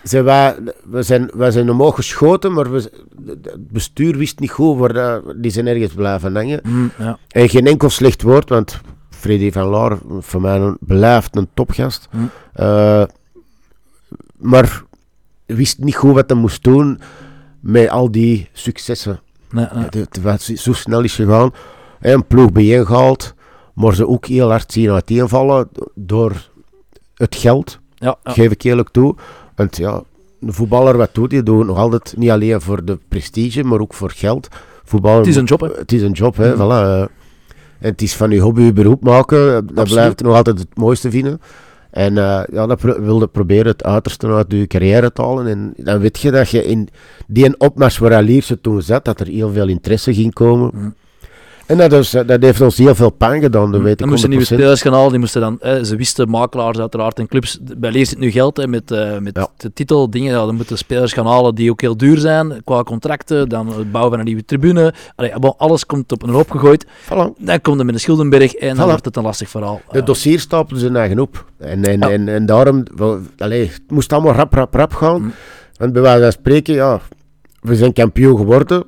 zijn wij, we zijn, wij zijn omhoog geschoten, maar we, het bestuur wist niet goed waar die zijn ergens blijven hangen. Hm, ja. En geen enkel slecht woord, want Freddy van Laar, voor mij een, blijft een topgast. Hm. Eh, maar wist niet goed wat hij moest doen met al die successen. Nee, nee. Zo snel is gegaan. Een ploeg bijeengehaald, maar ze ook heel hard zien uiteenvallen door het geld, Ja, ja. geef ik eerlijk toe. Want ja, een voetballer, wat doet hij? Doet nog altijd niet alleen voor de prestige, maar ook voor geld. Voetballer, Het is een job, hè. Het is een job, hè. Mm. Voilà, eh. Het is van je hobby je beroep maken, dat Absoluut. blijft nog altijd het mooiste vinden. En eh, ja, dat pro- wilde proberen het uiterste uit je carrière te halen. En dan weet je dat je in die een opmars waar Lierse toen zat, dat er heel veel interesse ging komen. Mm. En dat, is, dat heeft ons heel veel pijn gedaan, dat weet ik moesten 100%. nieuwe spelers gaan halen, die moesten dan, hè, ze wisten, makelaars uiteraard en clubs, bij Leer zit nu geld hè, met, eh, met Ja. de titel, dingen, ja, dan moeten spelers gaan halen die ook heel duur zijn, qua contracten, dan het bouwen van een nieuwe tribune, Allee, alles komt op een hoop gegooid, Voilà. dan komt er met een Schildenberg en dan Voilà. wordt het een lastig verhaal. De Eh, dossiers stapelden zijn eigen op. En, en, Ja. en, en daarom, wel, allee, het moest allemaal rap, rap, rap gaan. Mm. Want bij wijze van spreken, ja, we zijn kampioen geworden.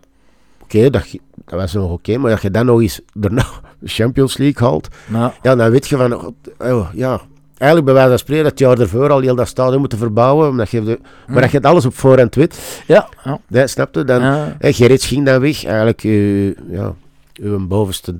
Oké, dat, dat was nog oké, maar als je dan nog eens de Champions League haalt, nou, ja, dan weet je van, oh, ja, eigenlijk bij wijze van spreken dat jaar ervoor al heel dat stadion moeten verbouwen, omdat je de, maar als je het alles op voorhand weet, ja, ja, hè, snap je, dan, ja. en Gerrits ging dan weg, eigenlijk uw, ja, uw bovenste,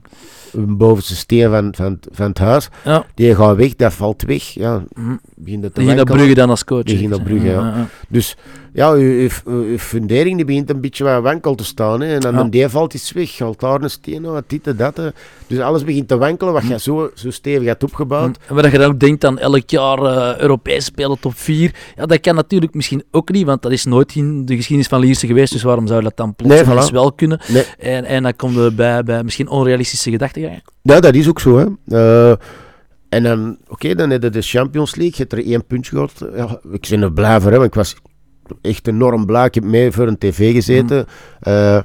uw bovenste steen van, van, van het huis. ja. Die gaat weg, dat valt weg. Ja, Hm. begint Die ging naar. Brugge dan als coach. Die ging naar Brugge, ja. Dus ja, uw fundering die begint een beetje wat wankel te staan. Hè. En dan Ja. een die valt iets weg, haalt daar een steen uit, dit en dat. hè. Dus alles begint te wankelen, wat Hm. je zo, zo stevig hebt opgebouwd. En wat je dan ook denkt aan elk jaar eh Europees spelen top 4, ja, dat kan natuurlijk misschien ook niet, want dat is nooit in de geschiedenis van Lierse geweest, dus waarom zou dat dan plots Nee, eens voilà. wel kunnen? Nee. En, en dan komt er bij, bij misschien onrealistische gedachtegangen. Ja, dat is ook zo. Hè. Eh, en dan, oké, dan heb je de Champions League, je hebt er één puntje gehad. Ja, ik ben er blij voor, hè, want ik was echt enorm blij. Ik heb mee voor een tv gezeten. Eh, een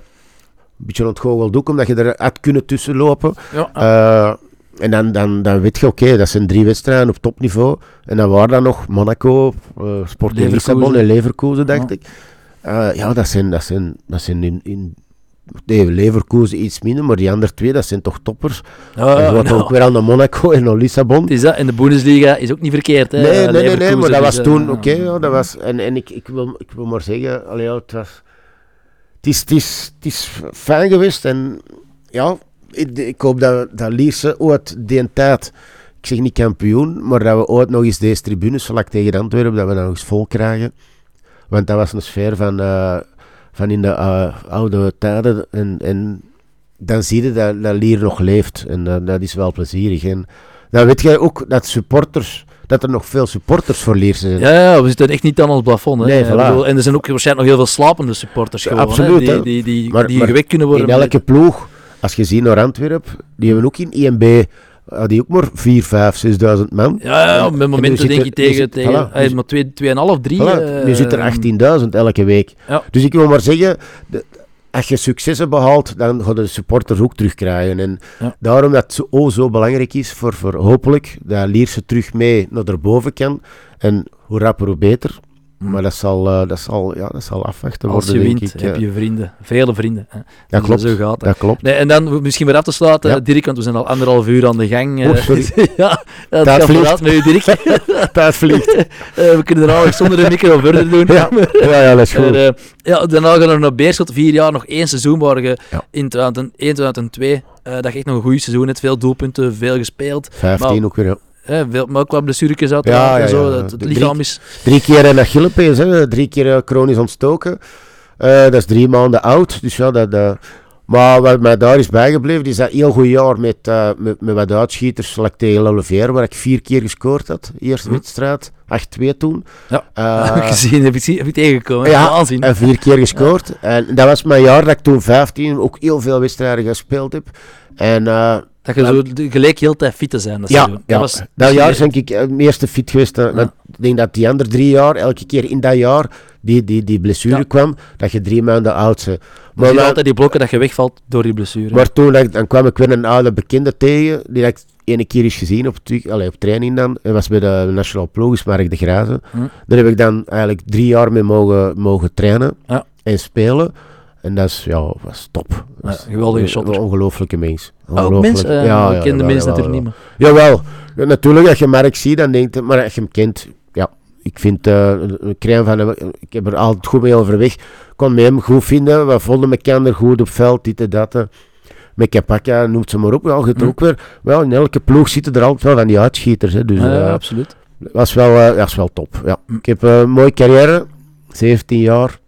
beetje aan het goocheld ook, omdat je er had kunnen tussenlopen. Ja, Eh, en dan, dan, dan weet je, oké, dat zijn drie wedstrijden op topniveau. En dan waren dan nog Monaco, eh Sporting. Lissabon en Leverkusen, dacht Ja. ik. Ja, dat zijn, dat zijn, dat zijn in, in nee, Leverkusen iets minder, maar die andere twee, dat zijn toch toppers. ja, en gaat nou, ook weer aan de Monaco en naar Lissabon. is dat. En de Bundesliga is ook niet verkeerd. Hè? Nee, nee, nee, maar dat was dus, eh, toen, oké, ja, dat was, en, en ik, ik, wil, ik wil maar zeggen, allee, ja, het was, het is, het is, het is fijn geweest en ja, ik, ik hoop dat, dat Lierse ooit die tijd, ik zeg niet kampioen, maar dat we ooit nog eens deze tribunes, vlak tegen Antwerpen, dat we dat nog eens vol krijgen. Want dat was een sfeer van, eh, van in de eh, oude tijden en, en dan zie je dat, dat Lier nog leeft en dat is wel plezierig. En Dan weet jij ook dat supporters, dat er nog veel supporters voor Lierse zijn. Ja, ja, we zitten echt niet aan ons plafond. Hè. Nee, voilà. bedoel, en er zijn ook waarschijnlijk nog heel veel slapende supporters gewoon. absoluut, hè, die, die, die, Maar- die maar gewekt kunnen worden. In elke ploeg, als je ziet naar Antwerpen, die hebben ook in IMB, hadden die ook maar 4, 5, 6.000 man. Ja, ja, nu momenten zit denk je tegen, zit- tegen voilà, eh, maar 2, 2,5, 3. Voilà, nu zit er 18.000 elke week. Ja. Dus ik wil maar zeggen, als je successen behaalt, dan gaan de supporters ook terugkrijgen. En Ja. daarom dat het zo, oh, zo belangrijk is voor, voor hopelijk dat Lierse terug mee naar erboven kan. En hoe rapper, hoe beter. Maar dat zal, eh, dat zal, ja, dat zal afwachten Als worden, je denk wint, ik. heb je vrienden. Vele vrienden. Hè. dat Dus klopt, Zo gaat dat klopt. Nee, en dan misschien weer af te sluiten, Ja. Dirk, want we zijn al anderhalf uur aan de gang. eh. Sorry. ja, het Tijd vliegt. met u, Dirk. Tijd vliegt. We kunnen er al zonder de micro verder doen. ja. ja, ja, dat is goed. En, eh, ja, daarna gaan er naar Beerschot, vier jaar, nog één seizoen je Ja. in 2001, 2002, eh, dat je echt nog een goed seizoen hebt, veel doelpunten, veel gespeeld, 15 maar- ook weer, ja. Hè, ook wat blessuretjes uiteraard Ja, ja, en zo, ja. het, lichaam is... Drie keer een Achillepees, hè. drie keer eh, chronisch ontstoken. Eh, dat is drie maanden oud. Dus ja, dat, eh, maar wat mij daar is bijgebleven, is dat heel goed jaar met, eh, met, met wat uitschieters, zoals tegen Lollivier, waar ik vier keer gescoord had. Eerste Hm. wedstrijd, 8-2 toen. Ja. Eh, heb ik gezien, heb ik, heb ik tegengekomen, ja, aanzien. en vier keer gescoord. En dat was mijn jaar dat ik toen 15 ook heel veel wedstrijden gespeeld heb. En eh, dat je zo gelijk heel tijd fit te zijn, dat ja, Dat was dat jaar ben ik eh, het meeste fit geweest. eh, Ja. Ik denk dat die andere drie jaar, elke keer in dat jaar, die, die, die blessure kwam, dat je drie maanden oud bent. Maar altijd die blokken dat je wegvalt door die blessure. maar toen dat ik- dan kwam ik weer een oude bekende tegen, die dat ik ene keer eens gezien op, allee, op training dan. Hij was bij de National Ploeg, is Mark de Grazen. Hm. Daar heb ik dan eigenlijk drie jaar mee mogen, mogen trainen en spelen. En dat is, ja, was top. Ja, geweldige shotter. Ongelooflijke mens. ook Ongelooflijk. mensen, uh, Ja, ja, kende jawel, mensen jawel, natuurlijk niet meer. Jawel, Ja, natuurlijk als je Mark ziet, dan denkt maar als je hem kent, ja, ik vind crème van hem, ik heb er altijd goed mee overweg. Ik kon met hem goed vinden, we vonden elkaar goed op veld, dit en dat. eh. Met Kapaka, noemt ze maar op, ja, hebt Hm. ook weer, wel, in elke ploeg zitten er altijd wel van die uitschieters, hè, dus Ja, absoluut. was wel, was wel top. Ja. Hm. Ik heb een mooie carrière, 17 jaar.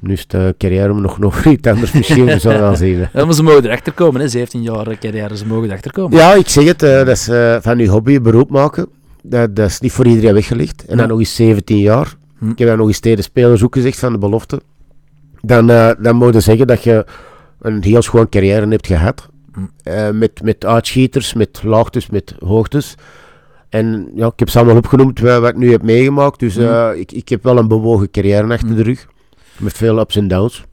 Nu is de carrière nog, nog iets anders misschien, we zullen wel zien. Ja, maar ze mogen erachter komen, hè. 17 jaar carrière, ze mogen erachter komen. Ja, ik zeg het, eh, dat is eh, van je hobby een beroep maken. Dat, dat is niet voor iedereen weggelegd. En dan nog eens 17 jaar. Hm. Ik heb dan nog eens tegen de spelers ook gezegd van de belofte. Dan, eh dan moet je zeggen dat je een heel schoon carrière hebt gehad. Hm. Eh, met, met uitschieters, met laagtes, met hoogtes. En ja, ik heb ze allemaal opgenoemd wa- wat ik nu heb meegemaakt. Dus Hm. eh, ik, ik heb wel een bewogen carrière achter de rug. Met veel ups en downs.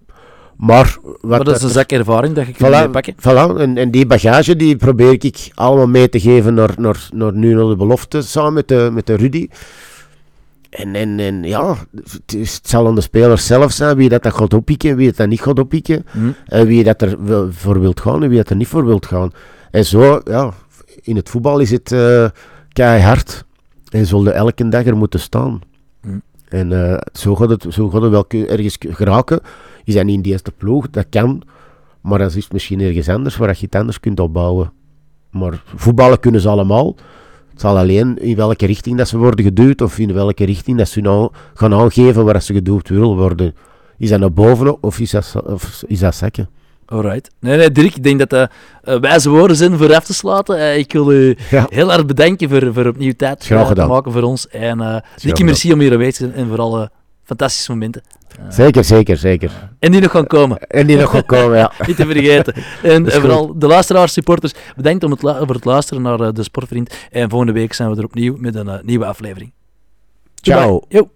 Maar wat maar dat is een zak ervaring dat je kunt Voilà, meepakken. voilà. En, en die bagage die probeer ik allemaal mee te geven naar, naar, naar nu naar de belofte, samen met de, met de Rudy. En, en, en ja, het, is, het zal aan de spelers zelf zijn wie dat, dat gaat oppikken, wie dat, dat niet gaat oppikken. Hm. En wie dat er voor wilt gaan en wie dat er niet voor wilt gaan. En zo, ja, in het voetbal is het eh keihard. En zullen elke dag er moeten staan. En eh, zo, gaat het, zo gaat het wel ergens geraken. Je bent niet in de eerste ploeg, dat kan. Maar dan is misschien ergens anders waar je het anders kunt opbouwen. Maar voetballen kunnen ze allemaal. Het zal alleen in welke richting dat ze worden geduwd of in welke richting dat ze nou gaan aangeven waar ze geduwd willen worden. Is dat naar boven of is dat, of is dat zakken? Alright. Nee, nee, Dirk, ik denk dat dat eh, wijze woorden zijn voor af te sluiten. Eh, ik wil u Ja. heel erg bedanken voor, voor opnieuw tijd eh, te maken voor ons. En eh dikke merci om hier aanwezig te zijn en voor alle fantastische momenten. Zeker, zeker, zeker. En die nog gaan komen. En die nog gaan komen, ja. Niet te vergeten. En, vooral de luisteraars, supporters, bedankt om het voor het luisteren naar de Sportvriend. En volgende week zijn we er opnieuw met een nieuwe aflevering. Ciao. Yo.